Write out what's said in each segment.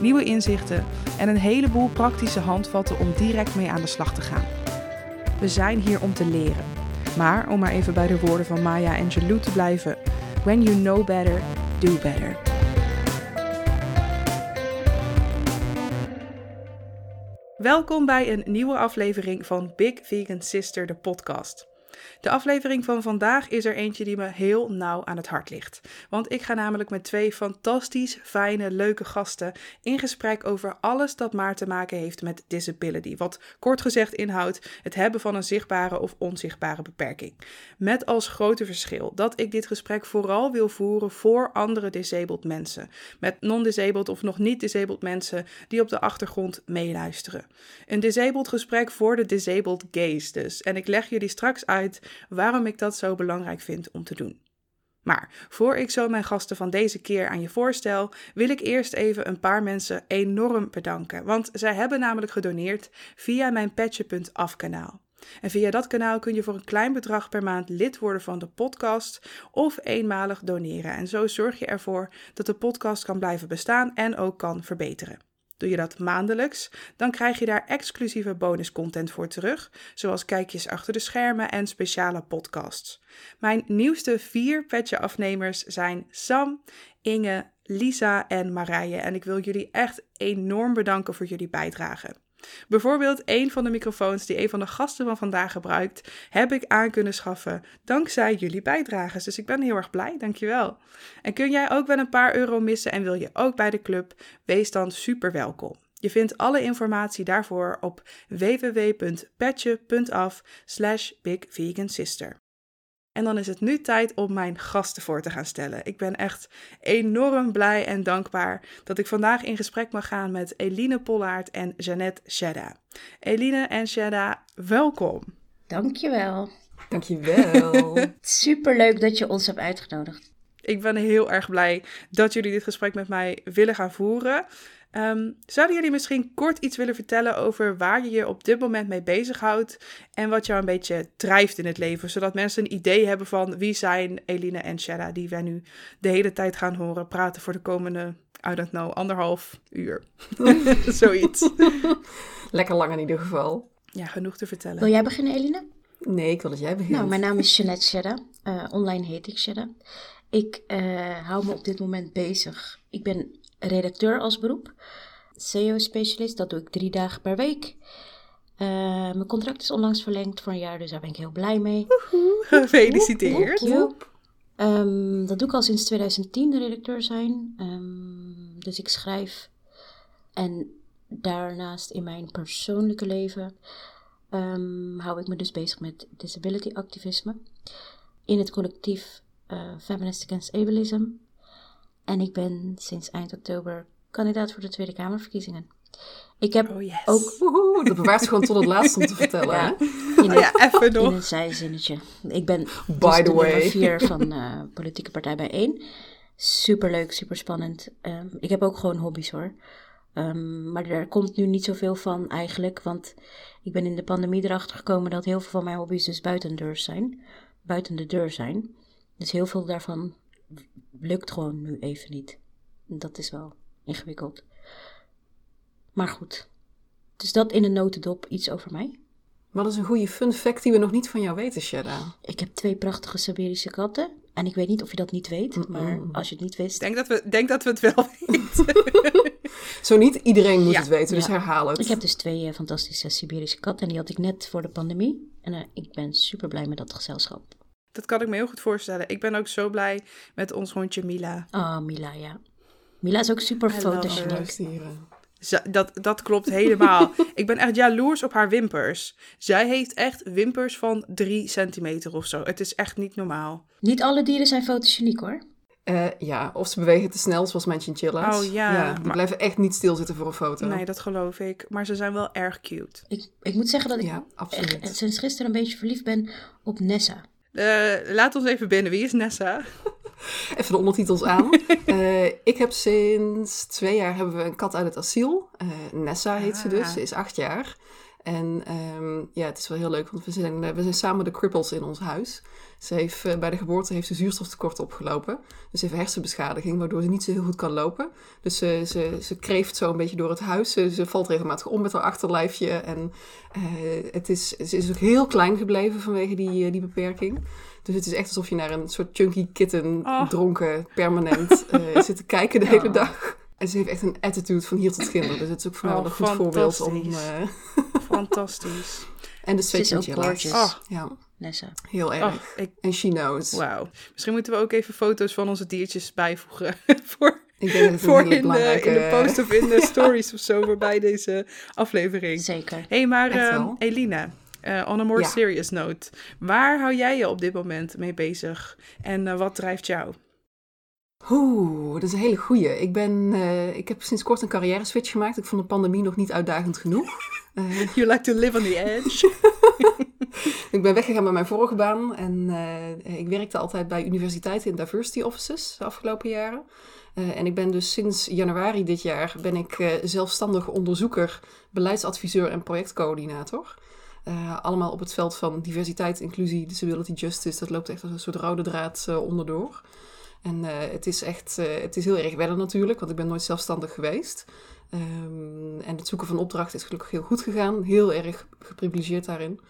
nieuwe inzichten en een heleboel praktische handvatten om direct mee aan de slag te gaan. We zijn hier om te leren. Maar om maar even bij de woorden van Maya Angelou te blijven: When you know better, do better. Welkom bij een nieuwe aflevering van Big Vegan Sister, de podcast. De aflevering van vandaag is er eentje die me heel nauw aan het hart ligt. Want ik ga namelijk met twee fantastisch fijne, leuke gasten in gesprek over alles dat maar te maken heeft met disability. Wat kort gezegd inhoudt het hebben van een zichtbare of onzichtbare beperking. Met als grote verschil dat ik dit gesprek vooral wil voeren voor andere disabled mensen. Met non-disabled of nog niet disabled mensen die op de achtergrond meeluisteren. Een disabled gesprek voor de disabled gays dus. En ik leg jullie straks uit waarom ik dat zo belangrijk vind om te doen. Maar voor ik zo mijn gasten van deze keer aan je voorstel, wil ik eerst even een paar mensen enorm bedanken. Want zij hebben namelijk gedoneerd via mijn Petje.af kanaal. En via dat kanaal kun je voor een klein bedrag per maand lid worden van de podcast of eenmalig doneren. En zo zorg je ervoor dat de podcast kan blijven bestaan en ook kan verbeteren. Doe je dat maandelijks, dan krijg je daar exclusieve bonuscontent voor terug, zoals kijkjes achter de schermen en speciale podcasts. Mijn nieuwste vier petje-afnemers zijn Sam, Inge, Lisa en Marije en ik wil jullie echt enorm bedanken voor jullie bijdrage. Bijvoorbeeld een van de microfoons die een van de gasten van vandaag gebruikt, heb ik aan kunnen schaffen dankzij jullie bijdrages. Dus ik ben heel erg blij, dankjewel. En kun jij ook wel een paar euro missen en wil je ook bij de club? Wees dan super welkom. Je vindt alle informatie daarvoor op www.petje.af slash bigvegansister. En dan is het nu tijd om mijn gasten voor te gaan stellen. Ik ben echt enorm blij en dankbaar dat ik vandaag in gesprek mag gaan met Eline Pollaert en Jeannette Shedda. Eline en Shedda, welkom. Dankjewel. Dankjewel. Superleuk dat je ons hebt uitgenodigd. Ik ben heel erg blij dat jullie dit gesprek met mij willen gaan voeren. Um, zouden jullie misschien kort iets willen vertellen over waar je je op dit moment mee bezighoudt en wat jou een beetje drijft in het leven, zodat mensen een idee hebben van wie zijn Eline en Shada die wij nu de hele tijd gaan horen praten voor de komende, I don't know, anderhalf uur. Zoiets. Lekker lang in ieder geval. Ja, genoeg te vertellen. Wil jij beginnen, Eline? Nee, ik wil dat jij begint. Nou, mijn naam is Jeanette Shedda. Uh, online heet ik Shedda. Ik uh, hou me op dit moment bezig. Ik ben redacteur als beroep. SEO-specialist, dat doe ik drie dagen per week. Uh, mijn contract is onlangs verlengd voor een jaar, dus daar ben ik heel blij mee. Gefeliciteerd. Um, dat doe ik al sinds 2010, de redacteur zijn. Um, dus ik schrijf en daarnaast in mijn persoonlijke leven um, hou ik me dus bezig met disability activisme. In het collectief uh, Feminist Against Ableism. En ik ben sinds eind oktober kandidaat voor de Tweede Kamerverkiezingen. Ik heb oh yes. ook... Woehoe, dat bewaart gewoon tot het laatste om te vertellen. ja, in, ja, even nog. in een zijzinnetje. Ik ben By dus the way. nummer vier van uh, Politieke Partij Bijeen. Superleuk, super spannend. Um, ik heb ook gewoon hobby's hoor. Um, maar er komt nu niet zoveel van eigenlijk. Want ik ben in de pandemie erachter gekomen dat heel veel van mijn hobby's dus buiten de deur zijn. Buiten de deur zijn. Dus heel veel daarvan lukt gewoon nu even niet. Dat is wel ingewikkeld. Maar goed. Dus dat in een notendop iets over mij. Wat is een goede fun fact die we nog niet van jou weten, Shada? Ik heb twee prachtige Siberische katten. En ik weet niet of je dat niet weet, mm -mm. maar als je het niet wist... Ik denk dat we, denk dat we het wel weten. Zo niet iedereen moet Ja. het weten, dus Ja. herhaal het. Ik heb dus twee eh, fantastische Siberische katten. En die had ik net voor de pandemie. En eh, ik ben super blij met dat gezelschap. Dat kan ik me heel goed voorstellen. Ik ben ook zo blij met ons hondje Mila. Ah, Mila, ja. Mila is ook super fotogeniek. Dat, dat klopt helemaal. ik ben echt jaloers op haar wimpers. Zij heeft echt wimpers van drie centimeter of zo. Het is echt niet normaal. Niet alle dieren zijn fotogeniek hoor. Eh, ja, of ze bewegen te snel, zoals mijn chinchilla's. Oh, ja, die maar- blijven echt niet stilzitten voor een foto. Nee, dat geloof ik. Maar ze zijn wel erg cute. Ik, ik moet zeggen dat ik Ja, absoluut. echt sinds gisteren een beetje verliefd ben op Nessa. Eh, laat ons even binnen. Wie is Nessa? Even de ondertitels aan. Eh, ik heb sinds twee jaar hebben we een kat uit het asiel. Eh, Nessa heet ze dus. Ah. Ze is acht jaar. En ehm, ja, het is wel heel leuk, want we zijn, eh, we zijn samen de cripples in ons huis. Ze heeft, eh, bij de geboorte heeft ze zuurstoftekort opgelopen. Dus ze heeft hersenbeschadiging, waardoor ze niet zo heel goed kan lopen. Dus ze, ze, ze kreeft zo een beetje door het huis. Ze, ze valt regelmatig om met haar achterlijfje. En eh, het is, ze is ook heel klein gebleven vanwege die, die beperking. Dus het is echt alsof je naar een soort chunky kitten, Oh. dronken, permanent, zit te kijken de hele Oh. dag. En ze heeft echt een attitude van hier tot ginder. Dus het is ook voor mij Oh, een goed voorbeeld om... fantastisch. eh, Fantastisch. en de gorgeous. Oh. Ja, Nessa. heel erg. Oh, ik, En she knows. wauw. Misschien moeten we ook even foto's van onze diertjes bijvoegen. voor Ik denk dat het een voor hele in de, belangrijke... in de post of in de stories of zo voorbij deze aflevering. Zeker. Hé, hey, maar ehm. Elina, eh, on a more Ja. serious note. Waar hou jij je op dit moment mee bezig? En eh, wat drijft jou? Oeh, dat is een hele goeie. Ik, ben, eh, ik heb sinds kort een carrière switch gemaakt. Ik vond de pandemie nog niet uitdagend genoeg. Eh, You like to live on the edge? ik ben weggegaan bij mijn vorige baan. En eh, ik werkte altijd bij universiteiten in diversity offices de afgelopen jaren. En ik ben dus sinds januari dit jaar ben ik eh, zelfstandig onderzoeker, beleidsadviseur en projectcoördinator. Allemaal op het veld van diversiteit, inclusie, disability justice. Dat loopt echt als een soort rode draad onderdoor. En eh, het is echt, eh, het is heel erg wennen natuurlijk, want ik ben nooit zelfstandig geweest. Ehm, en het zoeken van opdrachten is gelukkig heel goed gegaan. Heel erg geprivilegeerd daarin.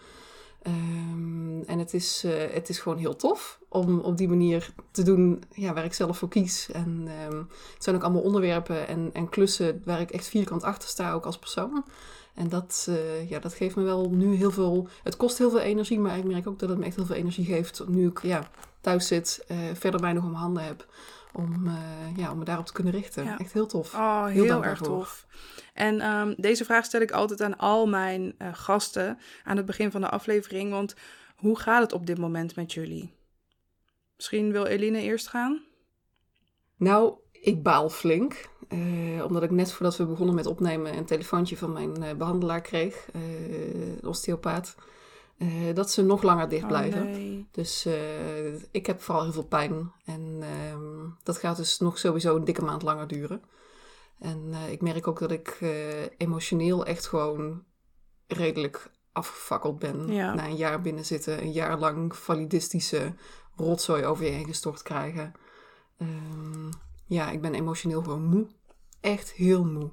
Ehm, en het is, eh, het is gewoon heel tof om op die manier te doen ja, waar ik zelf voor kies. En ehm, het zijn ook allemaal onderwerpen en, en klussen waar ik echt vierkant achter sta, ook als persoon. En dat, eh, ja, dat geeft me wel nu heel veel... Het kost heel veel energie, maar ik merk ook dat het me echt heel veel energie geeft... nu ik ja, thuis zit, eh, verder mij nog om handen heb... om, eh, ja, om me daarop te kunnen richten. Ja. Echt heel tof. Oh, Heel heel, erg voor. tof. En ehm, deze vraag stel ik altijd aan al mijn gasten aan het begin van de aflevering. Want hoe gaat het op dit moment met jullie? Misschien wil Eline eerst gaan? Nou, ik baal flink. Eh, omdat ik net voordat we begonnen met opnemen een telefoontje van mijn eh, behandelaar kreeg, eh, osteopaat, dat ze nog langer dicht blijven. Oh, nee. Dus ik heb vooral heel veel pijn. En ehm, dat gaat dus nog sowieso een dikke maand langer duren. En ik merk ook dat ik emotioneel echt gewoon redelijk afgefakkeld ben. Ja. Na een jaar binnen zitten, een jaar lang validistische rotzooi over je heen gestort krijgen. Ehm, ja, ik ben emotioneel gewoon moe. Echt heel moe.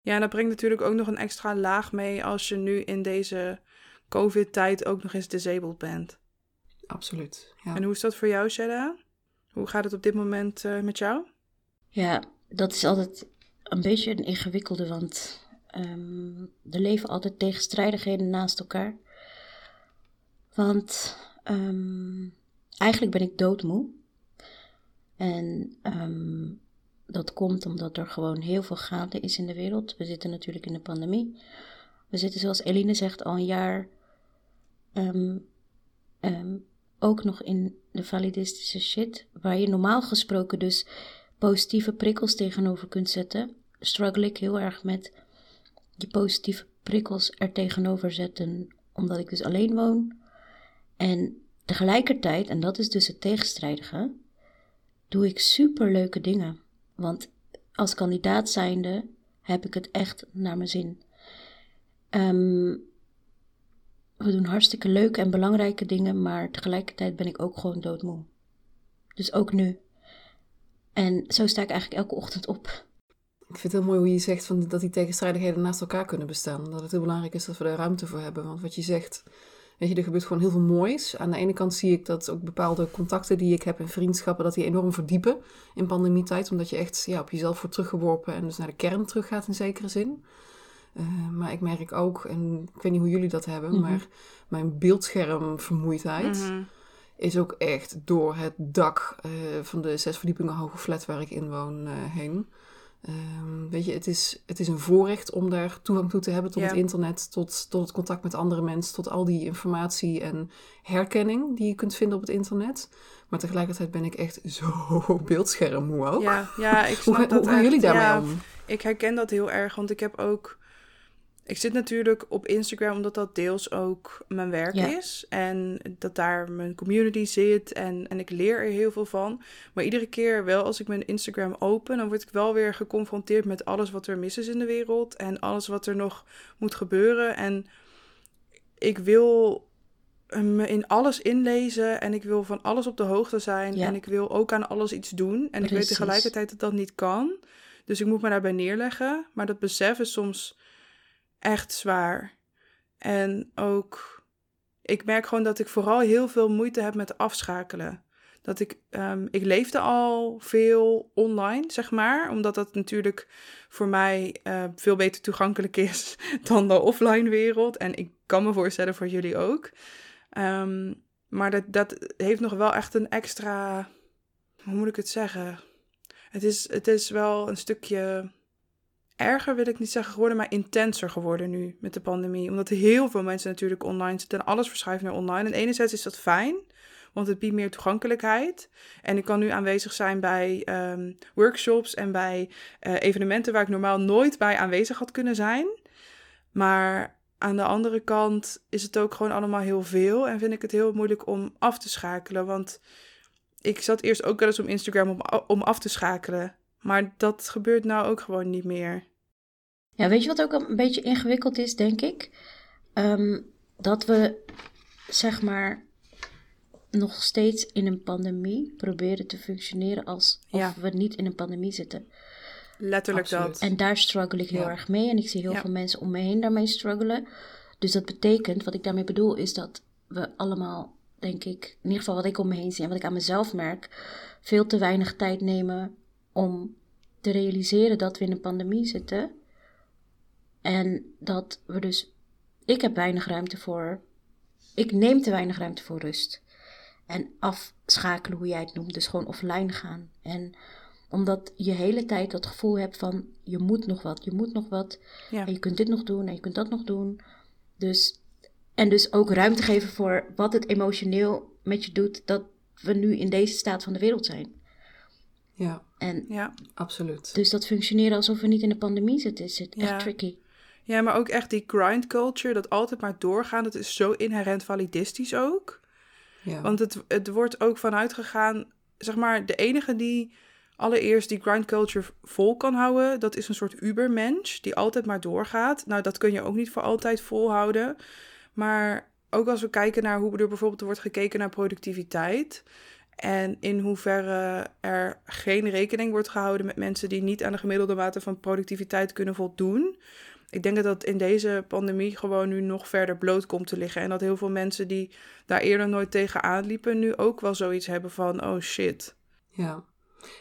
Ja, en dat brengt natuurlijk ook nog een extra laag mee als je nu in deze COVID-tijd ook nog eens disabled bent. Absoluut. Ja. En hoe is dat voor jou, Shada? Hoe gaat het op dit moment eh, met jou? Ja, dat is altijd een beetje een ingewikkelde, want ehm, er leven altijd tegenstrijdigheden naast elkaar. Want ehm, eigenlijk ben ik doodmoe. En ehm, dat komt omdat er gewoon heel veel gaande is in de wereld. We zitten natuurlijk in de pandemie. We zitten, zoals Eline zegt, al een jaar ehm, ehm, ook nog in de validistische shit. Waar je normaal gesproken dus positieve prikkels tegenover kunt zetten, struggle ik heel erg met die positieve prikkels er tegenover zetten, omdat ik dus alleen woon. En tegelijkertijd, en dat is dus het tegenstrijdige, doe ik super leuke dingen. Want als kandidaat zijnde heb ik het echt naar mijn zin. Ehm, we doen hartstikke leuke en belangrijke dingen, maar tegelijkertijd ben ik ook gewoon doodmoe. Dus ook nu. En zo sta ik eigenlijk elke ochtend op. Ik vind het heel mooi hoe je zegt van, dat die tegenstrijdigheden naast elkaar kunnen bestaan. Dat het heel belangrijk is dat we daar ruimte voor hebben. Want wat je zegt, weet je, er gebeurt gewoon heel veel moois. Aan de ene kant zie ik dat ook bepaalde contacten die ik heb en vriendschappen, dat die enorm verdiepen in pandemietijd. Omdat je echt ja, op jezelf wordt teruggeworpen en dus naar de kern teruggaat in zekere zin. Eh, maar ik merk ook, en ik weet niet hoe jullie dat hebben, Mhm. maar mijn beeldschermvermoeidheid Mhm. is ook echt door het dak eh, van de zes verdiepingen hoge flat waar ik in woon eh, heen. Ehm, weet je, het is, het is een voorrecht om daar toegang toe te hebben tot Ja. het internet, tot, tot het contact met andere mensen, tot al die informatie en herkenning die je kunt vinden op het internet. Maar tegelijkertijd ben ik echt zo beeldschermmoe ook. Ja, ja, ik Hoe, snap ga- dat hoe gaan jullie daarmee Ja, om? Ik herken dat heel erg, want ik heb ook. Ik zit natuurlijk op Instagram omdat dat deels ook mijn werk Ja. is. En dat daar mijn community zit en, en ik leer er heel veel van. Maar iedere keer wel als ik mijn Instagram open, dan word ik wel weer geconfronteerd met alles wat er mis is in de wereld. En alles wat er nog moet gebeuren. En ik wil me in alles inlezen en ik wil van alles op de hoogte zijn. Ja. En ik wil ook aan alles iets doen. En ik weet tegelijkertijd dat dat niet kan. Dus ik moet me daarbij neerleggen. Maar dat besef is soms echt zwaar. En ook, ik merk gewoon dat ik vooral heel veel moeite heb met afschakelen. Dat ik, ehm, ik leefde al veel online, zeg maar. Omdat dat natuurlijk voor mij eh, veel beter toegankelijk is dan de offline wereld. En ik kan me voorstellen voor jullie ook. Ehm, maar dat, dat heeft nog wel echt een extra, hoe moet ik het zeggen? Het is, het is wel een stukje erger, wil ik niet zeggen geworden, maar intenser geworden nu met de pandemie. Omdat heel veel mensen natuurlijk online zitten en alles verschuift naar online. En enerzijds is dat fijn, want het biedt meer toegankelijkheid. En ik kan nu aanwezig zijn bij ehm, workshops en bij eh, evenementen waar ik normaal nooit bij aanwezig had kunnen zijn. Maar aan de andere kant is het ook gewoon allemaal heel veel en vind ik het heel moeilijk om af te schakelen. Want ik zat eerst ook wel eens op Instagram om, om af te schakelen. Maar dat gebeurt nou ook gewoon niet meer. Ja, weet je wat ook een beetje ingewikkeld is, denk ik? Ehm, dat we, zeg maar, nog steeds in een pandemie proberen te functioneren alsof Ja. we niet in een pandemie zitten. Letterlijk Absoluut. dat. En daar struggle ik heel Ja. erg mee. En ik zie heel Ja. veel mensen om me heen daarmee struggelen. Dus dat betekent, wat ik daarmee bedoel, is dat we allemaal, denk ik, in ieder geval wat ik om me heen zie en wat ik aan mezelf merk, veel te weinig tijd nemen om te realiseren dat we in een pandemie zitten. En dat we dus, ik heb weinig ruimte voor, ik neem te weinig ruimte voor rust. En afschakelen, hoe jij het noemt, dus gewoon offline gaan. En omdat je hele tijd dat gevoel hebt van je moet nog wat, je moet nog wat. Ja. En je kunt dit nog doen en je kunt dat nog doen. Dus, en dus ook ruimte geven voor wat het emotioneel met je doet dat we nu in deze staat van de wereld zijn. Ja, En Ja. absoluut. dus dat functioneren alsof we niet in de pandemie zitten, is het echt Ja. tricky. ja, maar ook echt die grind culture, dat altijd maar doorgaan, dat is zo inherent validistisch ook. Ja. Want het, het wordt ook vanuit gegaan, zeg maar, de enige die allereerst die grind culture vol kan houden, dat is een soort ubermensch die altijd maar doorgaat. Nou, dat kun je ook niet voor altijd volhouden. Maar ook als we kijken naar hoe er bijvoorbeeld wordt gekeken naar productiviteit. En in hoeverre er geen rekening wordt gehouden met mensen die niet aan de gemiddelde mate van productiviteit kunnen voldoen. Ik denk dat dat in deze pandemie gewoon nu nog verder bloot komt te liggen. En dat heel veel mensen die daar eerder nooit tegenaan liepen, nu ook wel zoiets hebben van: oh shit. Ja.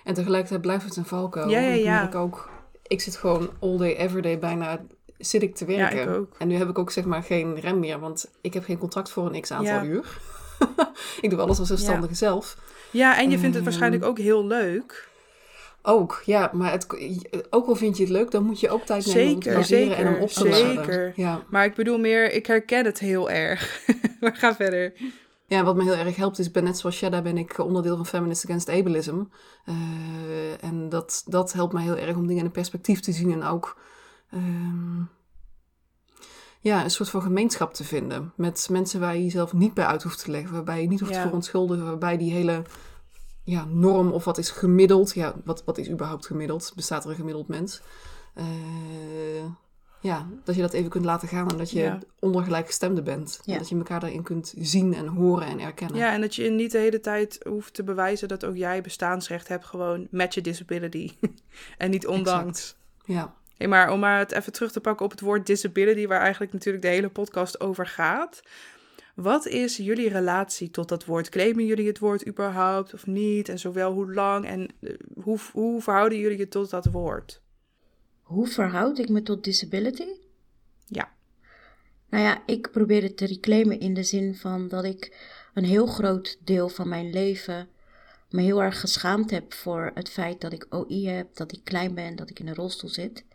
En tegelijkertijd blijft het een valkuil. Ja, ja, Ik ja. merk ook, ik zit gewoon all day, every day bijna, zit ik te werken. ik ook. En nu heb ik ook zeg maar geen rem meer, want ik heb geen contract voor een x aantal Ja. uur. ik doe alles als zelfstandige zelf. Ja, en je vindt het Ehm. waarschijnlijk ook heel leuk. Ook, ja, maar het, ook al vind je het leuk, dan moet je ook tijd nemen om te Zeker, en om zeker, op te laden. zeker. Ja. Maar ik bedoel meer, ik herken het heel erg. maar ga verder. Ja, wat me heel erg helpt is, ben net zoals Shada ben ik onderdeel van Feminist Against Ableism. Eh, en dat, dat helpt mij heel erg om dingen in een perspectief te zien en ook ehm, ja, een soort van gemeenschap te vinden. Met mensen waar je jezelf niet bij uit hoeft te leggen, waarbij je niet hoeft Ja. te verontschuldigen, waarbij die hele ja, norm of wat is gemiddeld, ja, wat, wat is überhaupt gemiddeld? Bestaat er een gemiddeld mens? Eh, ja, dat je dat even kunt laten gaan en dat je Ja. ondergelijkgestemde bent. En dat je elkaar daarin kunt zien en horen en erkennen. Ja, en dat je niet de hele tijd hoeft te bewijzen dat ook jij bestaansrecht hebt, gewoon met je disability. en niet ondanks. Ja. Hey, maar om maar het even terug te pakken op het woord disability, waar eigenlijk natuurlijk de hele podcast over gaat. Wat is jullie relatie tot dat woord? Claimen jullie het woord überhaupt of niet? En zowel hoe lang en eh, hoe, hoe verhouden jullie je tot dat woord? Hoe verhoud ik me tot disability? Ja. Nou ja, ik probeer het te reclaimen in de zin van dat ik een heel groot deel van mijn leven me heel erg geschaamd heb voor het feit dat ik OI heb, dat ik klein ben, dat ik in een rolstoel zit.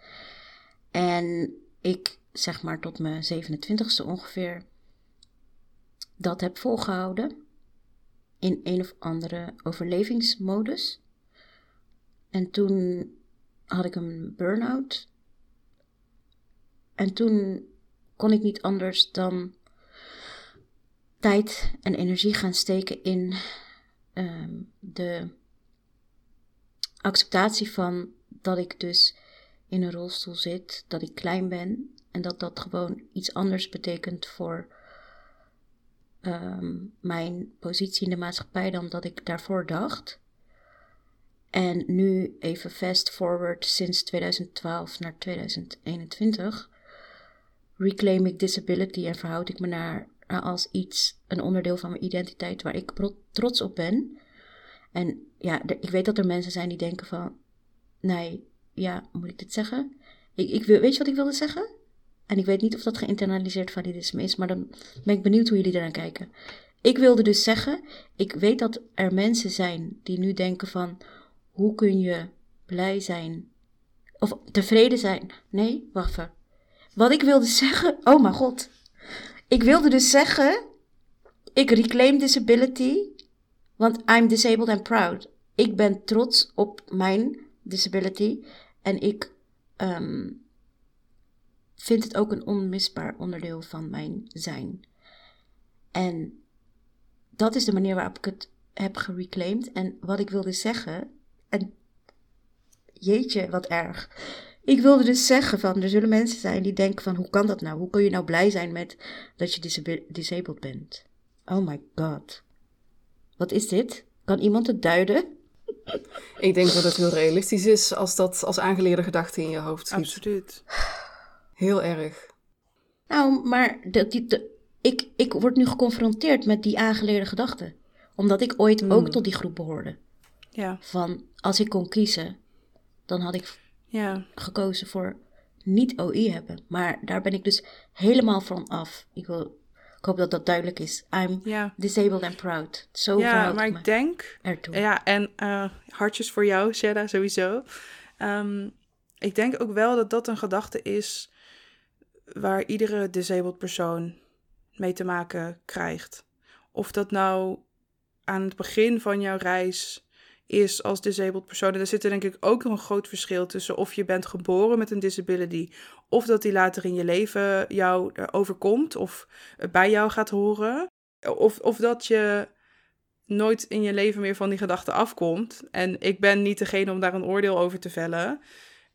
En ik, zeg maar tot mijn 27ste ongeveer, dat heb volgehouden in een of andere overlevingsmodus. En toen had ik een burn-out. En toen kon ik niet anders dan tijd en energie gaan steken in ehm, de acceptatie van dat ik dus in een rolstoel zit, dat ik klein ben en dat dat gewoon iets anders betekent voor Ehm, mijn positie in de maatschappij dan dat ik daarvoor dacht. En nu even fast forward sinds 2012 naar 2021 reclaim ik disability en verhoud ik me naar, als iets, een onderdeel van mijn identiteit waar ik trots op ben. En ja, ik weet dat er mensen zijn die denken van, nee, ja, moet ik dit zeggen? Ik, ik, weet je wat ik wilde zeggen? En ik weet niet of dat geïnternaliseerd validisme is, maar dan ben ik benieuwd hoe jullie eraan kijken. Ik wilde dus zeggen, ik weet dat er mensen zijn die nu denken van, hoe kun je blij zijn of tevreden zijn? Nee, wacht even. Wat ik wilde zeggen, oh mijn god. Ik wilde dus zeggen, ik reclaim disability, want I'm disabled and proud. Ik ben trots op mijn disability en ik um, vind het ook een onmisbaar onderdeel van mijn zijn. En dat is de manier waarop ik het heb gereclaimd. En wat ik wilde zeggen, en jeetje, wat erg. Ik wilde dus zeggen van, er zullen mensen zijn die denken van, hoe kan dat nou? Hoe kun je nou blij zijn met dat je disabled bent? Oh my god. Wat is dit? Kan iemand het duiden? Ik denk dat het heel realistisch is als dat als aangeleerde gedachte in je hoofd zit. Absoluut. Heel erg. Nou, maar de, de, ik, ik word nu geconfronteerd met die aangeleerde gedachten. Omdat ik ooit ook hmm. tot die groep behoorde. Ja. Van als ik kon kiezen, dan had ik ja. gekozen voor niet OI hebben. Maar daar ben ik dus helemaal van af. Ik, wil, ik hoop dat dat duidelijk is. I'm disabled and proud. Zo ja, maar ik denk. Ertoe. Ja, en uh, hartjes voor jou, Sheda, sowieso. Ehm, ik denk ook wel dat dat een gedachte is waar iedere disabled persoon mee te maken krijgt. Of dat nou aan het begin van jouw reis is als disabled persoon. En er zit er denk ik ook een groot verschil tussen of je bent geboren met een disability, of dat die later in je leven jou overkomt of bij jou gaat horen. Of, of dat je nooit in je leven meer van die gedachte afkomt. En ik ben niet degene om daar een oordeel over te vellen.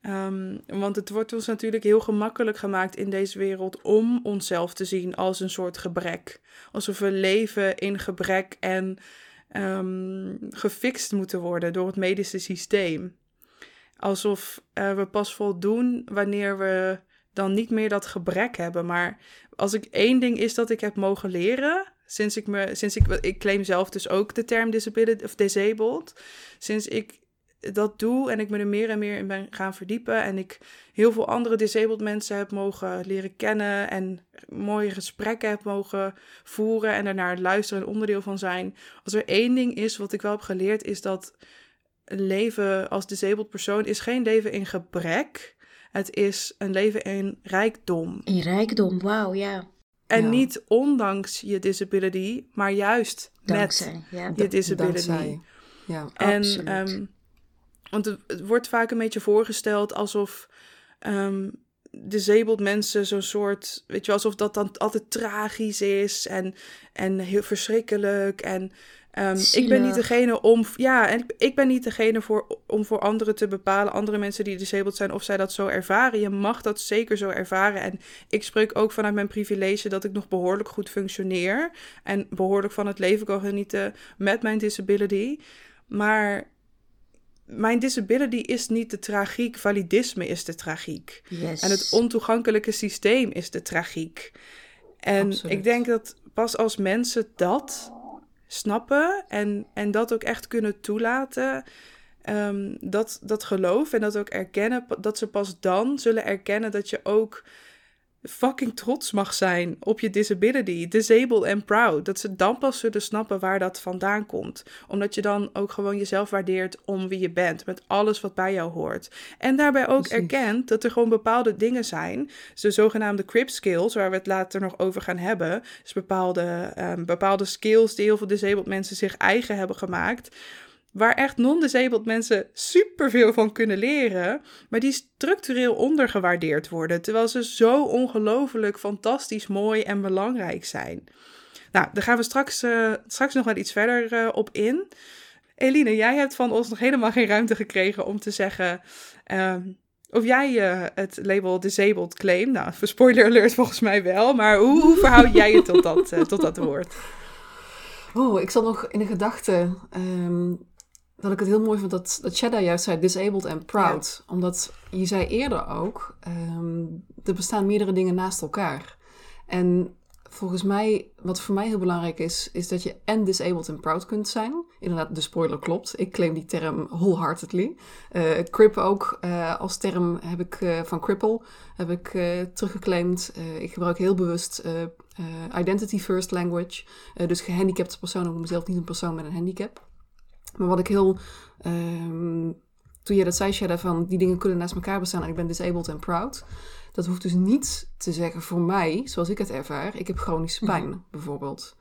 Um, want het wordt ons natuurlijk heel gemakkelijk gemaakt in deze wereld om onszelf te zien als een soort gebrek. Alsof we leven in gebrek en um, gefixt moeten worden door het medische systeem. Alsof uh, we pas voldoen wanneer we dan niet meer dat gebrek hebben. Maar als ik één ding is dat ik heb mogen leren, sinds ik me, sinds ik, ik claim zelf dus ook de term disability of disabled, sinds ik dat doe en ik me er meer en meer in ben gaan verdiepen. En ik heel veel andere disabled mensen heb mogen leren kennen en mooie gesprekken heb mogen voeren en daarnaar luisteren en onderdeel van zijn. Als er één ding is wat ik wel heb geleerd, is dat een leven als disabled persoon is geen leven in gebrek. Het is een leven in rijkdom. In rijkdom, wauw, ja. En niet ondanks je disability, maar juist met ja. je disability. Dankzij. Ja, en um, want het, wordt vaak een beetje voorgesteld alsof um, disabled mensen zo'n soort, weet je, alsof dat dan altijd tragisch is en, en heel verschrikkelijk. En um, ik ben niet degene om, ja, en ik ben niet degene voor, om voor anderen te bepalen, andere mensen die disabled zijn, of zij dat zo ervaren. Je mag dat zeker zo ervaren. En ik spreek ook vanuit mijn privilege dat ik nog behoorlijk goed functioneer en behoorlijk van het leven kan genieten met mijn disability. Maar mijn disability is niet de tragiek, validisme is de tragiek. Yes. En het ontoegankelijke systeem is de tragiek. En ik denk dat pas als mensen dat snappen en, en dat ook echt kunnen toelaten, um, dat, dat geloof en dat ook erkennen, dat ze pas dan zullen erkennen dat je ook fucking trots mag zijn op je disability, disabled and proud. Dat ze dan pas zullen snappen waar dat vandaan komt. Omdat je dan ook gewoon jezelf waardeert om wie je bent, met alles wat bij jou hoort. En daarbij ook erkent dat er gewoon bepaalde dingen zijn, de zogenaamde crib skills, waar we het later nog over gaan hebben. Dus bepaalde, um, bepaalde skills die heel veel disabled mensen zich eigen hebben gemaakt waar echt non-disabled mensen superveel van kunnen leren, maar die structureel ondergewaardeerd worden, terwijl ze zo ongelooflijk fantastisch mooi en belangrijk zijn. Nou, daar gaan we straks, uh, straks nog wel iets verder uh, op in. Eline, jij hebt van ons nog helemaal geen ruimte gekregen om te zeggen uh, of jij uh, het label disabled claim. Nou, voor spoiler alert volgens mij wel, maar hoe, hoe verhoud jij je tot dat, tot dat woord? Oh, ik zal nog in de gedachte um, dat ik het heel mooi vond dat, dat juist zei disabled and proud. Omdat je zei eerder ook, um, er bestaan meerdere dingen naast elkaar. En volgens mij, wat voor mij heel belangrijk is, is dat je en disabled and proud kunt zijn. Inderdaad, de spoiler klopt. Ik claim die term wholeheartedly. Uh, crip ook uh, als term heb ik uh, van cripple heb ik teruggeclaimd. ik gebruik heel bewust identity first language. dus gehandicapte personen noem mezelf niet een persoon met een handicap. Maar wat ik heel. Um, toen je dat zei, Shada, van die dingen kunnen naast elkaar bestaan en ik ben disabled and proud. Dat hoeft dus niet te zeggen voor mij, zoals ik het ervaar. Ik heb chronische pijn, mm. bijvoorbeeld.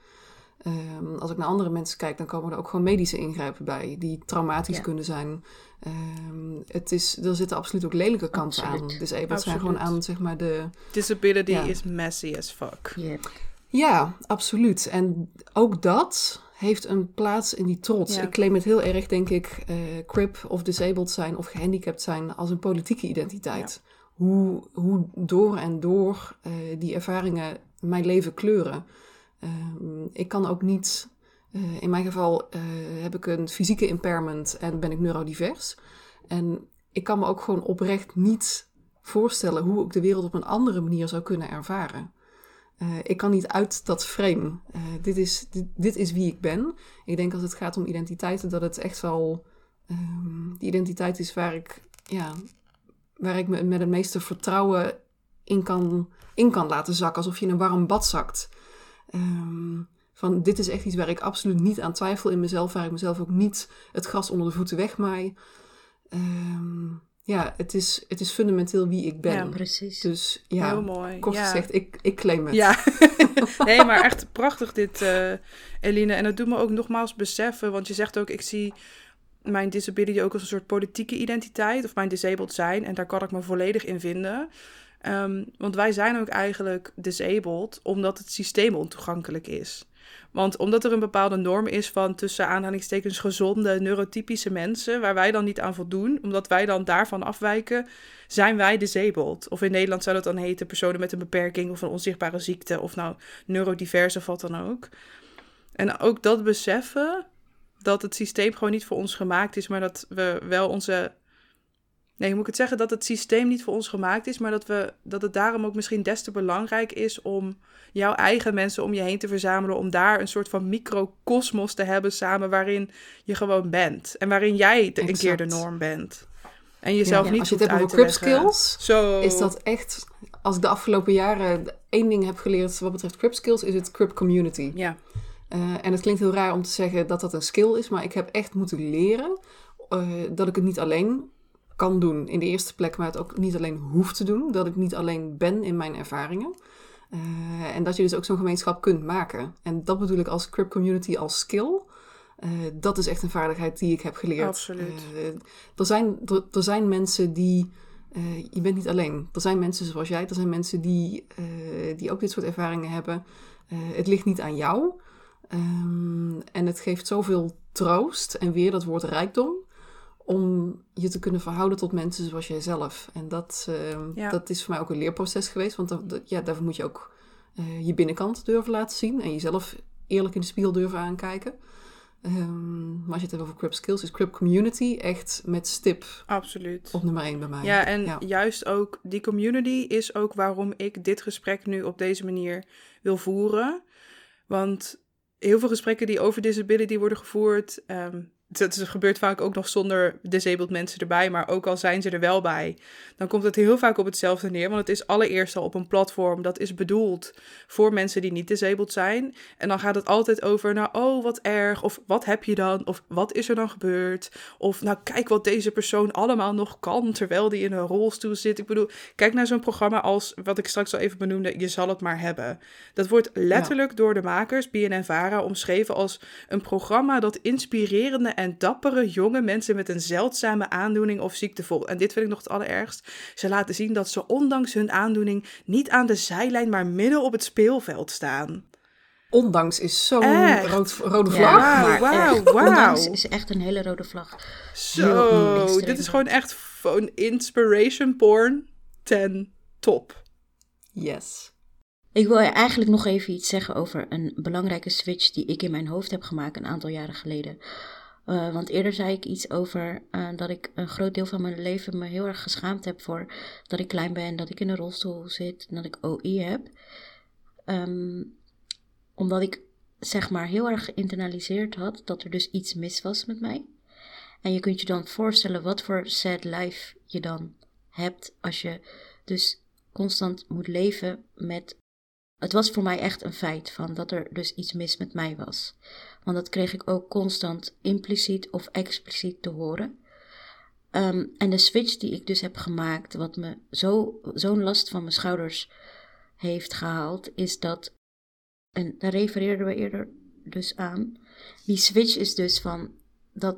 Um, als ik naar andere mensen kijk, dan komen er ook gewoon medische ingrijpen bij, die traumatisch kunnen zijn. Um, het is, er zitten absoluut ook lelijke kanten aan. Disabled zijn gewoon aan, zeg maar, de... Disability ja. is messy as fuck. Yep. Ja, absoluut. En ook dat heeft een plaats in die trots. Ik claim het heel erg, denk ik, uh, crip of disabled zijn of gehandicapt zijn als een politieke identiteit. Hoe, hoe door en door uh, die ervaringen mijn leven kleuren. Uh, ik kan ook niet, uh, in mijn geval heb ik een fysieke impairment en ben ik neurodivers. En ik kan me ook gewoon oprecht niet voorstellen hoe ik de wereld op een andere manier zou kunnen ervaren. Uh, ik kan niet uit dat frame. Uh, dit, is, dit, dit, is wie ik ben. Ik denk als het gaat om identiteiten, dat het echt wel um, die identiteit is waar ik, ja, waar ik me met het meeste vertrouwen in kan, in kan laten zakken. Alsof je in een warm bad zakt. Um, van dit is echt iets waar ik absoluut niet aan twijfel in mezelf, waar ik mezelf ook niet het gas onder de voeten wegmaai. Um, ja, het is, het is fundamenteel wie ik ben. Ja, precies. Dus ja, Heel mooi. kort ja. gezegd, ik, ik claim het. Ja, nee, maar echt prachtig dit, uh, Eline. En dat doet me ook nogmaals beseffen, want je zegt ook, ik zie mijn disability ook als een soort politieke identiteit, of mijn disabled zijn, en daar kan ik me volledig in vinden. Um, want wij zijn ook eigenlijk disabled omdat het systeem ontoegankelijk is. Want omdat er een bepaalde norm is van tussen aanhalingstekens gezonde neurotypische mensen, waar wij dan niet aan voldoen, omdat wij dan daarvan afwijken, zijn wij disabled. Of in Nederland zou dat dan heten personen met een beperking of een onzichtbare ziekte, of nou neurodiverse of wat dan ook. En ook dat beseffen dat het systeem gewoon niet voor ons gemaakt is, maar dat we wel onze Nee, hoe moet ik het zeggen? Dat het systeem niet voor ons gemaakt is, maar dat, we, dat het daarom ook misschien des te belangrijk is om jouw eigen mensen om je heen te verzamelen. Om daar een soort van microcosmos te hebben samen waarin je gewoon bent. En waarin jij de, een keer de norm bent. En jezelf ja, niet Als je het hebt over crib skills, Zo... is dat echt... Als ik de afgelopen jaren één ding heb geleerd wat betreft crib skills, is het crib community. Ja. Uh, en het klinkt heel raar om te zeggen dat dat een skill is, maar ik heb echt moeten leren uh, dat ik het niet alleen kan doen in de eerste plek, maar het ook niet alleen hoeft te doen. Dat ik niet alleen ben in mijn ervaringen. Uh, en dat je dus ook zo'n gemeenschap kunt maken. En dat bedoel ik als crip community als skill. Uh, dat is echt een vaardigheid die ik heb geleerd. Absoluut. Uh, er, zijn, er, er, zijn mensen die. je bent niet alleen. Er zijn mensen zoals jij. Er zijn mensen die, die ook dit soort ervaringen hebben. het ligt niet aan jou. Um, en het geeft zoveel troost. En weer dat woord rijkdom om je te kunnen verhouden tot mensen zoals jijzelf. En dat, uh, ja. dat is voor mij ook een leerproces geweest. Want dat, ja, daarvoor moet je ook uh, je binnenkant durven laten zien. En jezelf eerlijk in de spiegel durven aankijken. Um, maar als je het hebt over Crip Skills, is Crip Community echt met stip Absoluut. op nummer 1 bij mij. Ja, en ja. juist ook die community is ook waarom ik dit gesprek nu op deze manier wil voeren. Want heel veel gesprekken die over disability worden gevoerd, um, dat gebeurt vaak ook nog zonder disabled mensen erbij, maar ook al zijn ze er wel bij, dan komt het heel vaak op hetzelfde neer. Want het is allereerst al op een platform dat is bedoeld voor mensen die niet disabled zijn. En dan gaat het altijd over, nou, oh, wat erg, of wat heb je dan, of wat is er dan gebeurd, of nou, kijk wat deze persoon allemaal nog kan terwijl die in een rolstoel zit. Ik bedoel, kijk naar zo'n programma als, wat ik straks al even benoemde, Je zal het maar hebben. Dat wordt letterlijk door de makers, BNN-Vara, omschreven als een programma dat inspirerende en dappere jonge mensen met een zeldzame aandoening of ziekte volgt. En dit vind ik nog het allerergst. Ze laten zien dat ze ondanks hun aandoening niet aan de zijlijn, maar midden op het speelveld staan. Ondanks is zo'n rood, rode vlag. Wauw, wauw, wauw. Ondanks is echt een hele rode vlag. Zo, dit is gewoon echt een inspiration porn ten top. Yes. Ik wil eigenlijk nog even iets zeggen over een belangrijke switch die ik in mijn hoofd heb gemaakt een aantal jaren geleden. Uh, want eerder zei ik iets over uh, dat ik een groot deel van mijn leven me heel erg geschaamd heb voor dat ik klein ben, dat ik in een rolstoel zit, dat ik OI heb. Um, omdat ik zeg maar heel erg geïnternaliseerd had dat er dus iets mis was met mij. En je kunt je dan voorstellen wat voor sad life je dan hebt als je dus constant moet leven met. Het was voor mij echt een feit van dat er dus iets mis met mij was. Want dat kreeg ik ook constant impliciet of expliciet te horen. Um, en de switch die ik dus heb gemaakt, wat me zo'n zo last van mijn schouders heeft gehaald, is dat, en daar refereerden we eerder dus aan, die switch is dus van dat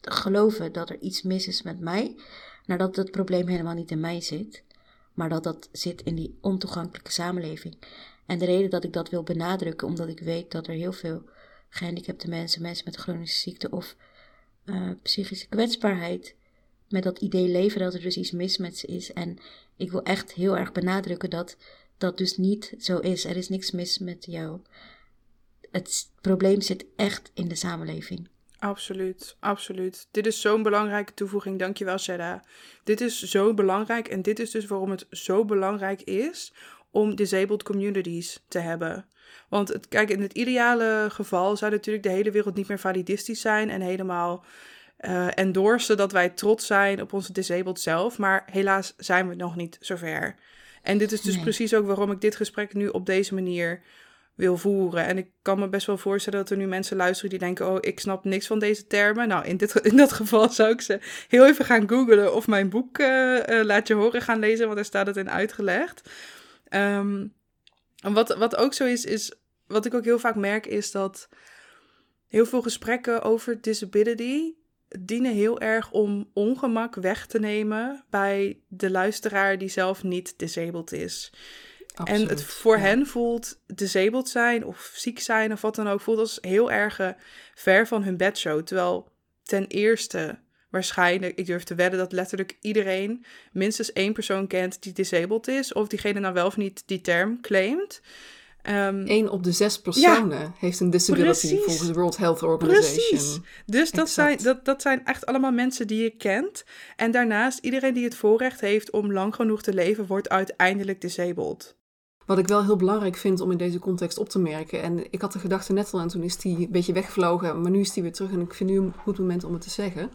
geloven dat er iets mis is met mij, nadat het probleem helemaal niet in mij zit, maar dat dat zit in die ontoegankelijke samenleving. En de reden dat ik dat wil benadrukken, omdat ik weet dat er heel veel gehandicapte mensen, mensen met chronische ziekte of uh, psychische kwetsbaarheid, met dat idee leven dat er dus iets mis met ze is. En ik wil echt heel erg benadrukken dat dat dus niet zo is. Er is niks mis met jou. Het probleem zit echt in de samenleving. Absoluut, absoluut. Dit is zo'n belangrijke toevoeging. Dankjewel, Shada. Dit is zo belangrijk en dit is dus waarom het zo belangrijk is om disabled communities te hebben. Want het, kijk, in het ideale geval zou natuurlijk de hele wereld niet meer validistisch zijn en helemaal uh, endorsen dat wij trots zijn op onze disabled zelf. Maar helaas zijn we nog niet zover. En dit is dus precies ook waarom ik dit gesprek nu op deze manier wil voeren. En ik kan me best wel voorstellen dat er nu mensen luisteren die denken: Oh, ik snap niks van deze termen. Nou, in, dit, in dat geval zou ik ze heel even gaan googlen of mijn boek uh, uh, Laat je horen gaan lezen, want daar staat het in uitgelegd. Um, wat, wat ook zo is, is wat ik ook heel vaak merk, is dat heel veel gesprekken over disability dienen heel erg om ongemak weg te nemen bij de luisteraar die zelf niet disabled is. En het voor hen voelt disabled zijn of ziek zijn of wat dan ook, voelt als heel erg ver van hun bedshow. Terwijl ten eerste waarschijnlijk, ik durf te wedden dat letterlijk iedereen minstens één persoon kent die disabled is, of diegene nou wel of niet die term claimt. Um, Eén op de zes personen heeft een disability volgens de World Health Organization. Precies. Dus dat zijn, dat, dat zijn echt allemaal mensen die je kent. En daarnaast, iedereen die het voorrecht heeft om lang genoeg te leven, wordt uiteindelijk disabled. Wat ik wel heel belangrijk vind om in deze context op te merken. En ik had de gedachte net al en toen is die een beetje weggevlogen. Maar nu is die weer terug en ik vind nu een goed moment om het te zeggen.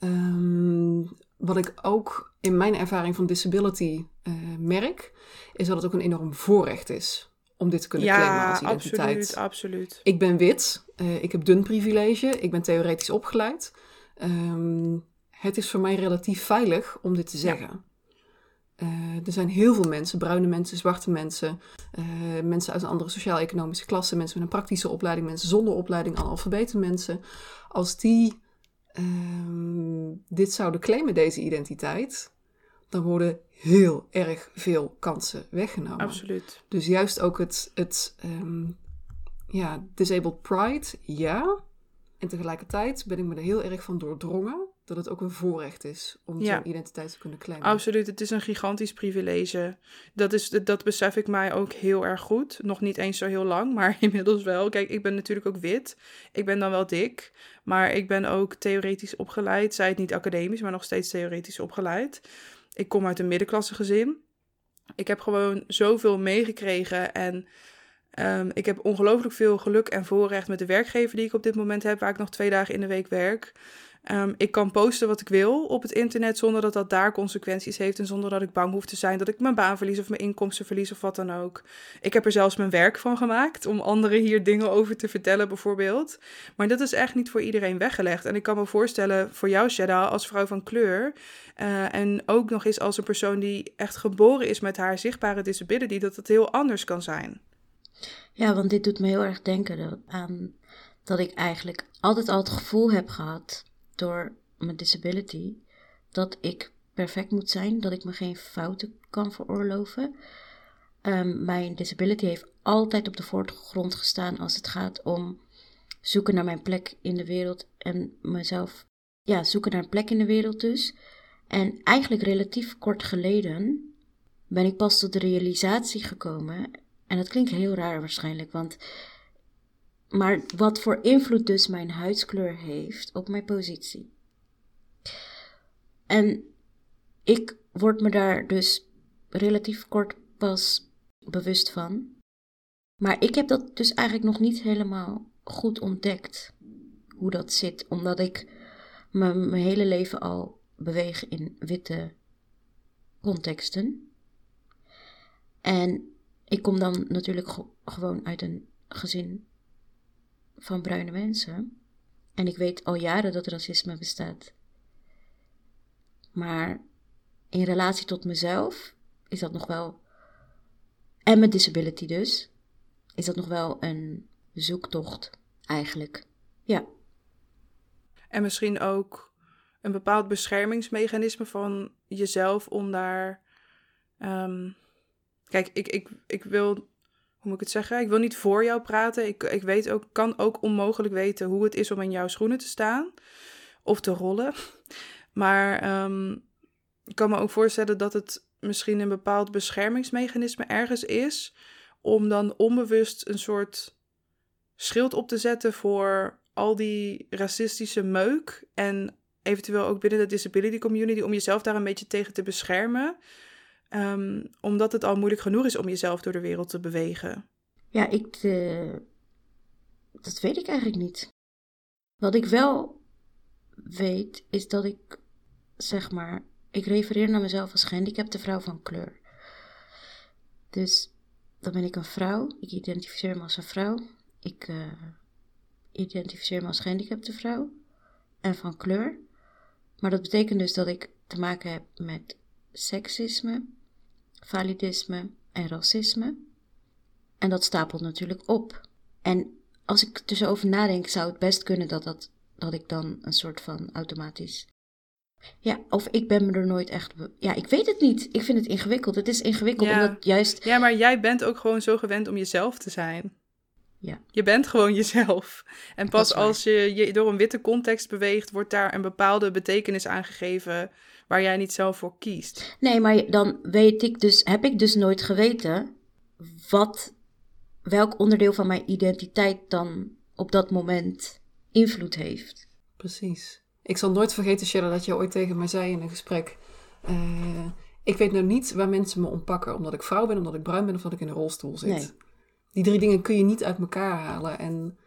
Um, wat ik ook in mijn ervaring van disability uh, merk, is dat het ook een enorm voorrecht is om dit te kunnen ja, claimen als identiteit. Absoluut, absoluut. Ik ben wit, uh, ik heb dun privilege, ik ben theoretisch opgeleid. Um, het is voor mij relatief veilig om dit te zeggen. Ja. Uh, er zijn heel veel mensen, bruine mensen, zwarte mensen, uh, mensen uit een andere sociaal-economische klasse, mensen met een praktische opleiding, mensen zonder opleiding, analfabeten mensen. Als die uh, dit zouden claimen, deze identiteit, dan worden heel erg veel kansen weggenomen. Absoluut. Dus juist ook het, het um, ja, disabled pride, ja. En tegelijkertijd ben ik me er heel erg van doordrongen dat het ook een voorrecht is om ja. zo'n identiteit te kunnen claimen. Absoluut, het is een gigantisch privilege. Dat, is, dat besef ik mij ook heel erg goed. Nog niet eens zo heel lang, maar inmiddels wel. Kijk, ik ben natuurlijk ook wit. Ik ben dan wel dik. Maar ik ben ook theoretisch opgeleid. Zij het niet academisch, maar nog steeds theoretisch opgeleid. Ik kom uit een middenklasse gezin. Ik heb gewoon zoveel meegekregen en Ehm, ik heb ongelooflijk veel geluk en voorrecht met de werkgever die ik op dit moment heb, waar ik nog twee dagen in de week werk. Ehm, ik kan posten wat ik wil op het internet zonder dat dat daar consequenties heeft en zonder dat ik bang hoef te zijn dat ik mijn baan verlies of mijn inkomsten verlies of wat dan ook. Ik heb er zelfs mijn werk van gemaakt om anderen hier dingen over te vertellen bijvoorbeeld. Maar dat is echt niet voor iedereen weggelegd. En ik kan me voorstellen voor jou, Shada, als vrouw van kleur uh, en ook nog eens als een persoon die echt geboren is met haar zichtbare disability, dat het heel anders kan zijn. Ja, want dit doet me heel erg denken aan dat ik eigenlijk altijd al het gevoel heb gehad door mijn disability dat ik perfect moet zijn, dat ik me geen fouten kan veroorloven. Um, mijn disability heeft altijd op de voorgrond gestaan als het gaat om zoeken naar mijn plek in de wereld en mezelf, ja, zoeken naar een plek in de wereld dus. En eigenlijk relatief kort geleden ben ik pas tot de realisatie gekomen, en dat klinkt heel raar waarschijnlijk, want maar wat voor invloed dus mijn huidskleur heeft op mijn positie. En ik word me daar dus relatief kort pas bewust van. Maar ik heb dat dus eigenlijk nog niet helemaal goed ontdekt. Hoe dat zit. Omdat ik me mijn hele leven al beweeg in witte contexten. En ik kom dan natuurlijk gewoon uit een gezin van bruine mensen. En ik weet al jaren dat racisme bestaat. Maar in relatie tot mezelf is dat nog wel. En mijn disability dus. Is dat nog wel een zoektocht eigenlijk. Ja. En misschien ook een bepaald beschermingsmechanisme van jezelf om daar. Um, kijk, ik, ik, ik wil moet ik het zeggen? Ik wil niet voor jou praten. Ik, ik weet ook, kan ook onmogelijk weten hoe het is om in jouw schoenen te staan of te rollen. Maar ehm, ik kan me ook voorstellen dat het misschien een bepaald beschermingsmechanisme ergens is. Om dan onbewust een soort schild op te zetten voor al die racistische meuk. En eventueel ook binnen de disability community om jezelf daar een beetje tegen te beschermen. Um, omdat het al moeilijk genoeg is om jezelf door de wereld te bewegen. Ja, ik. Uh, dat weet ik eigenlijk niet. Wat ik wel weet, is dat ik, zeg maar, ik refereer naar mezelf als gehandicapte vrouw van kleur. Dus dan ben ik een vrouw. Ik identificeer me als een vrouw. Ik uh, identificeer me als gehandicapte vrouw en van kleur. Maar dat betekent dus dat ik te maken heb met seksisme, validisme en racisme. En dat stapelt natuurlijk op. En als ik dus over nadenk, zou het best kunnen dat, dat, dat ik dan een soort van automatisch. Ja, of ik ben me er nooit echt. Ja, ik weet het niet. Ik vind het ingewikkeld. Het is ingewikkeld ja. omdat juist. Ja, maar jij bent ook gewoon zo gewend om jezelf te zijn. Ja. Je bent gewoon jezelf. En pas als je je door een witte context beweegt, wordt daar een bepaalde betekenis aangegeven waar jij niet zelf voor kiest. Nee, maar dan weet ik dus, heb ik dus nooit geweten wat, welk onderdeel van mijn identiteit dan op dat moment invloed heeft. Precies. Ik zal nooit vergeten, Sheila, dat je ooit tegen mij zei in een gesprek. Uh, ik weet nou niet waar mensen me ompakken, omdat ik vrouw ben, omdat ik bruin ben of dat ik in een rolstoel zit. Nee. Die drie dingen kun je niet uit elkaar halen. En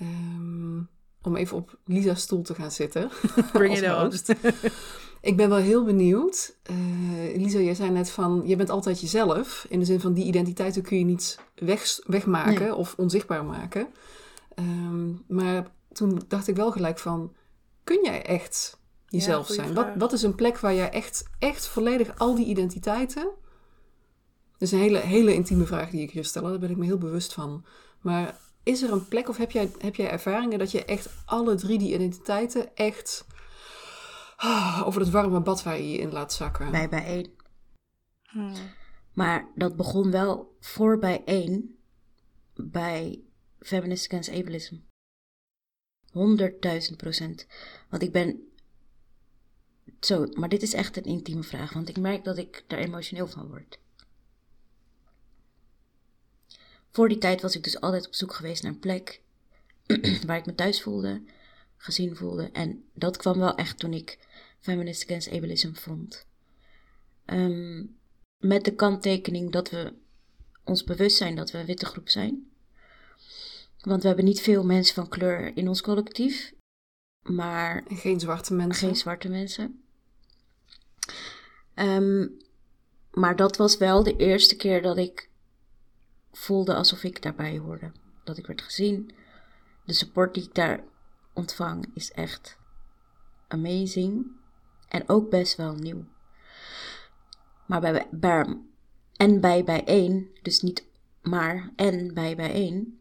um, om even op Lisa's stoel te gaan zitten. Bring it on. Ik ben wel heel benieuwd. Uh, Lisa, jij zei net van, je bent altijd jezelf. In de zin van, die identiteiten kun je niet weg, wegmaken of onzichtbaar maken. Um, maar toen dacht ik wel gelijk van, kun jij echt jezelf zijn? Wat, wat is een plek waar jij echt, echt volledig al die identiteiten... Dat is een hele, hele intieme vraag die ik hier stel, daar ben ik me heel bewust van. Maar is er een plek of heb jij, heb jij ervaringen dat je echt alle drie die identiteiten echt oh, over het warme bad waar je je in laat zakken? Bij bijeen. Hmm. Maar dat begon wel voor bijeen bij Feminist Against Ableism. 100.000 procent. Want ik ben. Zo, maar dit is echt een intieme vraag, want ik merk dat ik daar emotioneel van word. Voor die tijd was ik dus altijd op zoek geweest naar een plek waar ik me thuis voelde, gezien voelde. En dat kwam wel echt toen ik Feminist Against Ableism vond. Um, met de kanttekening dat we ons bewust zijn dat we een witte groep zijn. Want we hebben niet veel mensen van kleur in ons collectief. Maar En geen zwarte mensen. geen zwarte mensen. Ehm, maar dat was wel de eerste keer dat ik voelde alsof ik daarbij hoorde. Dat ik werd gezien. De support die ik daar ontvang is echt amazing. En ook best wel nieuw. Maar bij, bij en bij bijeen, dus niet maar en bij bijeen,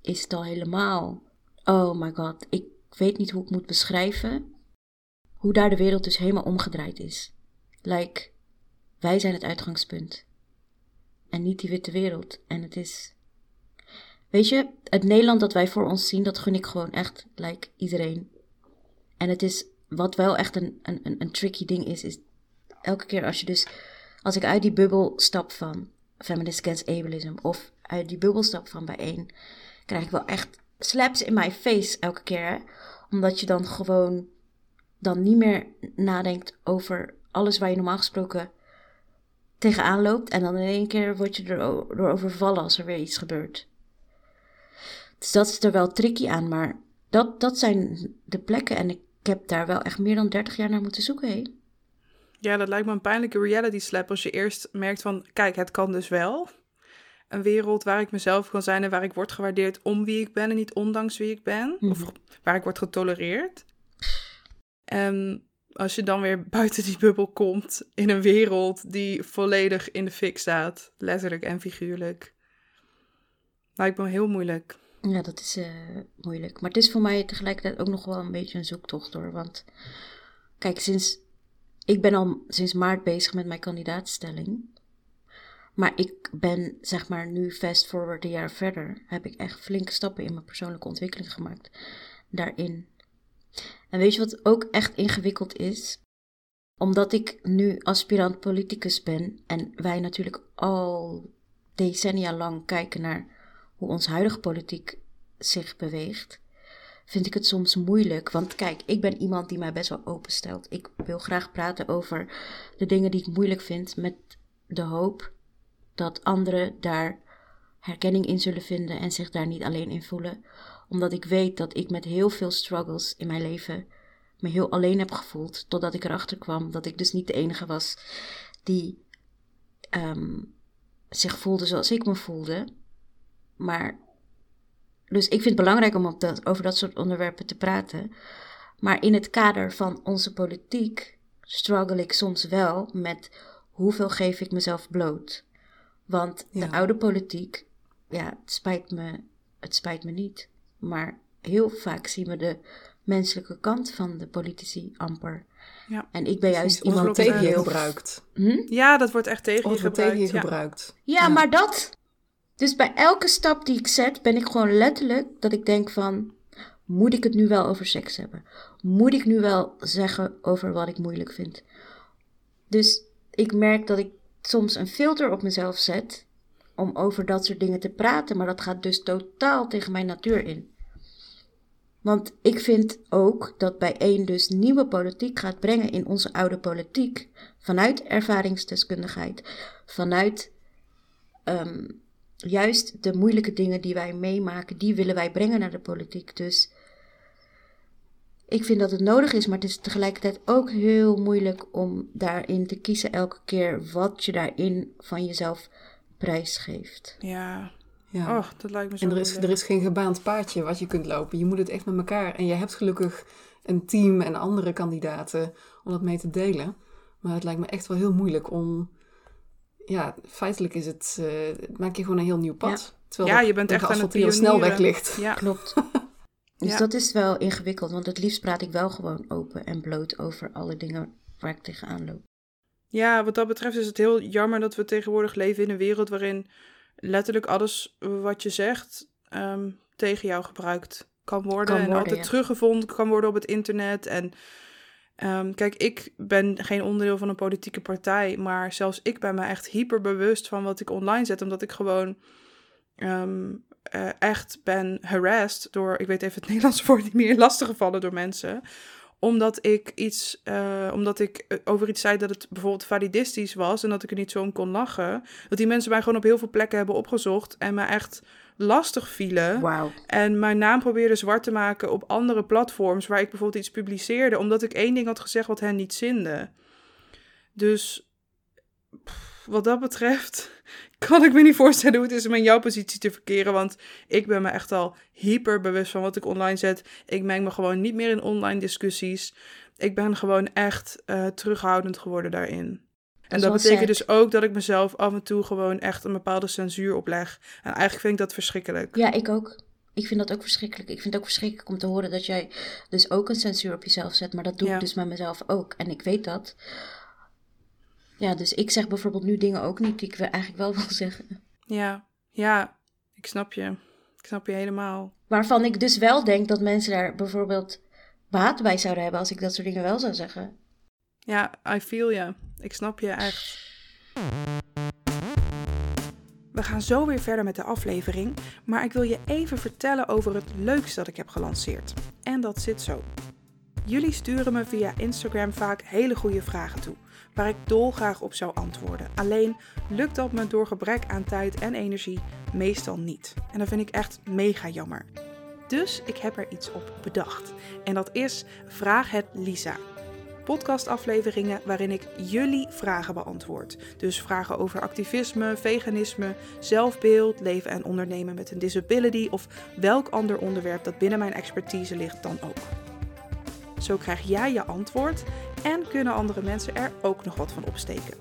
is het al helemaal. Oh my god, ik weet niet hoe ik moet beschrijven hoe daar de wereld dus helemaal omgedraaid is. Like, wij zijn het uitgangspunt. En niet die witte wereld. En het is. Weet je, het Nederland dat wij voor ons zien, dat gun ik gewoon echt, like, iedereen. En het is, wat wel echt een, een, een, tricky ding is, is elke keer als je dus, als ik uit die bubbel stap van Feminist Against Ableism, of uit die bubbel stap van bijeen, krijg ik wel echt slaps in my face elke keer. Omdat je dan gewoon dan niet meer nadenkt over alles waar je normaal gesproken tegenaan loopt. En dan in één keer word je er door overvallen als er weer iets gebeurt. Dus dat is er wel tricky aan, maar dat, dat zijn de plekken. En ik heb daar wel echt meer dan 30 jaar naar moeten zoeken. Ja, dat lijkt me een pijnlijke reality slap als je eerst merkt van, kijk, het kan dus wel. Een wereld waar ik mezelf kan zijn en waar ik word gewaardeerd om wie ik ben en niet ondanks wie ik ben. Of Mhm. waar ik word getolereerd. En als je dan weer buiten die bubbel komt in een wereld die volledig in de fik staat, letterlijk en figuurlijk. Lijkt me heel moeilijk. Ja, dat is eh, moeilijk. Maar het is voor mij tegelijkertijd ook nog wel een beetje een zoektocht hoor. Want kijk, sinds. Ik ben al sinds maart bezig met mijn kandidaatstelling. Maar ik ben, zeg maar, nu fast forward een jaar verder. Heb ik echt flinke stappen in mijn persoonlijke ontwikkeling gemaakt. Daarin. En weet je wat ook echt ingewikkeld is? Omdat ik nu aspirant politicus ben. En wij natuurlijk al decennia lang kijken naar hoe ons huidige politiek zich beweegt, vind ik het soms moeilijk. Want kijk, ik ben iemand die mij best wel openstelt. Ik wil graag praten over de dingen die ik moeilijk vind, met de hoop dat anderen daar herkenning in zullen vinden en zich daar niet alleen in voelen. Omdat ik weet dat ik met heel veel struggles in mijn leven me heel alleen heb gevoeld, totdat ik erachter kwam dat ik dus niet de enige was die ehm, zich voelde zoals ik me voelde. Maar, dus ik vind het belangrijk om op dat, over dat soort onderwerpen te praten. Maar in het kader van onze politiek struggle ik soms wel met hoeveel geef ik mezelf bloot. Want Ja. de oude politiek, ja, het spijt me, het spijt me niet. Maar heel vaak zien we de menselijke kant van de politici amper. Ja. En ik ben juist iemand tegen je heel- gebruikt. Hm? Ja, dat wordt echt tegen je het tegen je gebruikt. ja. gebruikt. Ja, Ja. maar dat. Dus bij elke stap die ik zet, ben ik gewoon letterlijk dat ik denk van. Moet ik het nu wel over seks hebben? Moet ik nu wel zeggen over wat ik moeilijk vind? Dus ik merk dat ik soms een filter op mezelf zet om over dat soort dingen te praten, maar dat gaat dus totaal tegen mijn natuur in. Want ik vind ook dat bij één dus nieuwe politiek gaat brengen in onze oude politiek. Vanuit ervaringsdeskundigheid. Vanuit ehm, juist de moeilijke dingen die wij meemaken, die willen wij brengen naar de politiek. Dus ik vind dat het nodig is, maar het is tegelijkertijd ook heel moeilijk om daarin te kiezen elke keer wat je daarin van jezelf prijsgeeft. Ja. Ja. Oh, dat lijkt me zo En er is, er is geen gebaand paadje wat je kunt lopen. Je moet het echt met elkaar. En je hebt gelukkig een team en andere kandidaten om dat mee te delen. Maar het lijkt me echt wel heel moeilijk om... Ja, feitelijk is het... eh, maak je gewoon een heel nieuw pad. Terwijl Ja, je bent echt aan het pionieren. snelweg ligt. Ja. Klopt. Dus Ja. dat is wel ingewikkeld, want het liefst praat ik wel gewoon open en bloot over alle dingen waar ik tegenaan loop. Ja, wat dat betreft is het heel jammer dat we tegenwoordig leven in een wereld waarin letterlijk alles wat je zegt ehm, tegen jou gebruikt kan worden. Kan en altijd ja. teruggevonden kan worden op het internet. En ehm, kijk, ik ben geen onderdeel van een politieke partij, maar zelfs ik ben me echt hyperbewust van wat ik online zet, omdat ik gewoon ehm, eh, echt ben harassed door, ik weet even het Nederlandse woord niet meer, lastiggevallen door mensen. Omdat ik iets, eh, omdat ik eh, over iets zei dat het bijvoorbeeld validistisch was en dat ik er niet zo om kon lachen, dat die mensen mij gewoon op heel veel plekken hebben opgezocht en me echt lastig vielen. En mijn naam probeerde zwart te maken op andere platforms waar ik bijvoorbeeld iets publiceerde, omdat ik één ding had gezegd wat hen niet zinde. Dus pff, wat dat betreft kan ik me niet voorstellen hoe het is om in jouw positie te verkeren. Want ik ben me echt al hyper bewust van wat ik online zet. Ik meng me gewoon niet meer in online discussies. Ik ben gewoon echt uh, terughoudend geworden daarin. En dat betekent dus ook dat ik mezelf af en toe gewoon echt een bepaalde censuur opleg. En eigenlijk vind ik dat verschrikkelijk. Ja, ik ook. Ik vind dat ook verschrikkelijk. Ik vind het ook verschrikkelijk om te horen dat jij dus ook een censuur op jezelf zet. Maar dat doe ik dus met mezelf ook. En ik weet dat. Ja, dus ik zeg bijvoorbeeld nu dingen ook niet die ik eigenlijk wel wil zeggen. Ja, ja, ik snap je. Ik snap je helemaal. Waarvan ik dus wel denk dat mensen daar bijvoorbeeld baat bij zouden hebben als ik dat soort dingen wel zou zeggen. Ja, I feel je. Ik snap je echt. We gaan zo weer verder met de aflevering, maar ik wil je even vertellen over het leukste dat ik heb gelanceerd. En dat zit zo. Jullie sturen me via Instagram vaak hele goede vragen toe, waar ik dolgraag op zou antwoorden. Alleen lukt dat me door gebrek aan tijd en energie meestal niet. En dat vind ik echt mega jammer. Dus ik heb er iets op bedacht. En dat is Vraag het Lisa podcastafleveringen waarin ik jullie vragen beantwoord. Dus vragen over activisme, veganisme, zelfbeeld, leven en ondernemen met een disability of welk ander onderwerp dat binnen mijn expertise ligt dan ook. Zo krijg jij je antwoord en kunnen andere mensen er ook nog wat van opsteken.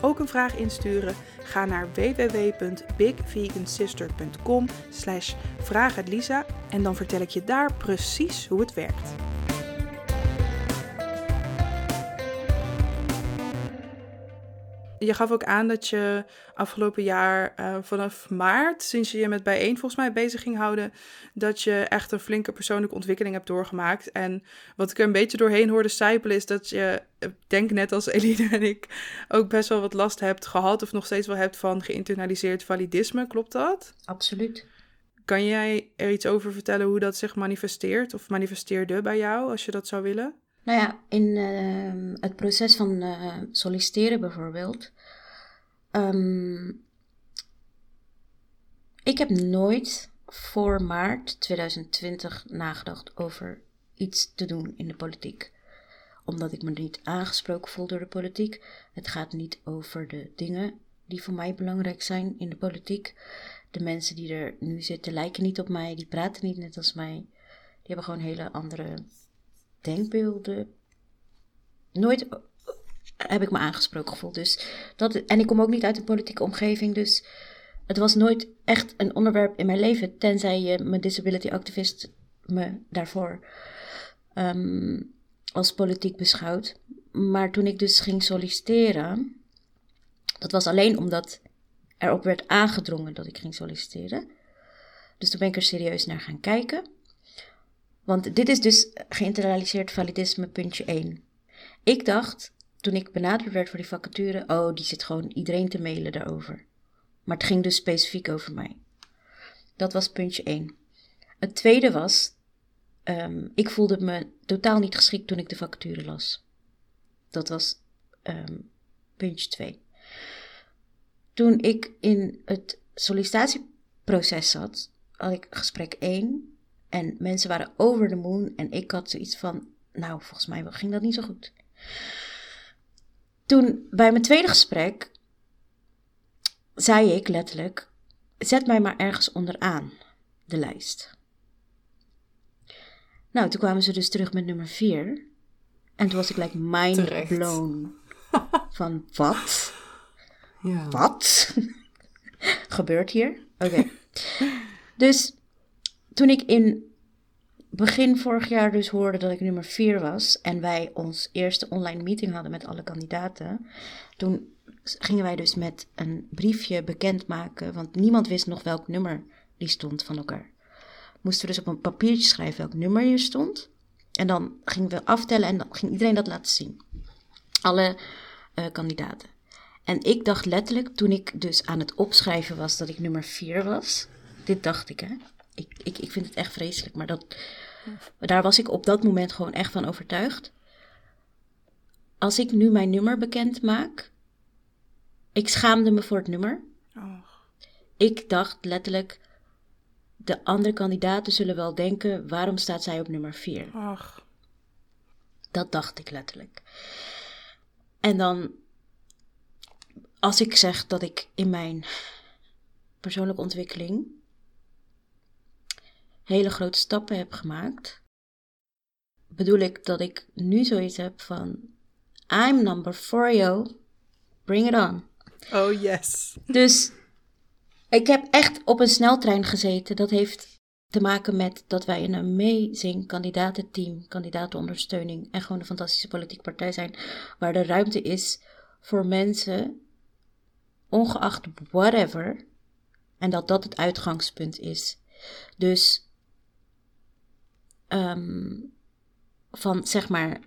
Ook een vraag insturen? Ga naar www.bigvegansister.com slash en dan vertel ik je daar precies hoe het werkt. Je gaf ook aan dat je afgelopen jaar uh, vanaf maart, sinds je je met bijeen volgens mij bezig ging houden, dat je echt een flinke persoonlijke ontwikkeling hebt doorgemaakt. En wat ik er een beetje doorheen hoorde sijpelen is dat je, ik denk net als Eline en ik, ook best wel wat last hebt gehad of nog steeds wel hebt van geïnternaliseerd validisme. Klopt dat? Absoluut. Kan jij er iets over vertellen hoe dat zich manifesteert of manifesteerde bij jou, als je dat zou willen? Nou ja, in uh, het proces van uh, solliciteren bijvoorbeeld. Um, ik heb nooit voor maart 2020 nagedacht over iets te doen in de politiek. Omdat ik me niet aangesproken voel door de politiek. Het gaat niet over de dingen die voor mij belangrijk zijn in de politiek. De mensen die er nu zitten lijken niet op mij, die praten niet net als mij. Die hebben gewoon hele andere denkbeelden. Nooit heb ik me aangesproken gevoeld. Dus dat, en ik kom ook niet uit een politieke omgeving. Dus het was nooit echt een onderwerp in mijn leven. Tenzij je mijn disability activist me daarvoor um, als politiek beschouwt. Maar toen ik dus ging solliciteren. Dat was alleen omdat erop werd aangedrongen dat ik ging solliciteren. Dus toen ben ik er serieus naar gaan kijken. Want dit is dus geïnternaliseerd validisme puntje 1. Ik dacht, toen ik benaderd werd voor die vacature, oh, die zit gewoon iedereen te mailen daarover. Maar het ging dus specifiek over mij. Dat was puntje 1. Het tweede was, um, ik voelde me totaal niet geschikt toen ik de vacature las. Dat was um, puntje 2. Toen ik in het sollicitatieproces zat, had ik gesprek 1 en mensen waren over de moon. En ik had zoiets van, nou, volgens mij ging dat niet zo goed. Toen, bij mijn tweede gesprek, zei ik letterlijk, zet mij maar ergens onderaan de lijst. Nou, toen kwamen ze dus terug met nummer 4. En toen was ik like mind blown. Van wat? Ja. Wat? Gebeurt hier? Oké. Dus toen ik in begin vorig jaar dus hoorde dat ik nummer 4 was en wij ons eerste online meeting hadden met alle kandidaten, toen gingen wij dus met een briefje bekendmaken, want niemand wist nog welk nummer die stond van elkaar. Moesten dus op een papiertje schrijven welk nummer je stond. En dan gingen we aftellen en dan ging iedereen dat laten zien. Alle uh, kandidaten. En ik dacht letterlijk, toen ik dus aan het opschrijven was dat ik nummer 4 was. Dit dacht ik, hè ik, ik, ik vind het echt vreselijk. Maar dat, daar was ik op dat moment gewoon echt van overtuigd. Als ik nu mijn nummer bekend maak. Ik schaamde me voor het nummer. Oh. ik dacht letterlijk, de andere kandidaten zullen wel denken, waarom staat zij op nummer 4? Ach. Dat dacht ik letterlijk. En dan, als ik zeg dat ik in mijn persoonlijke ontwikkeling hele grote stappen heb gemaakt, bedoel ik dat ik nu zoiets heb van: I'm number four, yo. Bring it on. Oh yes. Dus ik heb echt op een sneltrein gezeten. Dat heeft te maken met dat wij een amazing kandidatenteam, kandidatenondersteuning en gewoon een fantastische politieke partij zijn. Waar de ruimte is voor mensen, ongeacht whatever. En dat dat het uitgangspunt is. Dus ehm, van zeg maar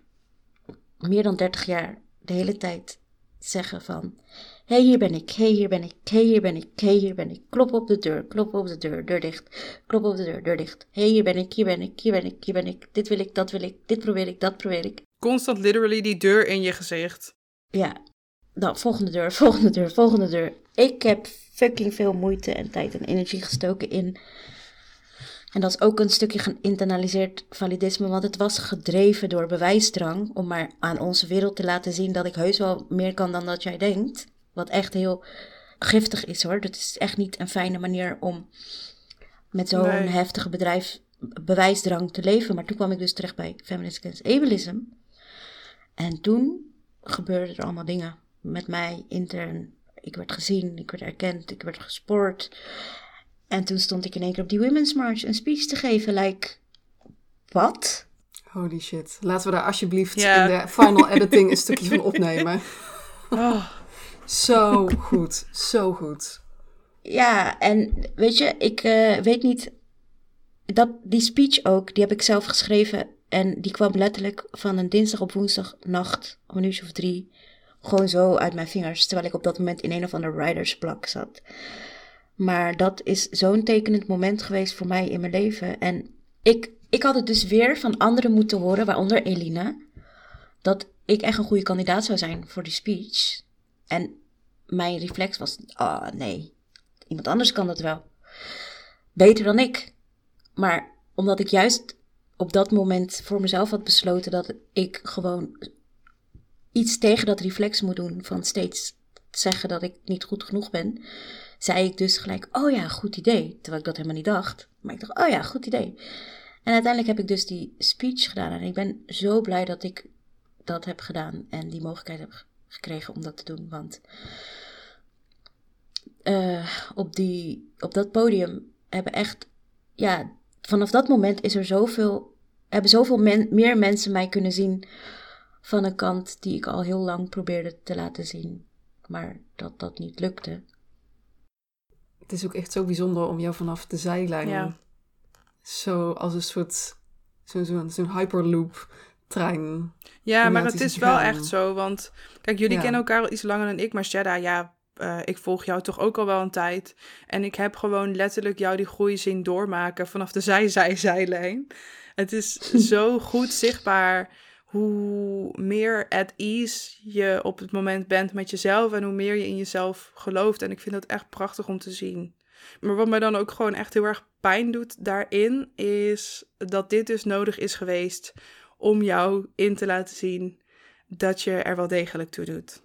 meer dan 30 jaar de hele tijd zeggen van Hé, hey, hier ben ik, hé, hey, hier ben ik, hé, hey, hier ben ik, hé, hey, hier ben ik. Klop op de deur, klop op de deur, deur dicht. Klop op de deur, deur dicht. Hé, hey, hier ben ik, hier ben ik, hier ben ik, hier ben ik. Dit wil ik, dat wil ik, dit probeer ik, dat probeer ik. Constant literally die deur in je gezicht. Ja, dan volgende deur, volgende deur, volgende deur. Ik heb fucking veel moeite en tijd en energie gestoken in. En dat is ook een stukje geïnternaliseerd validisme, want het was gedreven door bewijsdrang om maar aan onze wereld te laten zien dat ik heus wel meer kan dan dat jij denkt. Wat echt heel giftig is hoor. Dat is echt niet een fijne manier om met zo'n Nee. heftige bedrijf, bewijsdrang te leven. Maar toen kwam ik dus terecht bij Feminist Against Ableism. En toen gebeurden er allemaal dingen met mij intern. Ik werd gezien, ik werd erkend, ik werd gespoord. En toen stond ik in één keer op die Women's March een speech te geven. Like, wat? Holy shit. Laten we daar alsjeblieft in de final editing een stukje van opnemen. Oh, Zo goed, zo goed. Ja, en weet je, ik eh, weet niet. Dat, die speech ook, die heb ik zelf geschreven. En die kwam letterlijk van een dinsdag op woensdag nacht, om een uurtje of drie. Gewoon zo uit mijn vingers. Terwijl ik op dat moment in een of ander ridersblok zat. Maar dat is zo'n tekenend moment geweest voor mij in mijn leven. En ik, ik had het dus weer van anderen moeten horen, waaronder Eline. Dat ik echt een goede kandidaat zou zijn voor die speech. En mijn reflex was: ah nee, iemand anders kan dat wel. Beter dan ik. Maar omdat ik juist op dat moment voor mezelf had besloten dat ik gewoon iets tegen dat reflex moet doen van steeds zeggen dat ik niet goed genoeg ben, zei ik dus gelijk: Oh ja, goed idee. Terwijl ik dat helemaal niet dacht. Maar ik dacht: Oh ja, goed idee. En uiteindelijk heb ik dus die speech gedaan. En ik ben zo blij dat ik dat heb gedaan en die mogelijkheid heb gekregen om dat te doen. Want eh, op, die, op dat podium hebben echt, ja, vanaf dat moment is er zoveel, hebben zoveel meer mensen mij kunnen zien van een kant die ik al heel lang probeerde te laten zien. Maar dat dat niet lukte. Het is ook echt zo bijzonder om jou vanaf de zijlijn Ja. zo als een soort zo'n zo'n hyperloop trein. Ja, maar het is wel echt zo. Want kijk, jullie Ja. kennen elkaar al iets langer dan ik. Maar Shada, ja, eh, ik volg jou toch ook al wel een tijd. En ik heb gewoon letterlijk jou die groei zien doormaken vanaf de zij-zij-zijlijn. Het is zo goed zichtbaar hoe meer at ease je op het moment bent met jezelf. En hoe meer je in jezelf gelooft. En ik vind dat echt prachtig om te zien. Maar wat mij dan ook gewoon echt heel erg pijn doet daarin, is dat dit dus nodig is geweest om jou in te laten zien dat je er wel degelijk toe doet.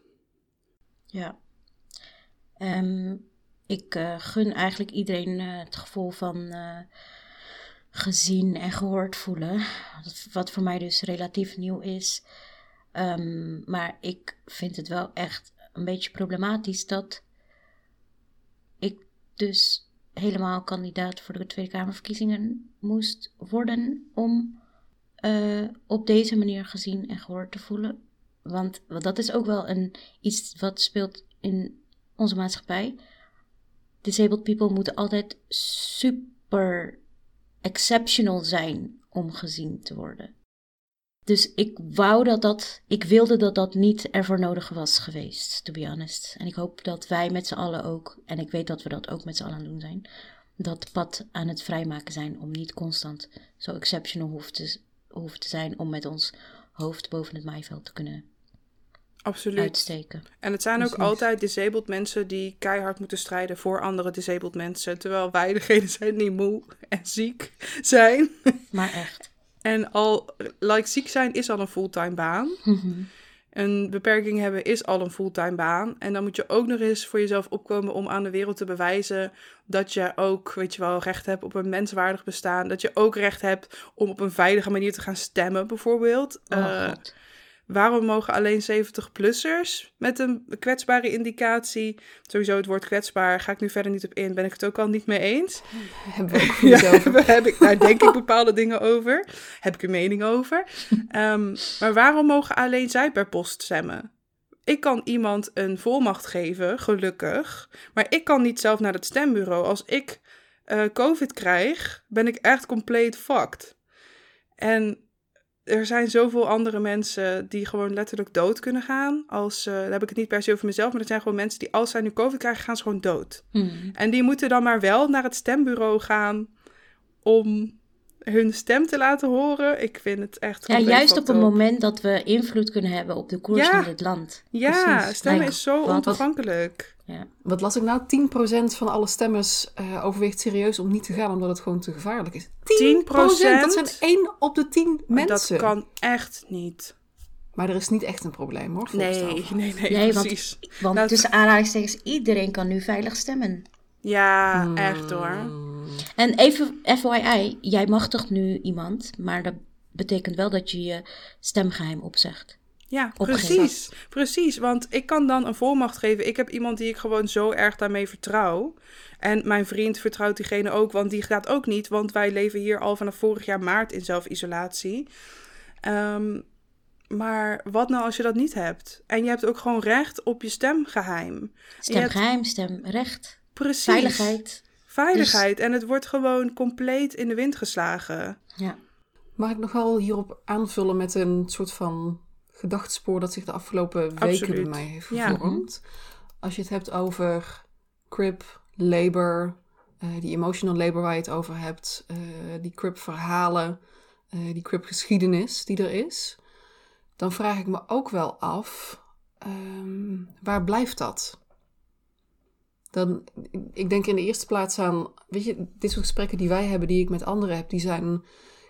Ja. Ehm, ik eh, gun eigenlijk iedereen eh, het gevoel van eh, gezien en gehoord voelen. Wat- voor mij dus relatief nieuw is. Ehm, maar ik vind het wel echt een beetje problematisch dat ik dus helemaal kandidaat voor de Tweede Kamerverkiezingen moest worden om eh, op deze manier gezien en gehoord te voelen. Want, want dat is ook wel een, iets wat speelt in onze maatschappij. Disabled people moeten altijd super exceptional zijn om gezien te worden. Dus ik wou dat dat, ik wilde dat dat niet ervoor nodig was geweest, to be honest. En ik hoop dat wij met z'n allen ook, en ik weet dat we dat ook met z'n allen aan doen zijn, dat pad aan het vrijmaken zijn om niet constant zo exceptional hoeft te, hoeft te zijn om met ons hoofd boven het maaiveld te kunnen Absoluut. uitsteken. En het zijn ook altijd disabled mensen die keihard moeten strijden voor andere disabled mensen. Terwijl wij degene zijn die moe en ziek zijn. Maar echt. En al, like, ziek zijn is al een fulltime baan. Een beperking hebben is al een fulltime baan. En dan moet je ook nog eens voor jezelf opkomen om aan de wereld te bewijzen dat je ook, weet je wel, recht hebt op een menswaardig bestaan. Dat je ook recht hebt om op een veilige manier te gaan stemmen, bijvoorbeeld. Oh, Eh. Waarom mogen alleen 70-plussers met een kwetsbare indicatie, sowieso het woord kwetsbaar, ga ik nu verder niet op in, ben ik het ook al niet mee eens. Hebben we ook Ja, heb ik, daar denk ik bepaalde dingen over. Heb ik een mening over. Ehm, maar waarom mogen alleen zij per post stemmen? Ik kan iemand een volmacht geven, gelukkig. Maar ik kan niet zelf naar het stembureau. Als ik eh, COVID krijg, ben ik echt compleet fucked. En er zijn zoveel andere mensen die gewoon letterlijk dood kunnen gaan. Als, eh, dan heb ik het niet per se over mezelf, maar er zijn gewoon mensen die als zij nu COVID krijgen, gaan ze gewoon dood. Mhm. En die moeten dan maar wel naar het stembureau gaan om hun stem te laten horen. Ik vind het echt. Ja, juist op het moment dat we invloed kunnen hebben op de koers Ja. van dit land. Ja, Precies. stemmen is zo ontoegankelijk. Ja. Wat las ik nou? 10% van alle stemmers eh, overweegt serieus om niet te gaan omdat het gewoon te gevaarlijk is. 10%! Dat zijn 1 op de 10 mensen. Dat kan echt niet. Maar er is niet echt een probleem hoor. Nee, nee, nee, Nee, want- precies. Want Nou, tussen aanhalingstekens, iedereen kan nu veilig stemmen. Ja, Hmm. echt hoor. En even FYI, jij mag toch nu iemand, maar dat betekent wel dat je je stemgeheim opzegt. Ja, Opgegeven. precies. Precies, want ik kan dan een volmacht geven. Ik heb iemand die ik gewoon zo erg daarmee vertrouw. En mijn vriend vertrouwt diegene ook, want die gaat ook niet. Want wij leven hier al vanaf vorig jaar maart in zelfisolatie. Ehm, maar wat nou als je dat niet hebt? En je hebt ook gewoon recht op je stemgeheim. Je hebt- Stemgeheim, stemrecht, Precies. veiligheid. Veiligheid. En het wordt gewoon compleet in de wind geslagen. Ja. Mag ik nog wel hierop aanvullen met een soort van gedachtspoor dat zich de afgelopen weken Absoluut. bij mij heeft Ja. gevormd? Als je het hebt over crip, labor, eh, die emotional labor waar je het over hebt, eh, die crip verhalen, eh, die crip geschiedenis die er is, dan vraag ik me ook wel af, ehm, waar blijft dat? Dan, ik denk in de eerste plaats aan, weet je, dit soort gesprekken die wij hebben, die ik met anderen heb, die zijn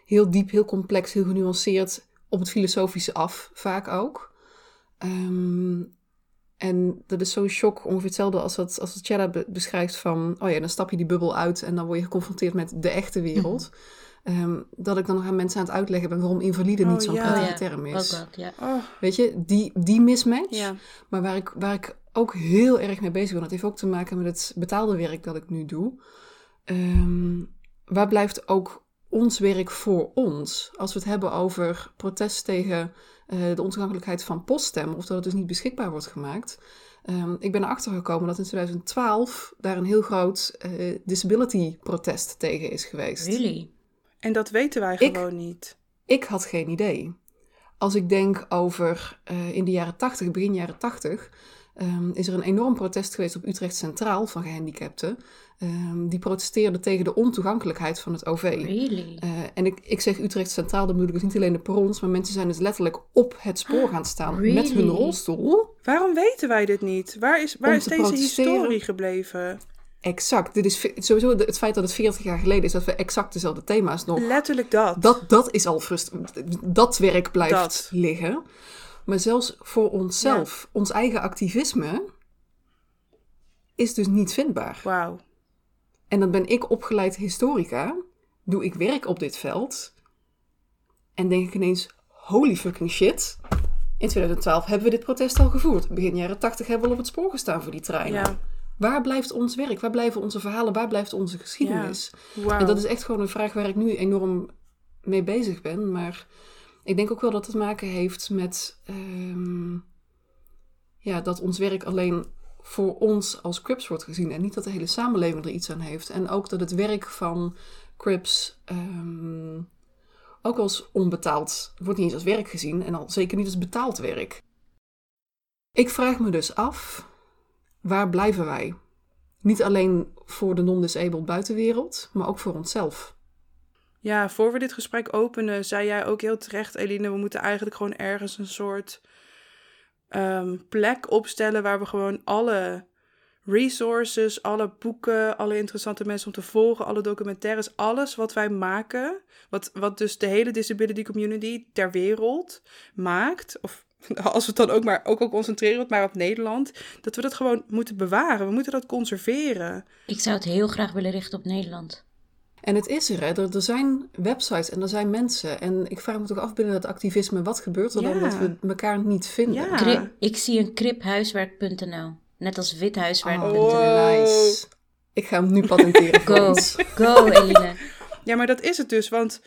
heel diep, heel complex, heel genuanceerd op het filosofische af, vaak ook. Ehm, en dat is zo'n shock, ongeveer hetzelfde als wat, als wat Chella be- beschrijft van, oh ja, dan stap je die bubbel uit en dan word je geconfronteerd met de echte wereld. Ehm, dat ik dan nog aan mensen aan het uitleggen ben waarom invalide Oh, niet zo'n ja. prettige Oh ja, term Ook is. ja. Oh, Weet je, die, die mismatch. ja. Maar waar ik, waar ik ook heel erg mee bezig ben, dat heeft ook te maken met het betaalde werk dat ik nu doe. Ehm, waar blijft ook ons werk voor ons? Als we het hebben over protest tegen eh, de ontoegankelijkheid van poststemmen, of dat het dus niet beschikbaar wordt gemaakt. Ehm, ik ben erachter gekomen dat in 2012 daar een heel groot eh, disability protest tegen is geweest. Really? En dat weten wij Ik- gewoon niet. Ik had geen idee. Als ik denk over eh, in de jaren 80, begin jaren 80, ehm, is er een enorm protest geweest op Utrecht Centraal van gehandicapten. Ehm, die protesteerden tegen de ontoegankelijkheid van het OV. Really? Eh, en ik, ik zeg Utrecht Centraal, dan bedoel ik dus niet alleen de perrons, maar mensen zijn dus letterlijk op het spoor gaan staan met hun rolstoel. Waarom weten wij dit niet? Waar is, waar is deze historie gebleven? Exact. Dit is sowieso het feit dat het 40 jaar geleden is dat we exact dezelfde thema's nog Letterlijk dat. Dat, dat is al frustrerend. Dat werk blijft Dat. liggen. Maar zelfs voor onszelf, ons eigen activisme, is dus niet vindbaar. Wauw. En dan ben ik opgeleid historica, doe ik werk op dit veld. En denk ik ineens, holy fucking shit. In 2012 hebben we dit protest al gevoerd. Begin jaren 80 hebben we al op het spoor gestaan voor die treinen. Ja. Waar blijft ons werk? Waar blijven onze verhalen? Waar blijft onze geschiedenis? En dat is echt gewoon een vraag waar ik nu enorm mee bezig ben. Maar ik denk ook wel dat het maken heeft met ehm, ja, dat ons werk alleen voor ons als Crips wordt gezien. En niet dat de hele samenleving er iets aan heeft. En ook dat het werk van Crips ehm, ook als onbetaald, wordt niet eens als werk gezien. En al zeker niet als betaald werk. Ik vraag me dus af, waar blijven wij? Niet alleen voor de non-disabled buitenwereld, maar ook voor onszelf. Ja, voor we dit gesprek openen, zei jij ook heel terecht, Eline, we moeten eigenlijk gewoon ergens een soort ehm, plek opstellen waar we gewoon alle resources, alle boeken, alle interessante mensen om te volgen, alle documentaires, alles wat wij maken, wat, wat dus de hele disability community ter wereld maakt, of als we het dan ook maar ook al concentreren maar op Nederland, dat we dat gewoon moeten bewaren. We moeten dat conserveren. Ik zou het heel graag willen richten op Nederland. En het is er, hè. Er, er zijn websites en er zijn mensen. En ik vraag me toch af binnen dat activisme, wat gebeurt er dan dat we elkaar niet vinden? Ja. Kri- ik zie een kriphuiswerk.nl. Net als withuiswerk.nl. Oh, nice. Ik ga hem nu patenteren Go, go Eline. Ja, maar dat is het dus. Want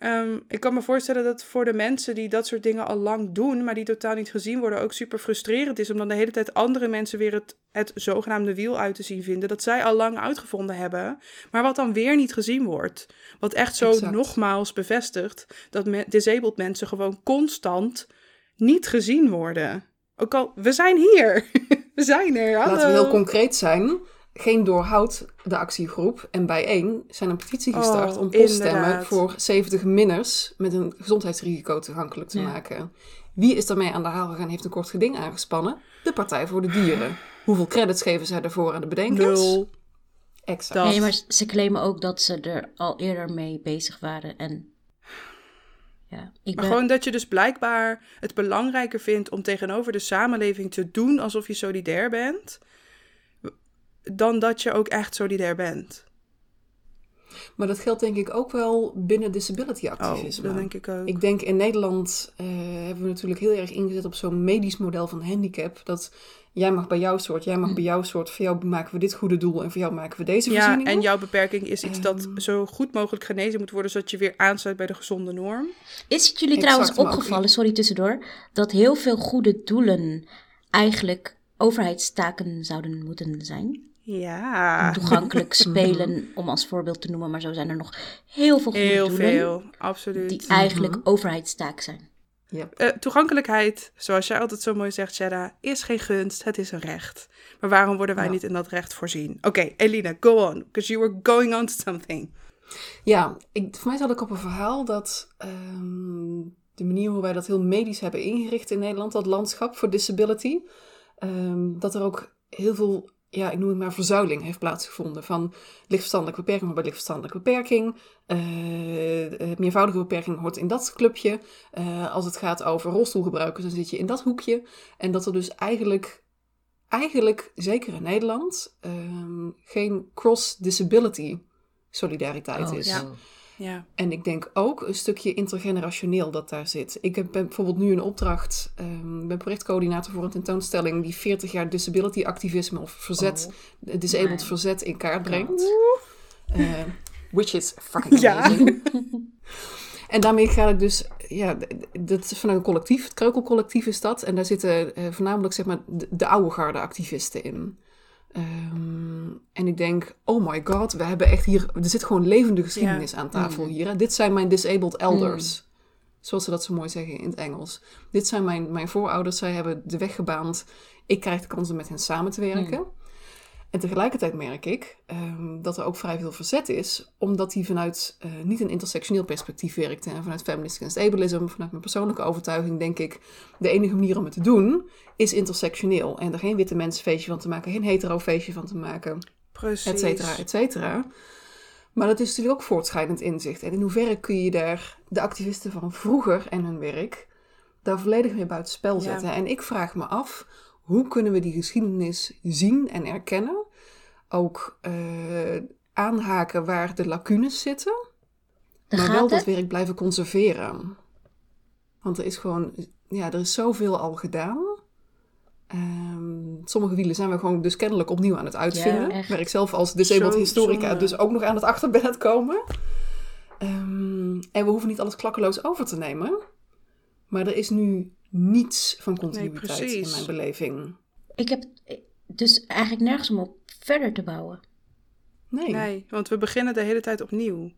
ehm, ik kan me voorstellen dat voor de mensen die dat soort dingen al lang doen, maar die totaal niet gezien worden, ook super frustrerend is. Om dan de hele tijd andere mensen weer het, het zogenaamde wiel uit te zien vinden. Dat zij al lang uitgevonden hebben, maar wat dan weer niet gezien wordt. Wat echt zo Exact. nogmaals bevestigt dat me- disabled mensen gewoon constant niet gezien worden. Ook al, we zijn hier. we zijn er. Hallo. Laten we heel concreet zijn. Geen doorhoud de actiegroep. En bijeen zijn een petitie gestart Oh, om poststemmen inderdaad. voor 70 minners met een gezondheidsrisico toegankelijk te Ja. maken. Wie is daarmee aan de haal gegaan, heeft een kort geding aangespannen? De Partij voor de Dieren. Hoeveel credits geven zij ervoor aan de bedenkers? Nul. Exact. Dat- Nee, maar ze claimen ook dat ze er al eerder mee bezig waren. En ja, ik Maar ben... gewoon dat je dus blijkbaar het belangrijker vindt om tegenover de samenleving te doen alsof je solidair bent, dan dat je ook echt solidair bent. Maar dat geldt denk ik ook wel binnen disability Oh, activisme. dat denk ik ook. Ik denk in Nederland eh, hebben we natuurlijk heel erg ingezet op zo'n medisch model van handicap. Dat jij mag bij jouw soort, jij mag bij jouw soort. Voor jou maken we dit goede doel en voor jou maken we deze ja, voorzieningen. en jouw beperking is iets dat Ehm. zo goed mogelijk genezen moet worden, zodat je weer aansluit bij de gezonde norm. Is het jullie Exact, trouwens opgevallen, sorry tussendoor, dat heel veel goede doelen eigenlijk overheidstaken zouden moeten zijn? Ja, Toegankelijk spelen, om als voorbeeld te noemen, maar zo zijn er nog heel veel goede heel doelen veel, absoluut. die eigenlijk overheidstaak zijn. Yep. Eh, toegankelijkheid, zoals jij altijd zo mooi zegt, Shada, is geen gunst, het is een recht. Maar waarom worden wij Ja. niet in dat recht voorzien? Oké, Elina, go on, because you were going on to something. Ja, ik, voor mij zat ik op een verhaal dat ehm, de manier hoe wij dat heel medisch hebben ingericht in Nederland, dat landschap voor disability, ehm, dat er ook heel veel, ja, ik noem het maar verzuiling heeft plaatsgevonden. Van lichtverstandelijke beperking hoort bij lichtverstandelijke beperking, eh, eh, meervoudige beperking hoort in dat clubje. Eh, als het gaat over rolstoelgebruikers, dan zit je in dat hoekje. En dat er dus eigenlijk, eigenlijk zeker in Nederland, ehm, geen cross-disability solidariteit Oh, is. Ja. Ja, En ik denk ook een stukje intergenerationeel dat daar zit. Ik heb bijvoorbeeld nu een opdracht, ehm ben projectcoördinator voor een tentoonstelling die 40 jaar disability activisme of verzet, Oh. eh, disabled Nee. verzet in kaart brengt. Eh, which is fucking Ja. En daarmee ga ik dus, ja, dat is vanuit een collectief, het Kreukelcollectief is dat. En daar zitten eh, voornamelijk zeg maar de, de oude garde activisten in. Ehm, en ik denk, oh my god, we hebben echt hier, er zit gewoon levende geschiedenis aan tafel hier. Hè? Dit zijn mijn disabled elders. Zoals ze dat zo mooi zeggen in het Engels. Dit zijn mijn, mijn voorouders, zij hebben de weg gebaand. Ik krijg de kans om met hen samen te werken. En tegelijkertijd merk ik ehm, dat er ook vrij veel verzet is, omdat hij vanuit eh, niet een intersectioneel perspectief werkte. En vanuit Feminist Against Ableism, vanuit mijn persoonlijke overtuiging, denk ik, de enige manier om het te doen is intersectioneel. En er geen witte mensenfeestje van te maken, geen hetero feestje van te maken, precies. et cetera, et cetera. Maar dat is natuurlijk ook voortschrijdend inzicht. En in hoeverre kun je daar de activisten van vroeger en hun werk daar volledig mee buiten spel Ja. zetten? En ik vraag me af, hoe kunnen we die geschiedenis zien en erkennen? Ook eh, aanhaken waar de lacunes zitten, Daar maar wel dat werk blijven conserveren. Want er is gewoon, ja, er is zoveel al gedaan. Ehm, sommige wielen zijn we gewoon dus kennelijk opnieuw aan het uitvinden. echt. waar ik zelf als disabled historica zonde. dus ook nog aan het achter ben aan het komen. Ehm, en we hoeven niet alles klakkeloos over te nemen. Maar er is nu niets van continuïteit in mijn beleving. Ik heb dus eigenlijk nergens om op verder te bouwen. Nee. Nee, want we beginnen de hele tijd opnieuw.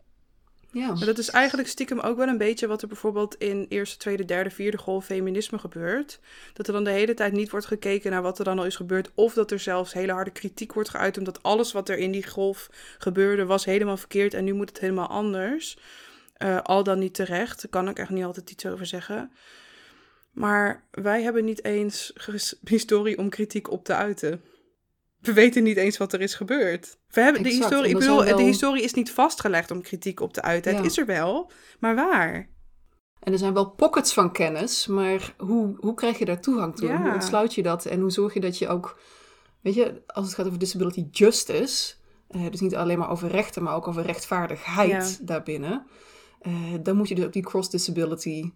Ja. Maar dat is eigenlijk stiekem ook wel een beetje wat er bijvoorbeeld in eerste, tweede, derde, vierde golf feminisme gebeurt. Dat er dan de hele tijd niet wordt gekeken naar wat er dan al is gebeurd. Of dat er zelfs hele harde kritiek wordt geuit. Omdat alles wat er in die golf gebeurde was helemaal verkeerd. En nu moet het helemaal anders. Eh, al dan niet terecht. Daar kan ik echt niet altijd iets over zeggen. Maar wij hebben niet eens historie om kritiek op te uiten. We weten niet eens wat er is gebeurd. We hebben de historie, ik bedoel, wel- de historie is niet vastgelegd om kritiek op te uiten. Het is er wel, maar waar? En er zijn wel pockets van kennis, maar hoe, hoe krijg je daar toegang toe? Ja. Hoe ontsluit je dat? En hoe zorg je dat je ook, weet je, als het gaat over disability justice, eh, dus niet alleen maar over rechten, maar ook over rechtvaardigheid daarbinnen, eh, dan moet je dus ook die cross-disability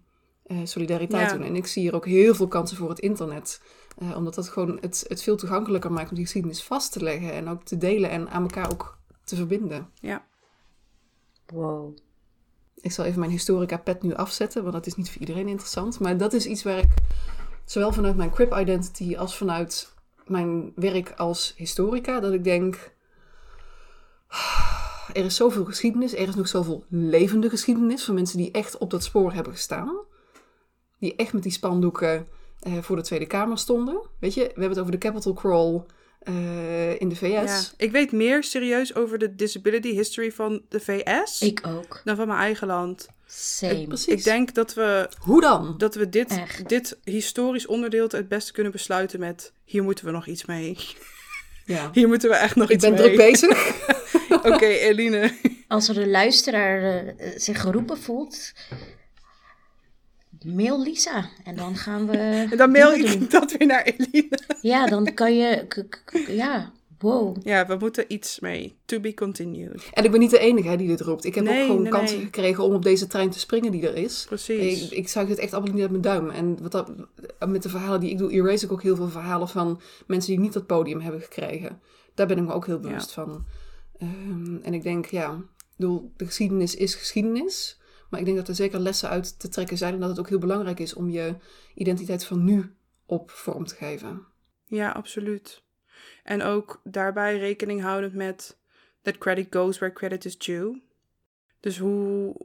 eh, solidariteit Ja. doen. En ik zie hier ook heel veel kansen voor het internet, eh, omdat dat gewoon het, het veel toegankelijker maakt om die geschiedenis vast te leggen en ook te delen en aan elkaar ook te verbinden. Ja, Wow. Ik zal even mijn historica pet nu afzetten, want dat is niet voor iedereen interessant. Maar dat is iets waar ik zowel vanuit mijn crip identity als vanuit mijn werk als historica, dat ik denk, er is zoveel geschiedenis, er is nog zoveel levende geschiedenis van mensen die echt op dat spoor hebben gestaan. Die echt met die spandoeken eh, voor de Tweede Kamer stonden. Weet je, we hebben het over de Capitol Crawl eh, in de VS. ja. Ik weet meer serieus over de disability history van de VS Ik ook. dan van mijn eigen land. Same. Precies. Ik denk dat we, Hoe dan? dat we dit, Echt. dit historisch onderdeel het beste kunnen besluiten met... Hier moeten we nog iets mee. Ja. Hier moeten we echt nog Ik iets ben mee. druk bezig. Oké, Eline. Als er een luisteraar eh, zich geroepen voelt, mail Lisa. En dan gaan we. En dan mail doen. ik dat weer naar Eline. Ja, dan kan je. ja, wow. Ja, we moeten iets mee. To be continued. En ik ben niet de enige hè, die dit roept. Ik heb Nee, ook gewoon nee, kansen nee. gekregen om op deze trein te springen die er is. Precies. Ik, ik zuig het echt absoluut niet uit mijn duim. En wat dat, met de verhalen die ik doe, erase ik ook heel veel verhalen van mensen die niet dat podium hebben gekregen. Daar ben ik me ook heel bewust van. Ehm, en ik denk, ja, ik bedoel, de geschiedenis is geschiedenis. Maar ik denk dat er zeker lessen uit te trekken zijn. En dat het ook heel belangrijk is om je identiteit van nu op vorm te geven. Ja, absoluut. En ook daarbij rekening houdend met that credit goes where credit is due. Dus hoe,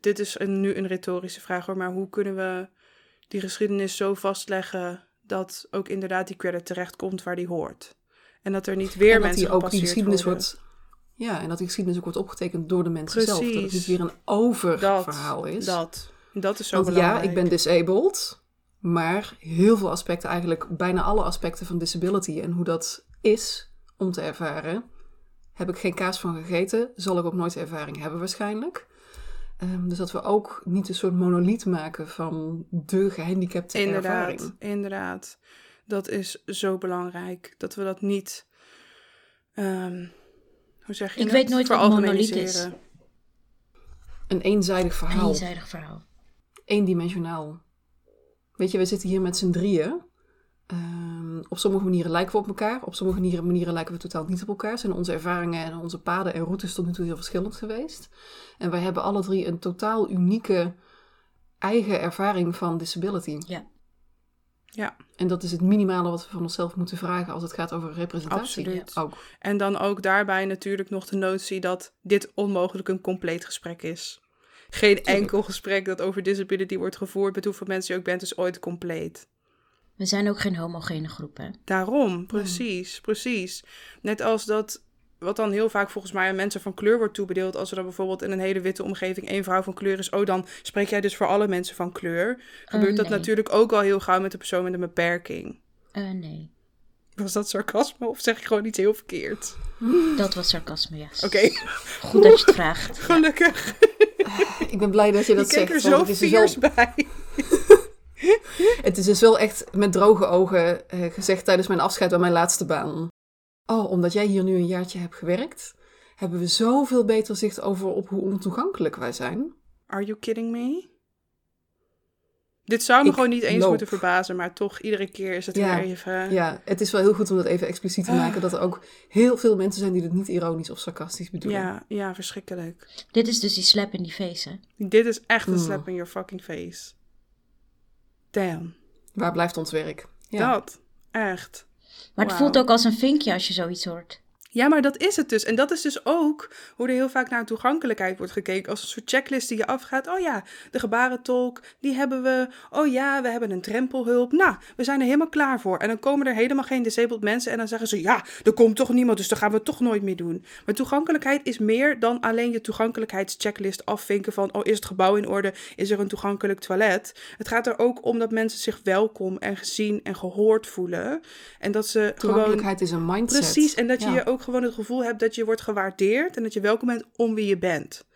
dit is een, nu een retorische vraag hoor, maar hoe kunnen we die geschiedenis zo vastleggen dat ook inderdaad die credit terecht komt waar die hoort? En dat er niet weer en dat mensen die ook die geschiedenis worden. wordt. Ja, en dat die geschiedenis ook wordt opgetekend door de mensen zelf. Dat het niet weer een over dat, verhaal is. Dat, dat is zo Want belangrijk. ja, ik ben disabled, maar heel veel aspecten, eigenlijk bijna alle aspecten van disability en hoe dat is om te ervaren, heb ik geen kaas van gegeten. Zal ik ook nooit ervaring hebben waarschijnlijk. Ehm, dus dat we ook niet een soort monoliet maken van de gehandicapte Inderdaad, ervaring. inderdaad. Dat is zo belangrijk. Dat we dat niet. ehm, hoe zeg je Ik weet nooit wat monolith is. Een eenzijdig Een verhaal. eenzijdig verhaal. eendimensionaal. Weet je, we zitten hier met z'n drieën. Ehm, op sommige manieren lijken we op elkaar. Op sommige manieren, manieren lijken we totaal niet op elkaar. Zijn onze ervaringen en onze paden en routes tot nu toe heel verschillend geweest. En wij hebben alle drie een totaal unieke eigen ervaring van disability. Ja. Ja, En dat is het minimale wat we van onszelf moeten vragen als het gaat over representatie. Absoluut. Ook. en dan ook daarbij natuurlijk nog de notie dat dit onmogelijk een compleet gesprek is. Geen enkel gesprek dat over disability wordt gevoerd, met hoeveel mensen je ook bent, is ooit compleet. We zijn ook geen homogene groep, hè? Daarom, precies, precies. Net als dat, wat dan heel vaak volgens mij aan mensen van kleur wordt toebedeeld, als er dan bijvoorbeeld in een hele witte omgeving één vrouw van kleur is, oh dan spreek jij dus voor alle mensen van kleur. Gebeurt dat nee. natuurlijk ook al heel gauw met de persoon met een beperking. Eh, nee. Was dat sarcasme of zeg ik gewoon iets heel verkeerd? Dat was sarcasme, ja. Oké, Goed dat je het vraagt. Ja. gelukkig. Ik ben blij dat je dat zegt. er want zo dus wel, fiers bij. het is dus wel echt met droge ogen eh, gezegd tijdens mijn afscheid bij mijn laatste baan. Oh, omdat jij hier nu een jaartje hebt gewerkt, hebben we zoveel beter zicht over op hoe ontoegankelijk wij zijn. Are you kidding me? Dit zou me Ik gewoon niet eens loop. moeten verbazen, maar toch iedere keer is het Ja, weer even... Ja, het is wel heel goed om dat even expliciet te maken. Dat er ook heel veel mensen zijn die het niet ironisch of sarcastisch bedoelen. ja, ja, verschrikkelijk. Dit is dus die slap in die face, hè? Dit is echt een Mm. slap in your fucking face. Damn. Waar blijft ons werk? Ja. Dat. Echt. Maar het voelt ook als een vinkje als je zoiets hoort. Ja, maar dat is het dus. En dat is dus ook hoe er heel vaak naar toegankelijkheid wordt gekeken. Als een soort checklist die je afgaat. Oh ja, de gebarentolk, die hebben we. Oh ja, we hebben een drempelhulp. Nou, we zijn er helemaal klaar voor. En dan komen er helemaal geen disabled mensen. En dan zeggen ze, ja, er komt toch niemand, dus dat gaan we toch nooit meer doen. Maar toegankelijkheid is meer dan alleen je toegankelijkheidschecklist afvinken van... oh, is het gebouw in orde? Is er een toegankelijk toilet? Het gaat er ook om dat mensen zich welkom en gezien en gehoord voelen. En dat ze Toegankelijkheid gewoon... is een mindset. Precies, en dat je Ja. je ook gewoon het gevoel hebt dat je wordt gewaardeerd en dat je welkom bent om wie je bent.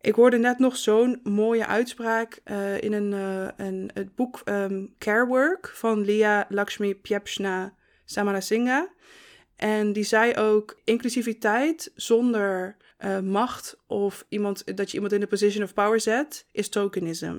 Ik hoorde net nog zo'n mooie uitspraak eh, in een, eh, een, het boek ehm Care Work van Lia Lakshmi Pyapshna Samarasinghe. En die zei ook: inclusiviteit zonder eh, macht of iemand, dat je iemand in de position of power zet, is tokenism.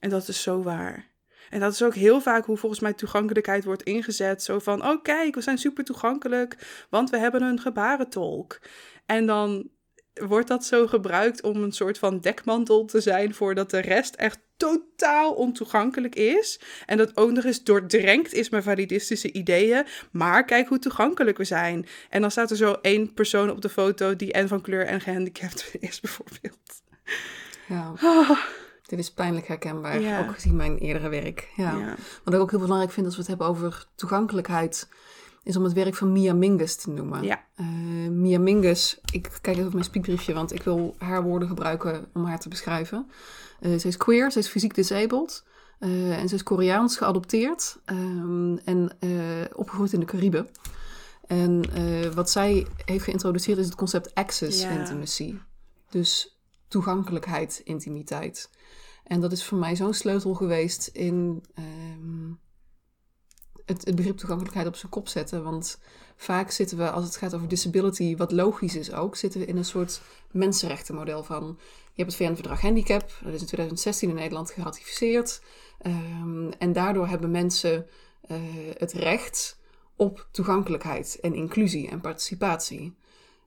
En dat is zo waar. En dat is ook heel vaak hoe volgens mij toegankelijkheid wordt ingezet. Zo van, oh kijk, we zijn super toegankelijk, want we hebben een gebarentolk. En dan wordt dat zo gebruikt om een soort van dekmantel te zijn voordat de rest echt totaal ontoegankelijk is. En dat ook nog eens doordrenkt is met validistische ideeën. Maar kijk hoe toegankelijk we zijn. En dan staat er zo één persoon op de foto die en van kleur en gehandicapt is, bijvoorbeeld. Ja. Ah, Dit is pijnlijk herkenbaar, Ja. ook gezien mijn eerdere werk. Ja. ja. Wat ik ook heel belangrijk vind als we het hebben over toegankelijkheid, is om het werk van Mia Mingus te noemen. Ja. Eh, Mia Mingus, ik kijk even op mijn speakbriefje, want ik wil haar woorden gebruiken om haar te beschrijven. Eh ze is queer, ze is fysiek disabled eh, en ze is Koreaans geadopteerd ehm, en opgegroeid in de Cariben. En wat zij heeft geïntroduceerd is het concept access Ja. intimacy. Dus toegankelijkheid, intimiteit. En dat is voor mij zo'n sleutel geweest in ehm, het, het begrip toegankelijkheid op zijn kop zetten. Want vaak zitten we, als het gaat over disability, wat logisch is ook, zitten we in een soort mensenrechtenmodel van... Je hebt het VN-verdrag handicap, dat is in 2016 in Nederland geratificeerd. Ehm, en daardoor hebben mensen eh, het recht op toegankelijkheid en inclusie en participatie.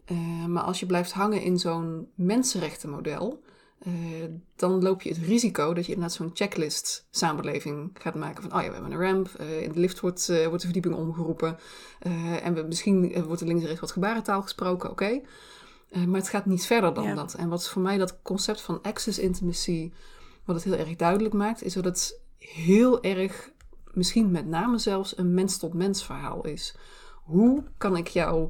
Eh, maar als je blijft hangen in zo'n mensenrechtenmodel, eh, dan loop je het risico dat je inderdaad zo'n checklist samenleving gaat maken. Van, oh ja, we hebben een ramp, eh, in de lift wordt, eh, wordt de verdieping omgeroepen. en we, misschien wordt er links en rechts wat gebarentaal gesproken, oké. Maar het gaat niet verder dan Ja. dat. En wat voor mij dat concept van access intimacy, wat het heel erg duidelijk maakt, is dat het heel erg, misschien met name zelfs, een mens-tot-mens verhaal is. Hoe kan ik jou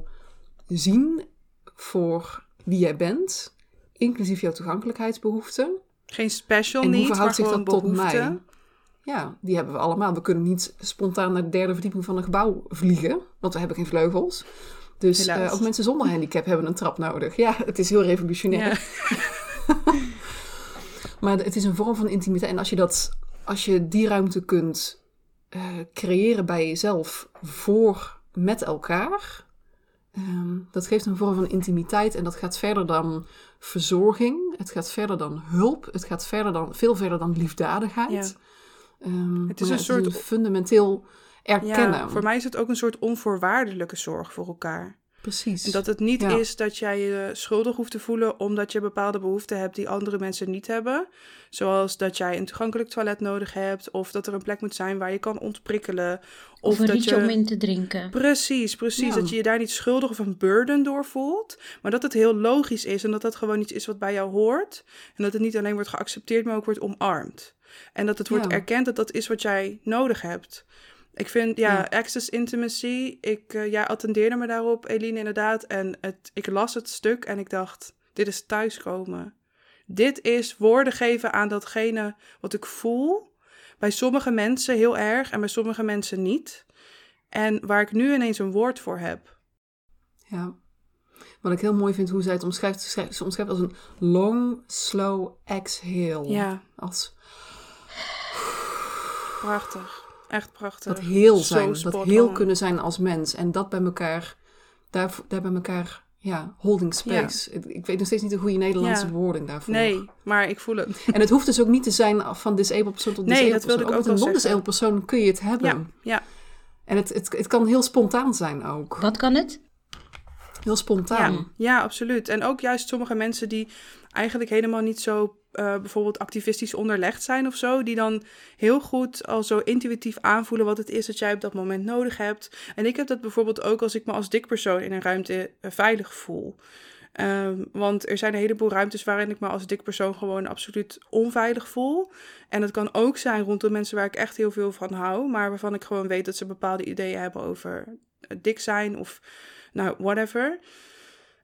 zien voor wie jij bent, inclusief jouw toegankelijkheidsbehoeften. Geen special En hoe needs, maar verhoudt zich dat tot mij? Ja, die hebben we allemaal. We kunnen niet spontaan naar de derde verdieping van een gebouw vliegen, want we hebben geen vleugels. Dus eh, ook mensen zonder handicap hebben een trap nodig. Ja, het is heel revolutionair. Ja. Maar het is een vorm van intimiteit. En als je, dat, als je die ruimte kunt eh, creëren bij jezelf voor met elkaar, ehm, dat geeft een vorm van intimiteit. En dat gaat verder dan verzorging. Het gaat verder dan hulp. Het gaat verder dan, veel verder dan liefdadigheid. Ja. Ehm, Het is een soort- fundamenteel erkennen. Ja, voor mij is het ook een soort onvoorwaardelijke zorg voor elkaar. Precies. En dat het niet Ja. is dat jij je schuldig hoeft te voelen omdat je bepaalde behoeften hebt die andere mensen niet hebben. Zoals dat jij een toegankelijk toilet nodig hebt, of dat er een plek moet zijn waar je kan ontprikkelen. Of, een dat rietje om in te drinken. Precies, precies. Ja. Dat je je daar niet schuldig of een burden door voelt. Maar dat het heel logisch is en dat dat gewoon iets is wat bij jou hoort. En dat het niet alleen wordt geaccepteerd, maar ook wordt omarmd. En dat het wordt Ja. erkend dat dat is wat jij nodig hebt. Ik vind, ja, Ja. access intimacy, ik, eh, jij attendeerde me daarop, Eline, inderdaad. En het, ik las het stuk en ik dacht, dit is thuiskomen. Dit is woorden geven aan datgene wat ik voel. Bij sommige mensen heel erg en bij sommige mensen niet. En waar ik nu ineens een woord voor heb. Ja. Wat ik heel mooi vind hoe zij het omschrijft. Ze schrijft- Ze omschrijft als een long, slow exhale. Ja, Als prachtig. Echt prachtig. dat heel zijn. Dat heel on. kunnen zijn als mens. En dat bij elkaar, daar, daar bij elkaar, ja, holding space. Ik, ik weet nog steeds niet de goede Nederlandse Ja. woording daarvoor. Nee, maar ik voel het. En het hoeft dus ook niet te zijn van disabled persoon tot Nee, disabled dat wilde persoon. ik Ook ook met een al zeggen. non-disabled persoon kun je het hebben. Ja, ja, En het, het, het kan heel spontaan zijn ook. Wat kan het? Heel spontaan. ja, ja, absoluut. En ook juist sommige mensen die eigenlijk helemaal niet zo eh, bijvoorbeeld activistisch onderlegd zijn of zo, die dan heel goed al zo intuïtief aanvoelen wat het is dat jij op dat moment nodig hebt. En ik heb dat bijvoorbeeld ook als ik me als dik persoon in een ruimte eh, veilig voel. Ehm, want er zijn een heleboel ruimtes waarin ik me als dik persoon gewoon absoluut onveilig voel. En het kan ook zijn rondom mensen waar ik echt heel veel van hou, maar waarvan ik gewoon weet dat ze bepaalde ideeën hebben over dik zijn of nou, whatever.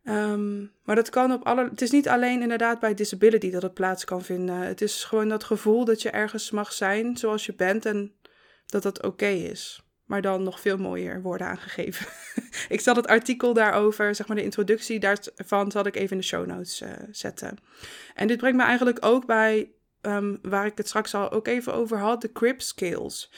Ehm, maar dat kan op alle. Het is niet alleen inderdaad bij disability dat het plaats kan vinden. Het is gewoon dat gevoel dat je ergens mag zijn zoals je bent en dat dat oké is. Maar dan nog veel mooier worden aangegeven. ik zal het artikel daarover, zeg maar de introductie daarvan, zal ik even in de show notes uh, zetten. En dit brengt me eigenlijk ook bij um, waar ik het straks al ook even over had, de crib skills.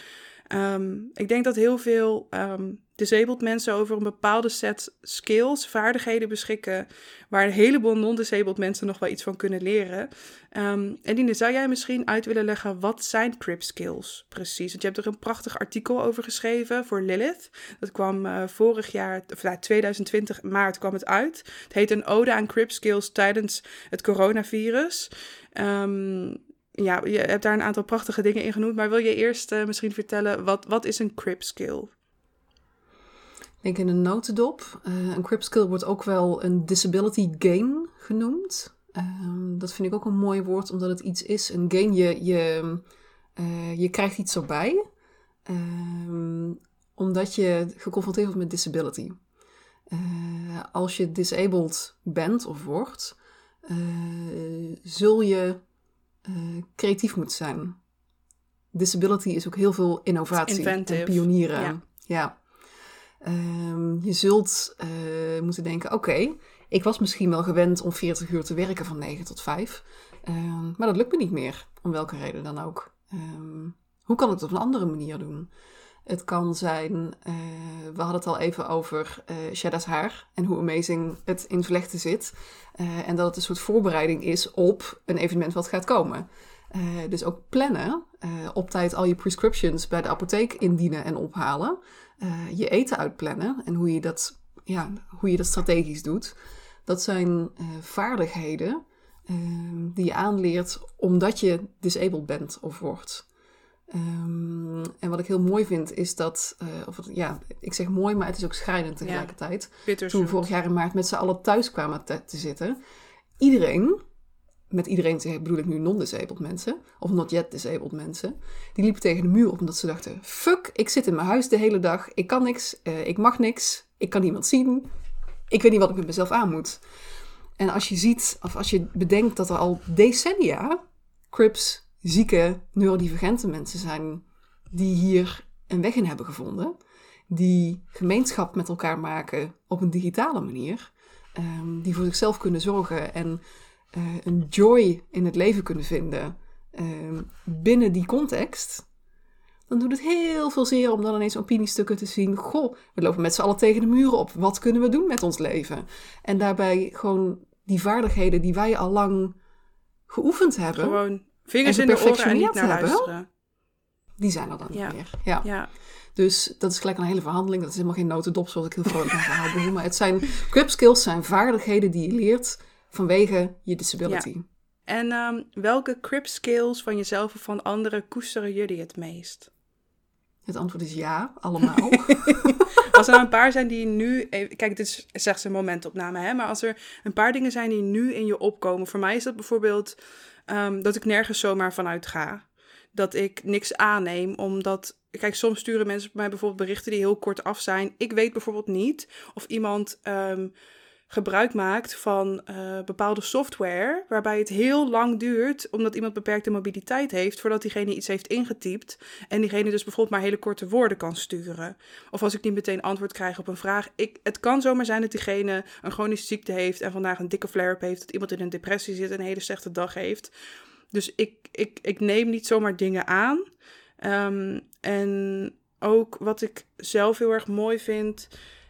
Um, ik denk dat heel veel um, disabled mensen over een bepaalde set skills, vaardigheden beschikken, waar een heleboel non-disabled mensen nog wel iets van kunnen leren. Um, en Dine, zou jij misschien uit willen leggen wat zijn crib skills precies? Want je hebt er een prachtig artikel over geschreven voor Lilith. Dat kwam uh, vorig jaar, of nou, 2020 maart kwam het uit. Het heet een ode aan crib skills tijdens het coronavirus. Um, ja, je hebt daar een aantal prachtige dingen in genoemd, maar wil je eerst uh, misschien vertellen, wat, wat is een crib skill? Ik denk in een notendop. Uh, een crib skill wordt ook wel een disability gain genoemd. Uh, dat vind ik ook een mooi woord, omdat het iets is. Een gain, je, je, uh, je krijgt iets erbij, ehm, omdat je geconfronteerd wordt met disability. als je disabled bent of wordt, zul je uh, creatief moet zijn. Disability is ook heel veel innovatie en pionieren. Ja. ja. Um, je zult uh, moeten denken, oké, ik was misschien wel gewend om 40 uur te werken van 9 tot 5. Um, ehm, maar dat lukt me niet meer, om welke reden dan ook. Um, hoe kan ik het op een andere manier doen? Het kan zijn, uh, we hadden het al even over uh, Shada's haar en hoe amazing het in vlechten zit. Uh, en dat het een soort voorbereiding is op een evenement wat gaat komen. dus ook plannen, op tijd al je prescriptions bij de apotheek indienen en ophalen. je eten uitplannen en hoe je dat, ja, hoe je dat strategisch doet. Dat zijn vaardigheden die je aanleert omdat je disabled bent of wordt. Um, en wat ik heel mooi vind is dat, uh, of ja, ik zeg mooi, maar het is ook schrijnend tegelijkertijd. Ja, Toen we vorig jaar in maart met z'n allen thuis kwamen te, te, zitten, iedereen, met iedereen bedoel ik nu non-disabled mensen, of not yet disabled mensen, die liepen tegen de muur op omdat ze dachten: fuck, ik zit in mijn huis de hele dag, ik kan niks, uh, ik mag niks, ik kan niemand zien, ik weet niet wat ik met mezelf aan moet. En als je ziet, of als je bedenkt dat er al decennia Crips zieke, neurodivergente mensen zijn die hier een weg in hebben gevonden. Die gemeenschap met elkaar maken op een digitale manier. Um, die voor zichzelf kunnen zorgen en uh, een joy in het leven kunnen vinden um, binnen die context. Dan doet het heel veel zeer om dan ineens opiniestukken te zien. Goh, we lopen met z'n allen tegen de muren op. Wat kunnen we doen met ons leven? En daarbij gewoon die vaardigheden die wij al lang geoefend hebben. Gewoon Vingers in de oren en niet naar luisteren. Die zijn er dan niet meer. Ja. ja. Dus dat is gelijk een hele verhandeling. Dat is helemaal geen notendop zoals ik heel vrolijk aan verhaal bedoel. Maar het zijn crib skills, zijn vaardigheden die je leert vanwege je disability. Ja. En um, welke crib skills van jezelf of van anderen koesteren jullie het meest? Het antwoord is ja, allemaal. als er een paar zijn die nu. Even, kijk, dit is slechts een momentopname, hè? Maar als er een paar dingen zijn die nu in je opkomen. Voor mij is dat bijvoorbeeld um, dat ik nergens zomaar vanuit ga. Dat ik niks aanneem, omdat. Kijk, soms sturen mensen mij bijvoorbeeld berichten die heel kort af zijn. Ik weet bijvoorbeeld niet of iemand. Um, gebruik maakt van uh, bepaalde software, waarbij het heel lang duurt, omdat iemand beperkte mobiliteit heeft, voordat diegene iets heeft ingetypt en diegene dus bijvoorbeeld maar hele korte woorden kan sturen. Of als ik niet meteen antwoord krijg op een vraag. Ik, het kan zomaar zijn dat diegene een chronische ziekte heeft en vandaag een dikke flare-up heeft, dat iemand in een depressie zit en een hele slechte dag heeft. Dus ik, ik, ik neem niet zomaar dingen aan. Um, en ook wat ik zelf heel erg mooi vind,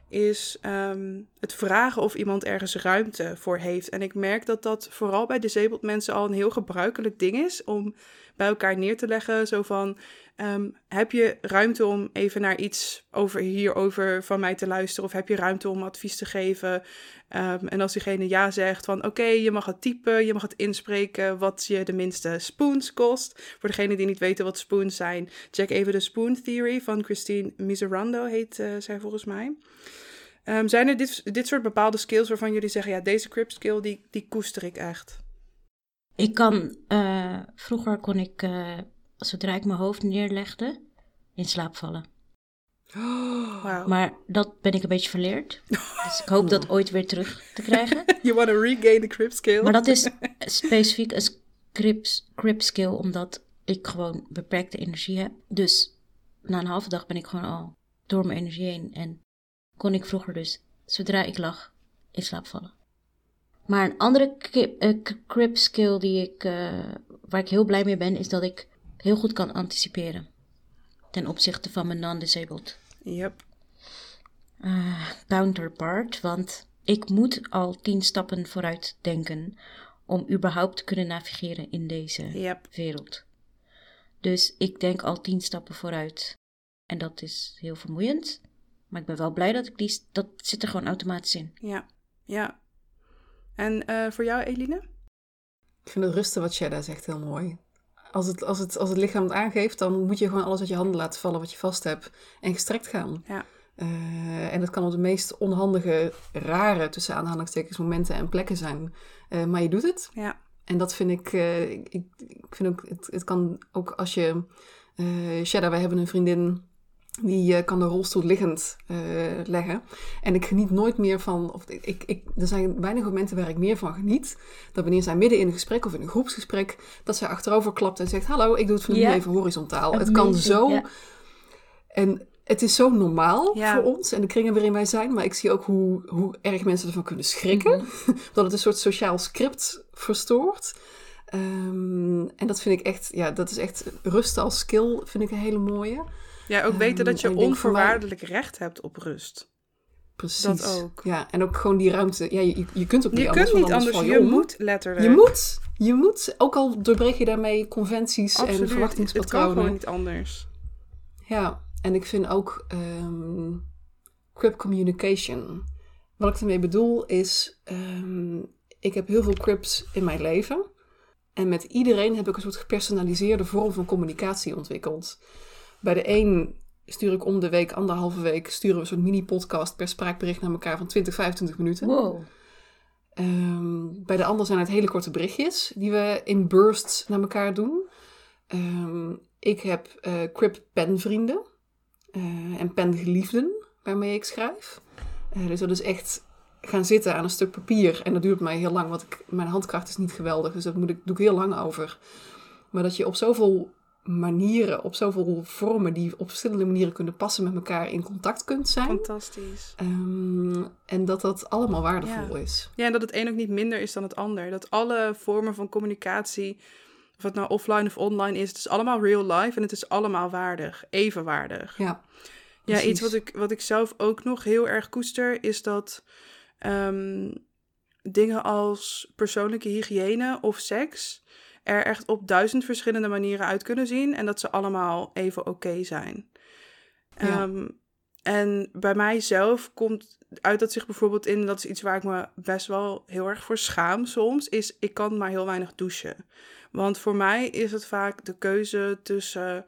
is um, het vragen of iemand ergens ruimte voor heeft. En ik merk dat dat vooral bij disabled mensen al een heel gebruikelijk ding is om bij elkaar neer te leggen. Zo van, ehm, heb je ruimte om even naar iets over hierover van mij te luisteren? Of heb je ruimte om advies te geven? Ehm, en als diegene ja zegt van, oké, je mag het typen, je mag het inspreken wat je de minste spoons kost. Voor degenen die niet weten wat spoons zijn, check even de Spoon Theory van Christine Miserando, heet uh, zij volgens mij. Um, zijn er dit, dit soort bepaalde skills waarvan jullie zeggen, ja, deze crypt skill, die, die koester ik echt? Ik kan, uh, vroeger kon ik, uh, zodra ik mijn hoofd neerlegde, in slaap vallen. Oh, wow. Maar dat ben ik een beetje verleerd. Dus ik hoop dat ooit weer terug te krijgen. you want to regain the crypt skill. Maar dat is specifiek een crypt, crypt skill, omdat ik gewoon beperkte energie heb. Dus na een halve dag ben ik gewoon al door mijn energie heen en kon ik vroeger dus, zodra ik lag, in slaap vallen. Maar een andere crib skill die ik, uh, waar ik heel blij mee ben, is dat ik heel goed kan anticiperen. Ten opzichte van mijn non-disabled. Yep. Uh, counterpart, want ik moet al tien stappen vooruit denken om überhaupt te kunnen navigeren in deze yep. wereld. Dus ik denk al tien stappen vooruit. En dat is heel vermoeiend. Maar ik ben wel blij dat ik die. Dat zit er gewoon automatisch in. Ja, ja. En uh, voor jou, Eline? Ik vind het rusten wat Shada zegt heel mooi. Als het, als, het, als het lichaam het aangeeft, dan moet je gewoon alles uit je handen laten vallen wat je vast hebt. En gestrekt gaan. Ja. Uh, en dat kan op de meest onhandige, rare, tussen aanhalingstekens, momenten en plekken zijn. Uh, maar je doet het. Ja. En dat vind ik, ik, ik vind ook, het, het kan ook als je, Shada, wij hebben een vriendin die uh, kan de rolstoel liggend uh, leggen. En ik geniet nooit meer van. Of ik, ik, er zijn weinig momenten waar ik meer van geniet. Dat wanneer zij midden in een gesprek of in een groepsgesprek. dat zij achterover klapt en zegt: Hallo, ik doe het vanaf yeah. even horizontaal. het kan zo. Yeah. En het is zo normaal ja. voor ons en de kringen waarin wij zijn. Maar ik zie ook hoe, hoe erg mensen ervan kunnen schrikken. Mm-hmm. dat het een soort sociaal script verstoort. Um, en dat vind ik echt, ja, dat is echt rust als skill, vind ik een hele mooie. Ja, ook weten dat je onvoorwaardelijk mij... recht hebt op rust. Precies. Dat ook. Ja, en ook gewoon die ruimte. Ja, je, je kunt ook niet je anders. Kunt niet anders, je, moet letterlijk. Je moet. Je moet. Ook al doorbreek je daarmee conventies Absoluut. en verwachtingspatronen. Het kan gewoon niet anders. Ja, en ik vind ook um, crip communication. Wat ik ermee bedoel is, um, ik heb heel veel crips in mijn leven. En met iedereen heb ik een soort gepersonaliseerde vorm van communicatie ontwikkeld. Bij de een stuur ik om de week, anderhalve week, sturen we een soort mini-podcast per spraakbericht naar elkaar van 20, 25 minuten. Wow. Um, bij de ander zijn het hele korte berichtjes die we in bursts naar elkaar doen. Um, ik heb uh, Crip penvrienden uh, en pengeliefden waarmee ik schrijf. Uh, dus dat is echt gaan zitten aan een stuk papier. En dat duurt mij heel lang, want ik, mijn handkracht is niet geweldig. Dus dat moet ik, doe ik heel lang over. Maar dat je op zoveel manieren, op zoveel vormen die op verschillende manieren kunnen passen met elkaar in contact kunt zijn. Fantastisch. Um, en dat dat allemaal waardevol ja. is. Ja, en dat het een ook niet minder is dan het ander. Dat alle vormen van communicatie, of het nou offline of online is, het is allemaal real life en het is allemaal waardig, even waardig. Ja. Ja, iets wat ik, wat ik zelf ook nog heel erg koester, is dat um, dingen als persoonlijke hygiëne of seks er echt op duizend verschillende manieren uit kunnen zien en dat ze allemaal even oké okay zijn. Ja. Um, en bij mijzelf komt uit dat zich bijvoorbeeld in, dat is iets waar ik me best wel heel erg voor schaam soms, is ik kan maar heel weinig douchen. Want voor mij is het vaak de keuze tussen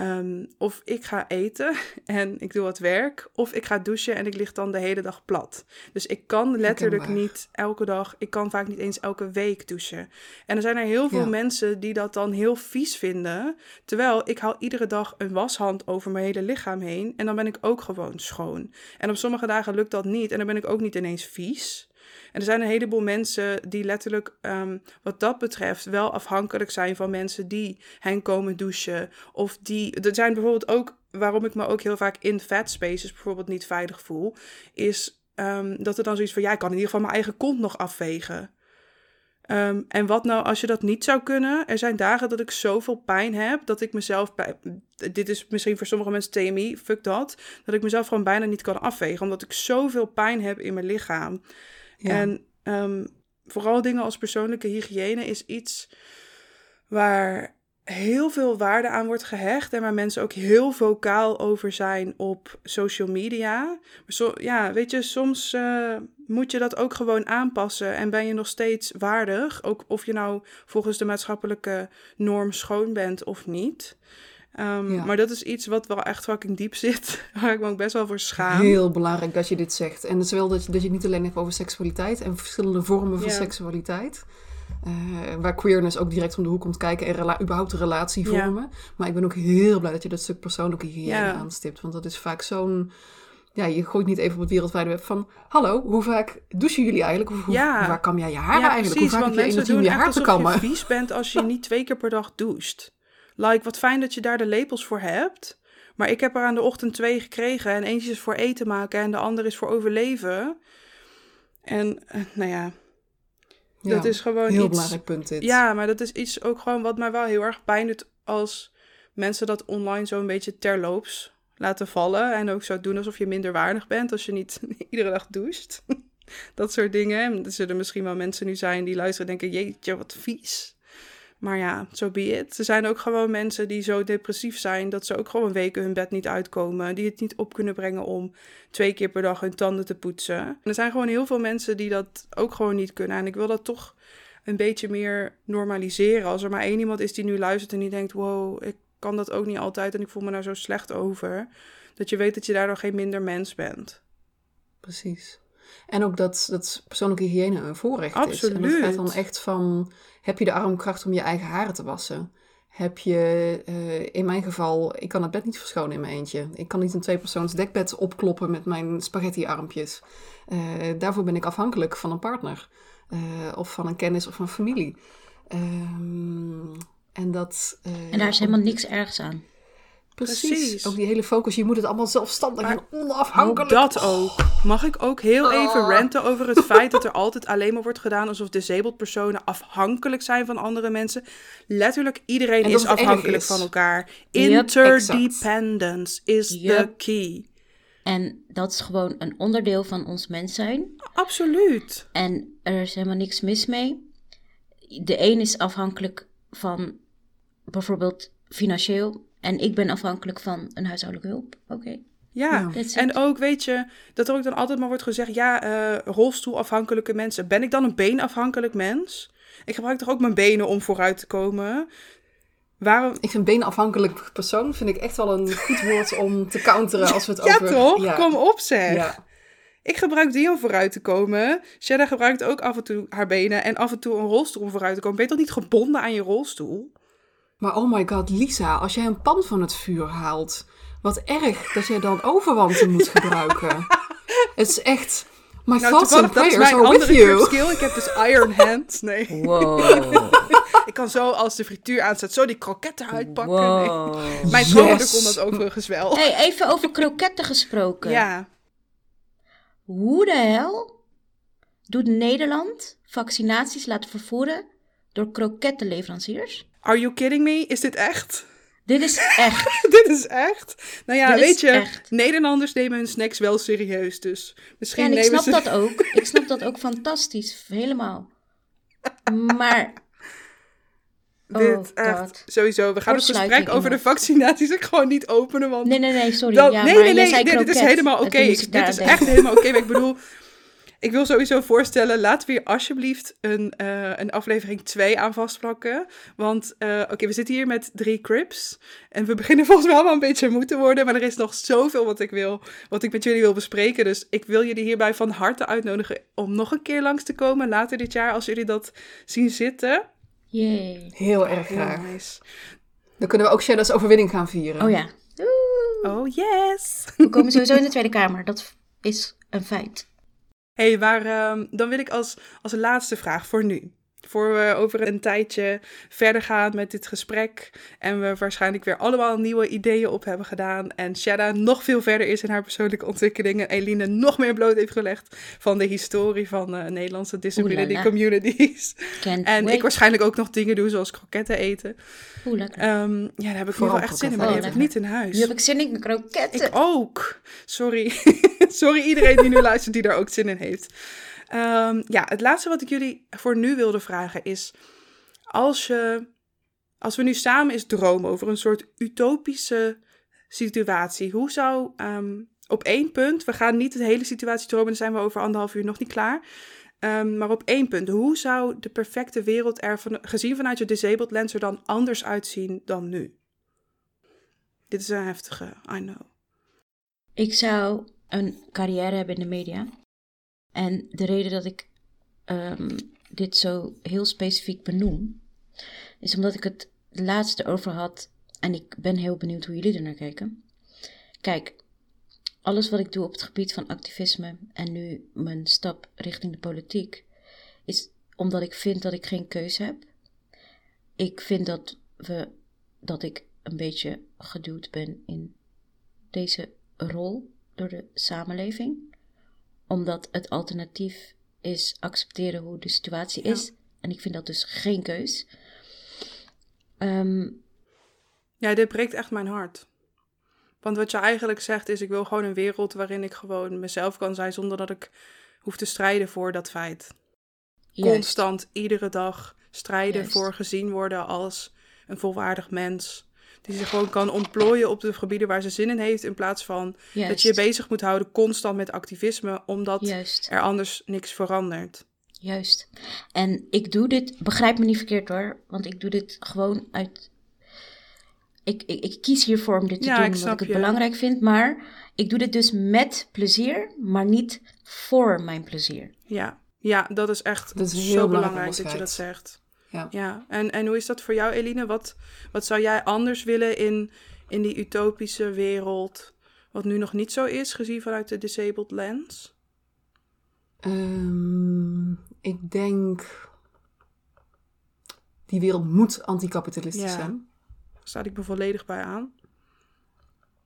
um, of ik ga eten en ik doe wat werk, of ik ga douchen en ik lig dan de hele dag plat. Dus ik kan letterlijk Herkenbaar. niet elke dag, ik kan vaak niet eens elke week douchen. En er zijn er heel veel Ja. mensen die dat dan heel vies vinden, terwijl ik haal iedere dag een washand over mijn hele lichaam heen en dan ben ik ook gewoon schoon. En op sommige dagen lukt dat niet en dan ben ik ook niet ineens vies. En er zijn een heleboel mensen die letterlijk, um, wat dat betreft, wel afhankelijk zijn van mensen die hen komen douchen. Of die. Er zijn bijvoorbeeld ook, waarom ik me ook heel vaak in fat spaces bijvoorbeeld niet veilig voel, is um, dat er dan zoiets van: ja, ik kan in ieder geval mijn eigen kont nog afvegen. Um, en wat nou als je dat niet zou kunnen? Er zijn dagen dat ik zoveel pijn heb dat ik mezelf. Dit is misschien voor sommige mensen TMI, fuck dat. Dat ik mezelf gewoon bijna niet kan afvegen, omdat ik zoveel pijn heb in mijn lichaam. En um, vooral dingen als persoonlijke hygiëne is iets waar heel veel waarde aan wordt gehecht en waar mensen ook heel vocaal over zijn op social media. Maar ja, weet je, soms uh, moet je dat ook gewoon aanpassen en ben je nog steeds waardig, ook of je nou volgens de maatschappelijke norm schoon bent of niet. Um, ja. Maar dat is iets wat wel echt fucking diep zit, waar ik me ook best wel voor schaam. Heel belangrijk dat je dit zegt. En zowel dat je, dat je niet alleen hebt over seksualiteit en verschillende vormen van ja. seksualiteit. Uh, waar queerness ook direct om de hoek komt kijken en rela überhaupt een relatie vormen. Ja. Maar ik ben ook heel blij dat je dat stuk persoonlijke hygiëne aanstipt. Want dat is vaak zo'n... Ja, je gooit niet even op het wereldwijde web van... Hallo, hoe vaak douchen jullie eigenlijk? Of hoe, ja. vaak kam jij je haar ja, eigenlijk? Precies, hoe vaak heb je mensen doen je haar te kammen? je vies bent als je niet twee keer per dag doucht. Like, wat fijn dat je daar de lepels voor hebt. Maar ik heb er aan de ochtend twee gekregen. En eentje is voor eten maken en de andere is voor overleven. En, uh, nou ja... Ja, dat is gewoon heel iets... belangrijk punt dit. Ja, maar dat is iets ook gewoon wat mij wel heel erg pijn doet als mensen dat online zo een beetje terloops laten vallen. En ook zo doen alsof je minder waardig bent als je niet iedere dag doucht. dat soort dingen. En er zullen misschien wel mensen nu zijn die luisteren en denken, jeetje, wat vies. Maar ja, zo so be it. Er zijn ook gewoon mensen die zo depressief zijn dat ze ook gewoon weken hun bed niet uitkomen. Die het niet op kunnen brengen om twee keer per dag hun tanden te poetsen. En er zijn gewoon heel veel mensen die dat ook gewoon niet kunnen. En ik wil dat toch een beetje meer normaliseren. Als er maar één iemand is die nu luistert en die denkt: wow, ik kan dat ook niet altijd en ik voel me daar zo slecht over. Dat je weet dat je daardoor geen minder mens bent. Precies. En ook dat, dat persoonlijke hygiëne een voorrecht Absoluut. is. En dat gaat dan echt van, heb je de armkracht om je eigen haren te wassen? Heb je, uh, in mijn geval, ik kan het bed niet verschonen in mijn eentje. Ik kan niet een tweepersoons dekbed opkloppen met mijn spaghetti-armpjes. Uh, daarvoor ben ik afhankelijk van een partner. Uh, of van een kennis of van familie. Um, en dat... en daar is helemaal niks ergs aan. Precies. Precies. Ook die hele focus. Je moet het allemaal zelfstandig en onafhankelijk. Dat ook. Mag ik ook heel even Oh. ranten over het feit dat er altijd alleen maar wordt gedaan alsof disabled personen afhankelijk zijn van andere mensen? Letterlijk iedereen is afhankelijk is. van elkaar. Yep. Interdependence is the Yep. key. En dat is gewoon een onderdeel van ons mens zijn. Absoluut. En er is helemaal niks mis mee. De een is afhankelijk van bijvoorbeeld financieel. En ik ben afhankelijk van een huishoudelijke hulp. Oké. Ja, Ja. En ook weet je, dat er ook dan altijd maar wordt gezegd, ja, eh, rolstoelafhankelijke mensen. Ben ik dan een beenafhankelijk mens? Ik gebruik toch ook mijn benen om vooruit te komen? Waarom? Ik vind beenafhankelijk persoon vind ik echt wel een goed woord om te counteren als we het Ja, over... toch? Kom op zeg. Ja. Ik gebruik die om vooruit te komen. Shedda gebruikt ook af en toe haar benen en af en toe een rolstoel om vooruit te komen. Ben je toch niet gebonden aan je rolstoel? Maar oh my god, Lisa, als jij een pan van het vuur haalt, wat erg dat jij dan overwanten moet gebruiken. Het is echt... My thoughts and toevallig, dat is prayers mijn are with andere you. skill. Ik heb dus iron hand. Nee. Wow. Ik kan zo, als de frituur aanzet, zo die kroketten uitpakken. Nee. wow. Mijn schoonmoeder Yes. kon dat overigens wel. Hey, even over kroketten gesproken. Ja. Hoe de hel doet Nederland vaccinaties laten vervoeren door krokettenleveranciers? Are you kidding me? Is dit echt? Dit is echt. dit is echt? Nou ja, Dit weet je, echt. Nederlanders nemen hun snacks wel serieus. Dus misschien Ja, en ik snap ze... dat ook. Ik snap dat ook fantastisch. Helemaal. Maar Dit Oh, echt, God. sowieso. We gaan het gesprek over de vaccinaties ook gewoon niet openen, want... nee, nee, nee, sorry. Dan- ja, nee, maar nee, nee, nee, dit is helemaal oké. Ik- ik Dit is echt helemaal oké. maar ik bedoel, ik wil sowieso voorstellen, laten we hier alsjeblieft een, eh, een aflevering 2 aan vastplakken. Want, eh, oké, we zitten hier met drie crips. En we beginnen volgens mij allemaal een beetje moe te worden. Maar er is nog zoveel wat ik wil, wat ik met jullie wil bespreken. Dus ik wil jullie hierbij van harte uitnodigen om nog een keer langs te komen later dit jaar, als jullie dat zien zitten. Yay. Heel erg Heel graag. nice. Dan kunnen we ook Shadow's overwinning gaan vieren. Oh ja. Oeh. Oh, yes! We komen sowieso in de Tweede Kamer. Dat is een feit. Hey, maar ehm, dan wil ik als, als laatste vraag voor nu. Voor we over een tijdje verder gaan met dit gesprek. En we waarschijnlijk weer allemaal nieuwe ideeën op hebben gedaan. En Shada nog veel verder is in haar persoonlijke ontwikkeling. En Eline nog meer bloot heeft gelegd van de historie van eh, Nederlandse disability Oelala. communities. Can't En wait. ik waarschijnlijk ook nog dingen doe, zoals kroketten eten. Oeh, lekker. Ehm, ja, daar heb ik nu Vooral wel echt zin in, maar die heb ik niet in huis. nu heb ik zin in kroketten. Ik ook. Sorry. Sorry iedereen die nu luistert die daar ook zin in heeft. Ehm, ja, het laatste wat ik jullie voor nu wilde vragen is... Als je als we nu samen eens dromen over een soort utopische situatie, hoe zou ehm, op één punt, we gaan niet de hele situatie dromen, dan zijn we over anderhalf uur nog niet klaar. Ehm, maar op één punt, hoe zou de perfecte wereld er gezien vanuit je disabled lens er dan anders uitzien dan nu? Dit is een heftige, I know. Ik zou een carrière hebben in de media. En de reden dat ik ehm, dit zo heel specifiek benoem, is omdat ik het laatste over had. En ik ben heel benieuwd hoe jullie er naar kijken. Kijk, alles wat ik doe op het gebied van activisme en nu mijn stap richting de politiek, is omdat ik vind dat ik geen keuze heb. Ik vind dat we dat ik een beetje geduwd ben in deze rol door de samenleving. Omdat het alternatief is accepteren hoe de situatie is. En ik vind dat dus geen keus. Um, ja, dit breekt echt mijn hart. Want wat je eigenlijk zegt is: ik wil gewoon een wereld waarin ik gewoon mezelf kan zijn zonder dat ik hoef te strijden voor dat feit. Constant, iedere dag strijden voor gezien worden als een volwaardig mens. Die zich gewoon kan ontplooien op de gebieden waar ze zin in heeft. In plaats van dat je je bezig moet houden constant met activisme, omdat er anders niks verandert. Juist. En ik doe dit, begrijp me niet verkeerd hoor, want ik doe dit gewoon uit. Ik, ik, ik kies hiervoor om dit te doen omdat ik het belangrijk vind, maar ik doe dit dus met plezier, maar niet voor mijn plezier. Ja, ja dat is echt dat is heel zo belangrijk dat je dat zegt. Ja. ja. En, en hoe is dat voor jou, Eline? Wat, wat zou jij anders willen in, in die utopische wereld, wat nu nog niet zo is, gezien vanuit de disabled lens? Um, ik denk, die wereld moet anticapitalistisch ja. zijn. Daar staat ik me volledig bij aan.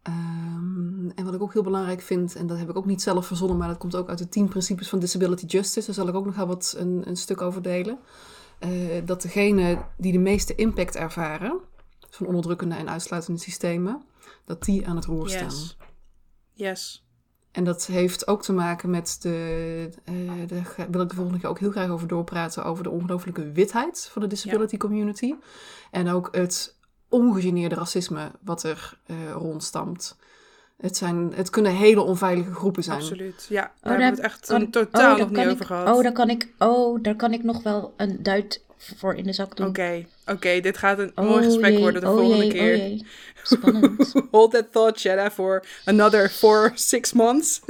Um, en wat ik ook heel belangrijk vind, en dat heb ik ook niet zelf verzonnen, maar dat komt ook uit de tien principes van disability justice. Daar zal ik ook nog wel wat een, een stuk over delen. Uh, dat degene die de meeste impact ervaren van onderdrukkende en uitsluitende systemen, dat die aan het roer staan. Yes. yes. En dat heeft ook te maken met de, uh, daar wil ik de volgende keer ook heel graag over doorpraten, over de ongelooflijke witheid van de disability community. En ook het ongegeneerde racisme wat er uh, rondstamt. Het, zijn, het kunnen hele onveilige groepen zijn. Absoluut, ja. Daar, oh, hebben we het echt kan, totaal oh, nog niet over gehad. Oh daar, kan ik, oh, daar kan ik nog wel een duit voor in de zak doen. Oké, oké. dit gaat een oh, mooi gesprek worden de oh, volgende jee, keer. Oh, Spannend. Hold that thought, Jenna, for another four, six months.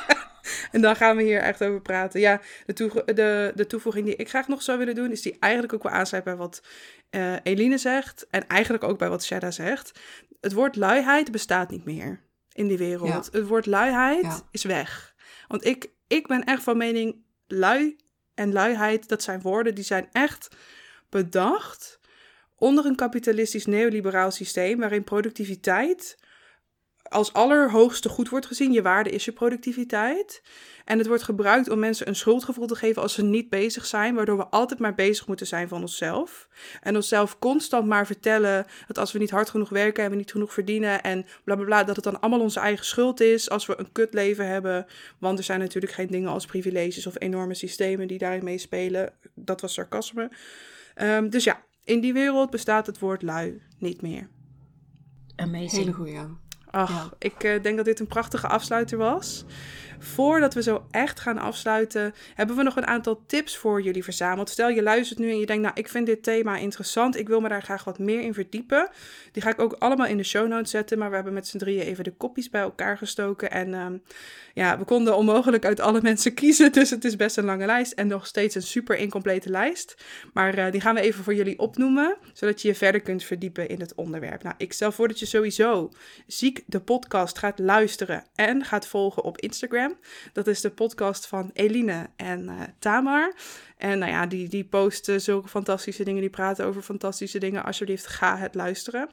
en dan gaan we hier echt over praten. Ja, de, de, de toevoeging die ik graag nog zou willen doen, is die eigenlijk ook wel aansluit bij wat uh, Eline zegt. En eigenlijk ook bij wat Shada zegt. Het woord luiheid bestaat niet meer in die wereld. Het woord luiheid is weg. Want ik, ik ben echt van mening, lui en luiheid, dat zijn woorden die zijn echt bedacht onder een kapitalistisch neoliberaal systeem waarin productiviteit als allerhoogste goed wordt gezien. Je waarde is je productiviteit. En het wordt gebruikt om mensen een schuldgevoel te geven als ze niet bezig zijn, waardoor we altijd maar bezig moeten zijn van onszelf. En onszelf constant maar vertellen dat als we niet hard genoeg werken en we niet genoeg verdienen en bla bla bla, dat het dan allemaal onze eigen schuld is als we een kutleven hebben. Want er zijn natuurlijk geen dingen als privileges of enorme systemen die daarin meespelen. Dat was sarcasme. Um, dus ja, in die wereld bestaat het woord lui niet meer. Amazing. Hele goeie. Ach, ik uh, denk dat dit een prachtige afsluiter was. Voordat we zo echt gaan afsluiten, hebben we nog een aantal tips voor jullie verzameld. Stel je luistert nu en je denkt, nou, ik vind dit thema interessant. Ik wil me daar graag wat meer in verdiepen. Die ga ik ook allemaal in de show notes zetten. Maar we hebben met z'n drieën even de kopjes bij elkaar gestoken. En um, ja, we konden onmogelijk uit alle mensen kiezen. Dus het is best een lange lijst. En nog steeds een super incomplete lijst. Maar uh, die gaan we even voor jullie opnoemen. Zodat je je verder kunt verdiepen in het onderwerp. Nou, ik stel voor dat je sowieso ziek de podcast gaat luisteren en gaat volgen op Instagram. Dat is de podcast van Eline en uh, Tamar. En nou ja, die, die posten zulke fantastische dingen, die praten over fantastische dingen. Alsjeblieft, ga het luisteren.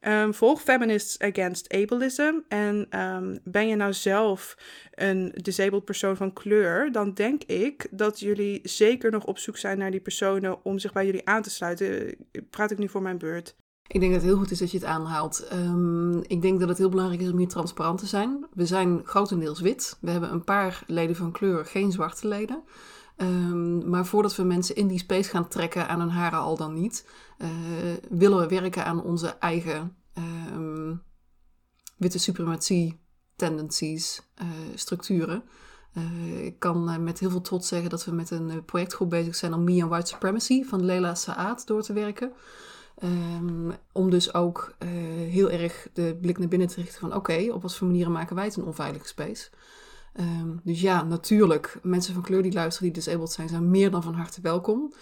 Um, volg Feminists Against Ableism. En um, ben je nou zelf een disabled persoon van kleur, dan denk ik dat jullie zeker nog op zoek zijn naar die personen om zich bij jullie aan te sluiten. Praat ik nu voor mijn beurt? Ik denk dat het heel goed is dat je het aanhaalt. Um, ik denk dat het heel belangrijk is om hier transparant te zijn. We zijn grotendeels wit. We hebben een paar leden van kleur, geen zwarte leden. Ehm, maar voordat we mensen in die space gaan trekken, aan hun haren al dan niet, eh, willen we werken aan onze eigen ehm, witte suprematie tendencies, uh, structuren. Uh, ik kan met heel veel trots zeggen dat we met een projectgroep bezig zijn om Me and White Supremacy van Leila Saad door te werken. Um, om dus ook uh, heel erg de blik naar binnen te richten van oké, op wat voor manieren maken wij het een onveilige space. Um, dus ja, natuurlijk, mensen van kleur die luisteren die disabled zijn, zijn meer dan van harte welkom.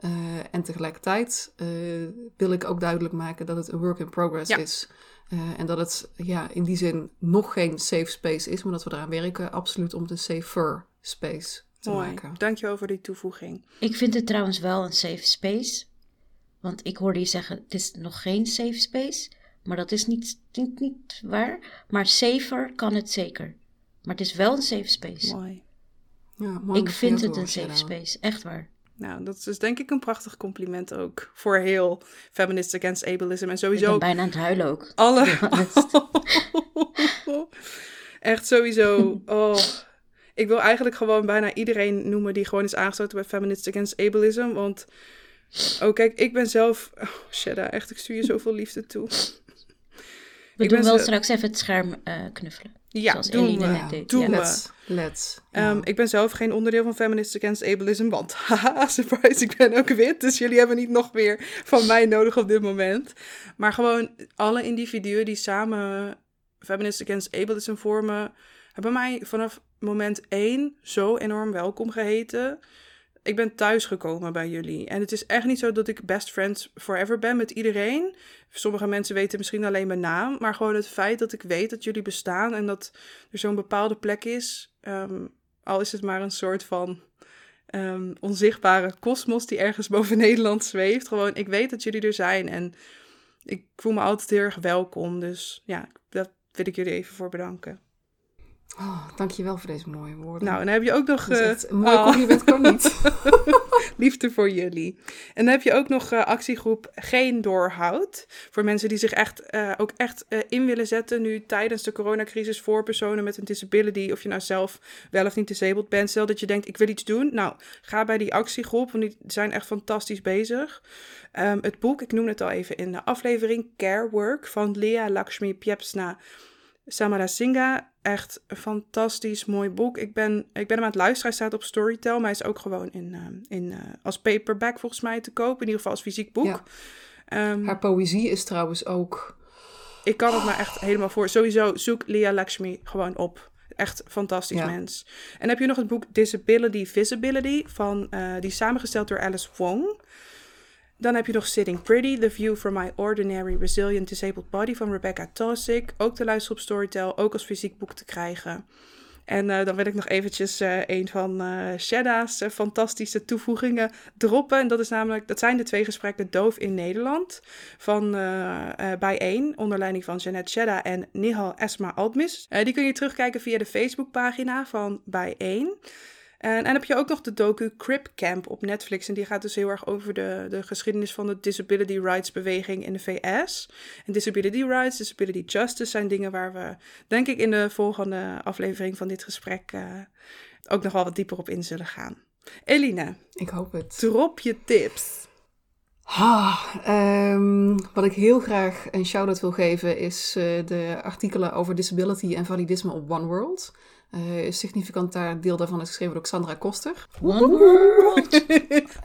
Uh, en tegelijkertijd uh, wil ik ook duidelijk maken dat het een work in progress ja. is. en dat het ja, in die zin nog geen safe space is, maar dat we eraan werken absoluut om het een safer space te Mooi. maken. Dankjewel voor die toevoeging. Ik vind het trouwens wel een safe space. Want ik hoorde je zeggen, het is nog geen safe space. Maar dat is niet, niet, niet waar. Maar safer kan het zeker. Maar het is wel een safe space. Mooi. Ja, mooi ik vind het een safe space, echt waar. Nou, dat is dus denk ik een prachtig compliment ook voor heel Feminists Against Ableism. En Ik sowieso ben bijna aan het huilen ook. alle... Echt sowieso. Oh. Ik wil eigenlijk gewoon bijna iedereen noemen die gewoon is aangesloten bij Feminists Against Ableism. Want, oh kijk, ik ben zelf... Oh, Shada, echt, ik stuur je zoveel liefde toe. We Ik doen wel zo- straks even het scherm eh, knuffelen. Ja, Zoals doen Eline we. net deed. Doen ja. we. Let's, let's. Ehm, ja. ik ben zelf geen onderdeel van Feminists Against Ableism, want haha, surprise, ik ben ook wit. Dus jullie hebben niet nog meer van mij nodig op dit moment. Maar gewoon alle individuen die samen Feminists Against Ableism vormen, hebben mij vanaf moment één zo enorm welkom geheten. Ik ben thuisgekomen bij jullie. En het is echt niet zo dat ik best friends forever ben met iedereen. Sommige mensen weten misschien alleen mijn naam. Maar gewoon het feit dat ik weet dat jullie bestaan en dat er zo'n bepaalde plek is. ehm, al is het maar een soort van ehm, onzichtbare kosmos die ergens boven Nederland zweeft. Gewoon, ik weet dat jullie er zijn en ik voel me altijd heel erg welkom. Dus ja, dat wil ik jullie even voor bedanken. Oh, dankjewel voor deze mooie woorden. Nou, en dan heb je ook nog... dat is eh, mooi oh. compliment, kan niet. Liefde voor jullie. En dan heb je ook nog eh, actiegroep Geen Doorhoud. Voor mensen die zich echt, eh, ook echt in willen zetten nu tijdens de coronacrisis voor personen met een disability. Of je nou zelf wel of niet disabled bent. Stel dat je denkt, ik wil iets doen. Nou, ga bij die actiegroep, want die zijn echt fantastisch bezig. Ehm, het boek, ik noem het al even in de aflevering, Care Work van Lea Lakshmi Piepsna Samarasinghe. Echt een fantastisch mooi boek. Ik ben, ik ben hem aan het luisteren. Hij staat op Storytel, maar hij is ook gewoon in, ehm, in, eh, als paperback volgens mij te koop. In ieder geval als fysiek boek. Ja. Ehm, Haar poëzie is trouwens ook... ik kan het maar echt helemaal voor. Sowieso zoek Lea Lakshmi gewoon op. Echt fantastisch Ja. mens. En heb je nog het boek Disability Visibility, van, eh, die is samengesteld door Alice Wong. Dan heb je nog Sitting Pretty, The View from My Ordinary Resilient Disabled Body van Rebecca Tosick. Ook te luisteren op ook als fysiek boek te krijgen. En eh, dan wil ik nog eventjes eh, een van Shada's eh, fantastische toevoegingen droppen. En dat, is namelijk, dat zijn de twee gesprekken Doof in Nederland van Bijeen, onder leiding van Jeanette Shedda en Nihal Esma Altmis. Die kun je terugkijken via de Facebookpagina van Bijeen. En, en dan heb je ook nog de docu Crip Camp op Netflix. En die gaat dus heel erg over de, de geschiedenis van de disability rights beweging in de VS. En disability rights, disability justice zijn dingen waar we, denk ik, in de volgende aflevering van dit gesprek eh, ook nog wel wat dieper op in zullen gaan. Eline, Ik hoop het. drop je tips. Ah, ehm, wat ik heel graag een shout-out wil geven is eh, de artikelen over disability en validisme op One World. Eh, significant daar, deel daarvan is geschreven door Xandra Koster. Ook,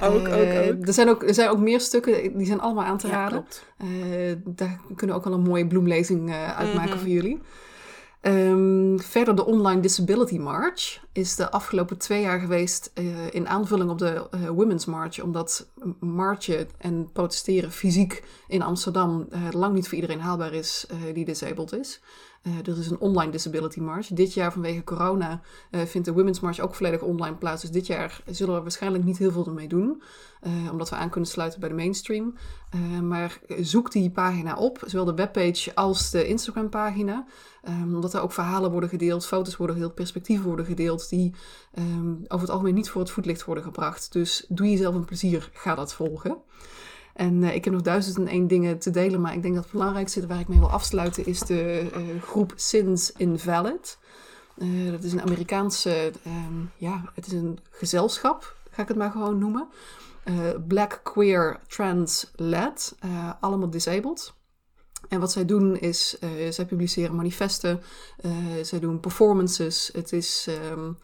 ook, Eh, ook. Er zijn ook. Er zijn ook meer stukken, die zijn allemaal aan te Ja, raden. klopt. Eh, daar kunnen we ook wel een mooie bloemlezing eh, uitmaken Mhm. voor jullie. Ehm, verder de Online Disability March is de afgelopen twee jaar geweest eh, in aanvulling op de Women's March. Omdat marchen en protesteren fysiek in Amsterdam lang niet voor iedereen haalbaar is eh, die disabled is. Eh, er is een online disability march. Dit jaar vanwege corona eh, vindt de Women's March ook volledig online plaats. Dus dit jaar zullen we waarschijnlijk niet heel veel ermee doen. eh, omdat we aan kunnen sluiten bij de mainstream. Maar zoek die pagina op, zowel de webpage als de Instagram pagina. Ehm, omdat er ook verhalen worden gedeeld, foto's worden gedeeld, perspectieven worden gedeeld. Die ehm, over het algemeen niet voor het voetlicht worden gebracht. Dus doe jezelf een plezier, ga dat volgen. En eh, ik heb nog duizend en één dingen te delen, maar ik denk dat het belangrijkste waar ik mee wil afsluiten is de eh, groep Sins Invalid. Eh, dat is een Amerikaanse, ehm, ja, het is een gezelschap ga ik het maar gewoon noemen. Black, queer, trans, led, allemaal disabled. En wat zij doen is, zij publiceren manifesten, zij doen performances. Het is, um,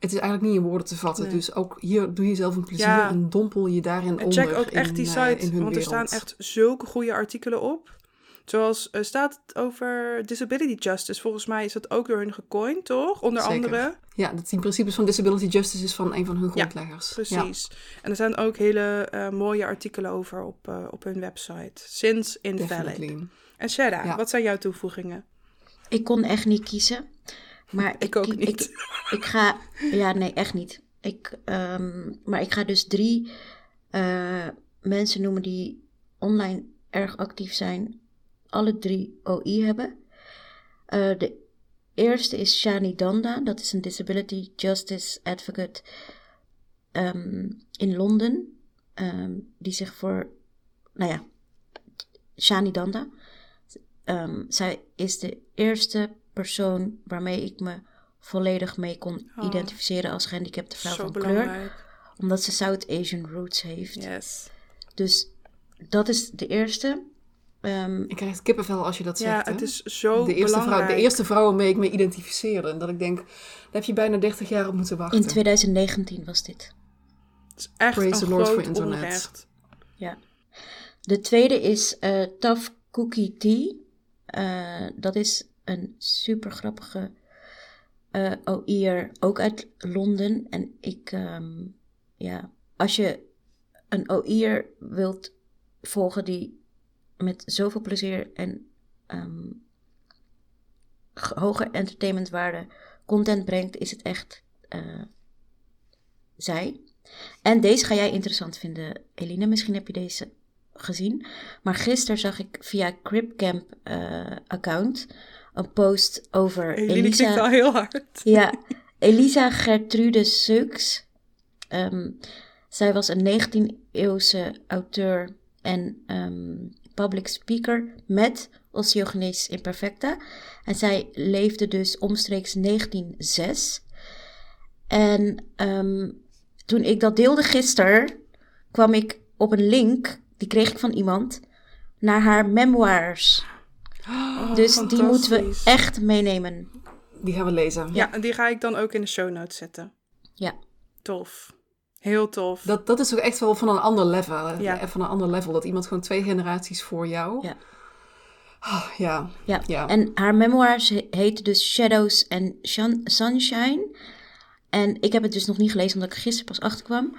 het is eigenlijk niet in woorden te vatten. Nee. Dus ook hier doe je zelf een plezier ja. en dompel je daarin en onder. check ook echt in, die site, in hun want er staan echt zulke goede artikelen op. Zoals uh, staat het over disability justice. Volgens mij is dat ook door hun gecoind, toch? Onder Zeker. andere. Ja, de tien principes van disability justice is van een van hun grondleggers. Ja, precies. Ja. En er zijn ook hele uh, mooie artikelen over op, uh, op hun website. Since Invalid. Definitely. En Shada, Ja. wat zijn jouw toevoegingen? Ik kon echt niet kiezen. Maar Ik ook niet. Ik, ik ga. Ja, nee, echt niet. Ik, ehm, maar ik ga dus drie eh, mensen noemen die online erg actief zijn. Alle drie OI hebben. Eh, de eerste is Shani Danda. Dat is een disability justice advocate ehm, in Londen. ehm, die zich voor. Nou ja, Shani Danda. Zij is de eerste persoon waarmee ik me volledig mee kon Oh. identificeren als gehandicapte vrouw Zo van kleur. Omdat ze South Asian roots heeft. Yes. Dus dat is de eerste. Ehm, Ik krijg het kippenvel als je dat zegt. Ja, hè? het is zo de eerste, belangrijk. vrouw, de eerste vrouw waarmee ik me identificeerde. En dat ik denk, daar heb je bijna 30 jaar op moeten wachten. in 2019 was dit. Het is echt Praise een the Lord groot for internet. onrecht. Ja. De tweede is eh Tough Cookie Tea. Eh, dat is een super grappige eh OI'er, ook uit Londen. En ik, ehm, ja, als je een OI'er wilt volgen die met zoveel plezier en ehm, hoge entertainmentwaarde content brengt, is het echt eh, zij. En deze ga jij interessant vinden, Eline. Misschien heb je deze gezien. Maar gisteren zag ik via Cripcamp eh account een post over Elisa. al heel hard. Ja, Elisa Gertrude Seux. Ehm, zij was een 19e-eeuwse auteur en ehm, public speaker met osteogenesis imperfecta. En zij leefde dus omstreeks 1906. En ehm, toen ik dat deelde gisteren, kwam ik op een link, die kreeg ik van iemand, naar haar memoirs. Oh, dus die moeten we echt meenemen. Die gaan we lezen. Ja, en die ga ik dan ook in de show notes zetten. Ja. Tof. Heel tof. Dat, dat is ook echt wel van een ander level. Ja. Van een ander level. Dat iemand gewoon twee generaties voor jou. Ja. Ah, ja. Ja. Ja. en haar memoirs he- heten dus Shadows and Sunshine. En ik heb het dus nog niet gelezen, omdat ik er gisteren pas achterkwam.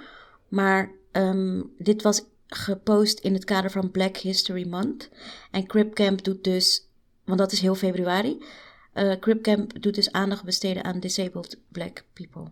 Maar ehm, dit was gepost in het kader van Black History Month. En Cripcamp doet dus, want dat is heel februari. eh Cripcamp doet dus aandacht besteden aan disabled black people.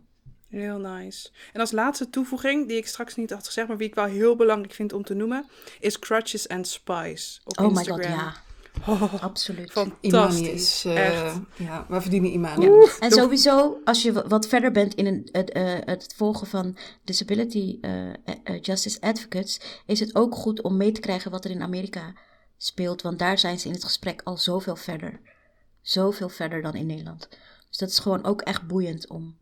Heel nice. En als laatste toevoeging, die ik straks niet had gezegd, maar die ik wel heel belangrijk vind om te noemen, is Crutches and Spice op Oh my Instagram. god, ja, Oh, absoluut. Imani fantastisch. is... eh, Echt. ja, wij verdienen Imani. En sowieso, als je wa- wat verder bent in een, het, eh, het volgen van disability eh, justice advocates, is het ook goed om mee te krijgen wat er in Amerika speelt. Want daar zijn ze in het gesprek al zoveel verder. Zoveel verder dan in Nederland. Dus dat is gewoon ook echt boeiend om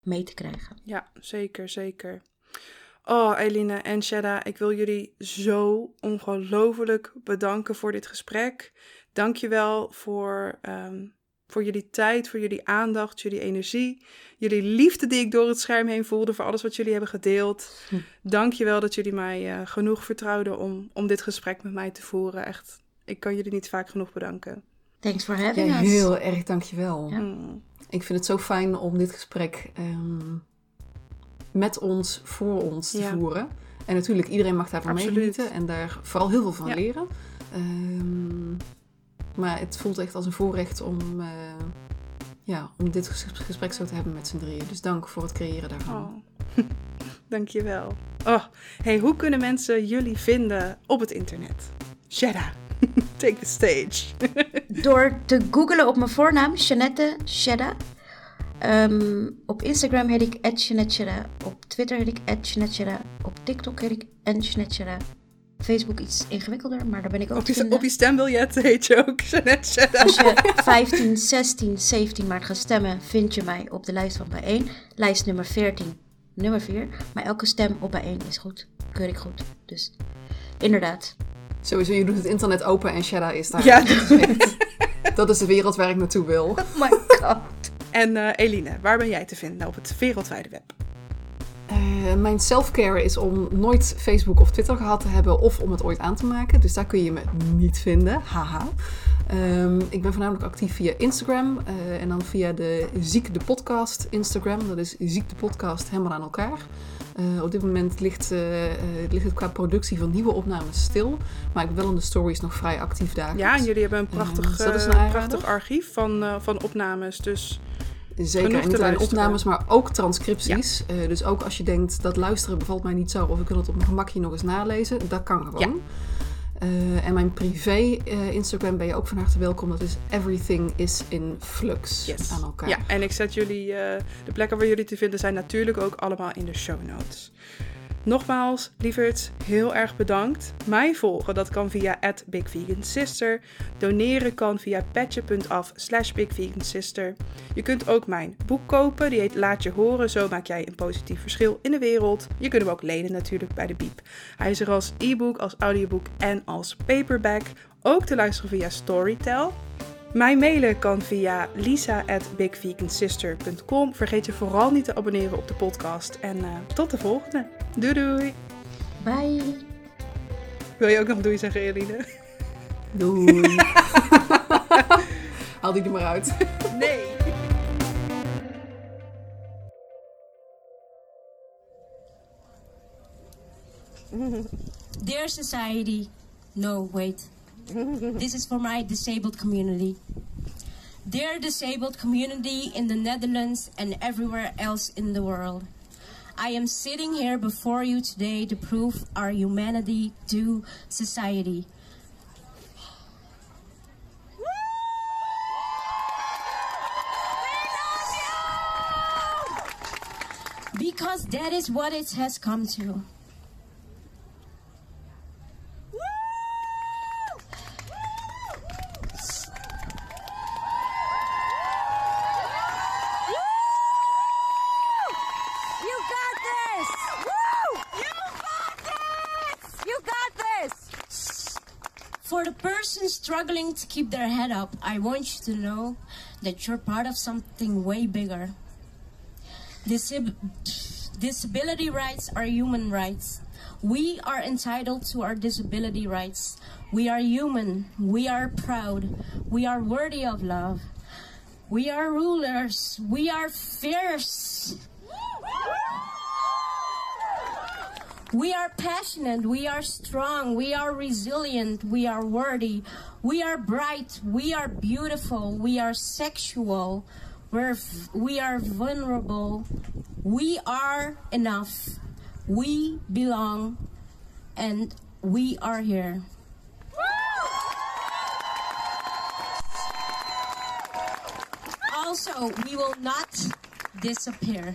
mee te krijgen. Ja, zeker, zeker. Oh, Eline en Shada, ik wil jullie zo ongelooflijk bedanken voor dit gesprek. Dank je wel voor, ehm, voor jullie tijd, voor jullie aandacht, jullie energie, jullie liefde die ik door het scherm heen voelde voor alles wat jullie hebben gedeeld. Hm. Dank je wel dat jullie mij eh, genoeg vertrouwden om, om dit gesprek met mij te voeren. Echt, ik kan jullie niet vaak genoeg bedanken. Thanks for Ja, having us. heel erg dankjewel. Ja. Ik vind het zo fijn om dit gesprek ehm, met ons, voor ons te Ja. voeren. En natuurlijk, iedereen mag daarvan meegenieten en daar vooral heel veel van Ja. leren. Ehm, maar het voelt echt als een voorrecht om, eh, ja, om dit ges- gesprek zo te hebben met z'n drieën. Dus dank voor het creëren daarvan. Oh, dankjewel. Oh, hey, hoe kunnen mensen jullie vinden op het internet? Shada, take the stage. Door te googlen op mijn voornaam, Jeanette Shedda. Ehm, op Instagram heet ik Shedda. Op Twitter heet ik Shedda. Op TikTok heet ik Shedda. Facebook iets ingewikkelder, maar daar ben ik ook op, te je, vinden. op je stembiljet heet je ook Jeanette. Als je 15, 16, 17 maart gaat stemmen, vind je mij op de lijst van bijeen. Lijst nummer 14 nummer 4. Maar elke stem op bij één is goed. Keur ik goed. Dus inderdaad. Sowieso, je doet het internet open en Shada is daar. Ja. Dat is de wereld waar ik naartoe wil. Oh my god. En eh, Eline, waar ben jij te vinden op het wereldwijde web? Eh, mijn selfcare is om nooit Facebook of Twitter gehad te hebben of om het ooit aan te maken. Dus daar kun je me niet vinden. Haha. Ehm, ik ben voornamelijk actief via Instagram eh, en dan via de Ziek de Podcast Instagram. Dat is Ziek de Podcast helemaal aan elkaar. Op dit moment ligt, ligt het qua productie van nieuwe opnames stil. Maar ik ben wel in de stories nog vrij actief daar. Ja, en jullie hebben een prachtig, dus dat is eh, een prachtig archief van, van opnames. Dus Zeker, Genoeg en niet alleen opnames, maar ook transcripties. Eh, dus ook als je denkt, dat luisteren bevalt mij niet zo... of ik wil het op mijn gemakje nog eens nalezen, dat kan gewoon. Eh, en mijn privé eh, Instagram ben je ook van harte welkom. Dat is Everything is in Flux yes. aan elkaar. Ja, en ik zet jullie, de plekken waar jullie te vinden zijn natuurlijk ook allemaal in de show notes. Nogmaals, lieverds, heel erg bedankt. Mij volgen, dat kan via @bigvegansister. Doneren kan via petje.af slash bigvegansister. Je kunt ook mijn boek kopen, die heet Laat je horen, zo maak jij een positief verschil in de wereld. Je kunt hem ook lenen natuurlijk bij de Biep. Hij is er als e-book, als audioboek en als paperback. Ook te luisteren via Storytel. Mij mailen kan via lisa.bigvegansister.com. Vergeet je vooral niet te abonneren op de podcast. En eh, tot de volgende. Doei doei. Bye. Wil je ook nog doei zeggen, Eline? Doei. Haal die er maar uit. Nee. Dear society, no, wait. This is for my disabled community. Dear disabled community in the Netherlands and everywhere else in the world. I am sitting here before you today to prove our humanity to society. Because that is what it has come to. You got this! Woo! You got this! You got this! For the person struggling to keep their head up, I want you to know that you're part of something way bigger. Disab- disability rights are human rights. We are entitled to our disability rights. We are human. We are proud. We are worthy of love. We are rulers. We are fierce. We are passionate, we are strong, we are resilient, we are worthy, we are bright, we are beautiful, we are sexual, we're, we are vulnerable, we are enough, we belong, and we are here. Also, we will not disappear.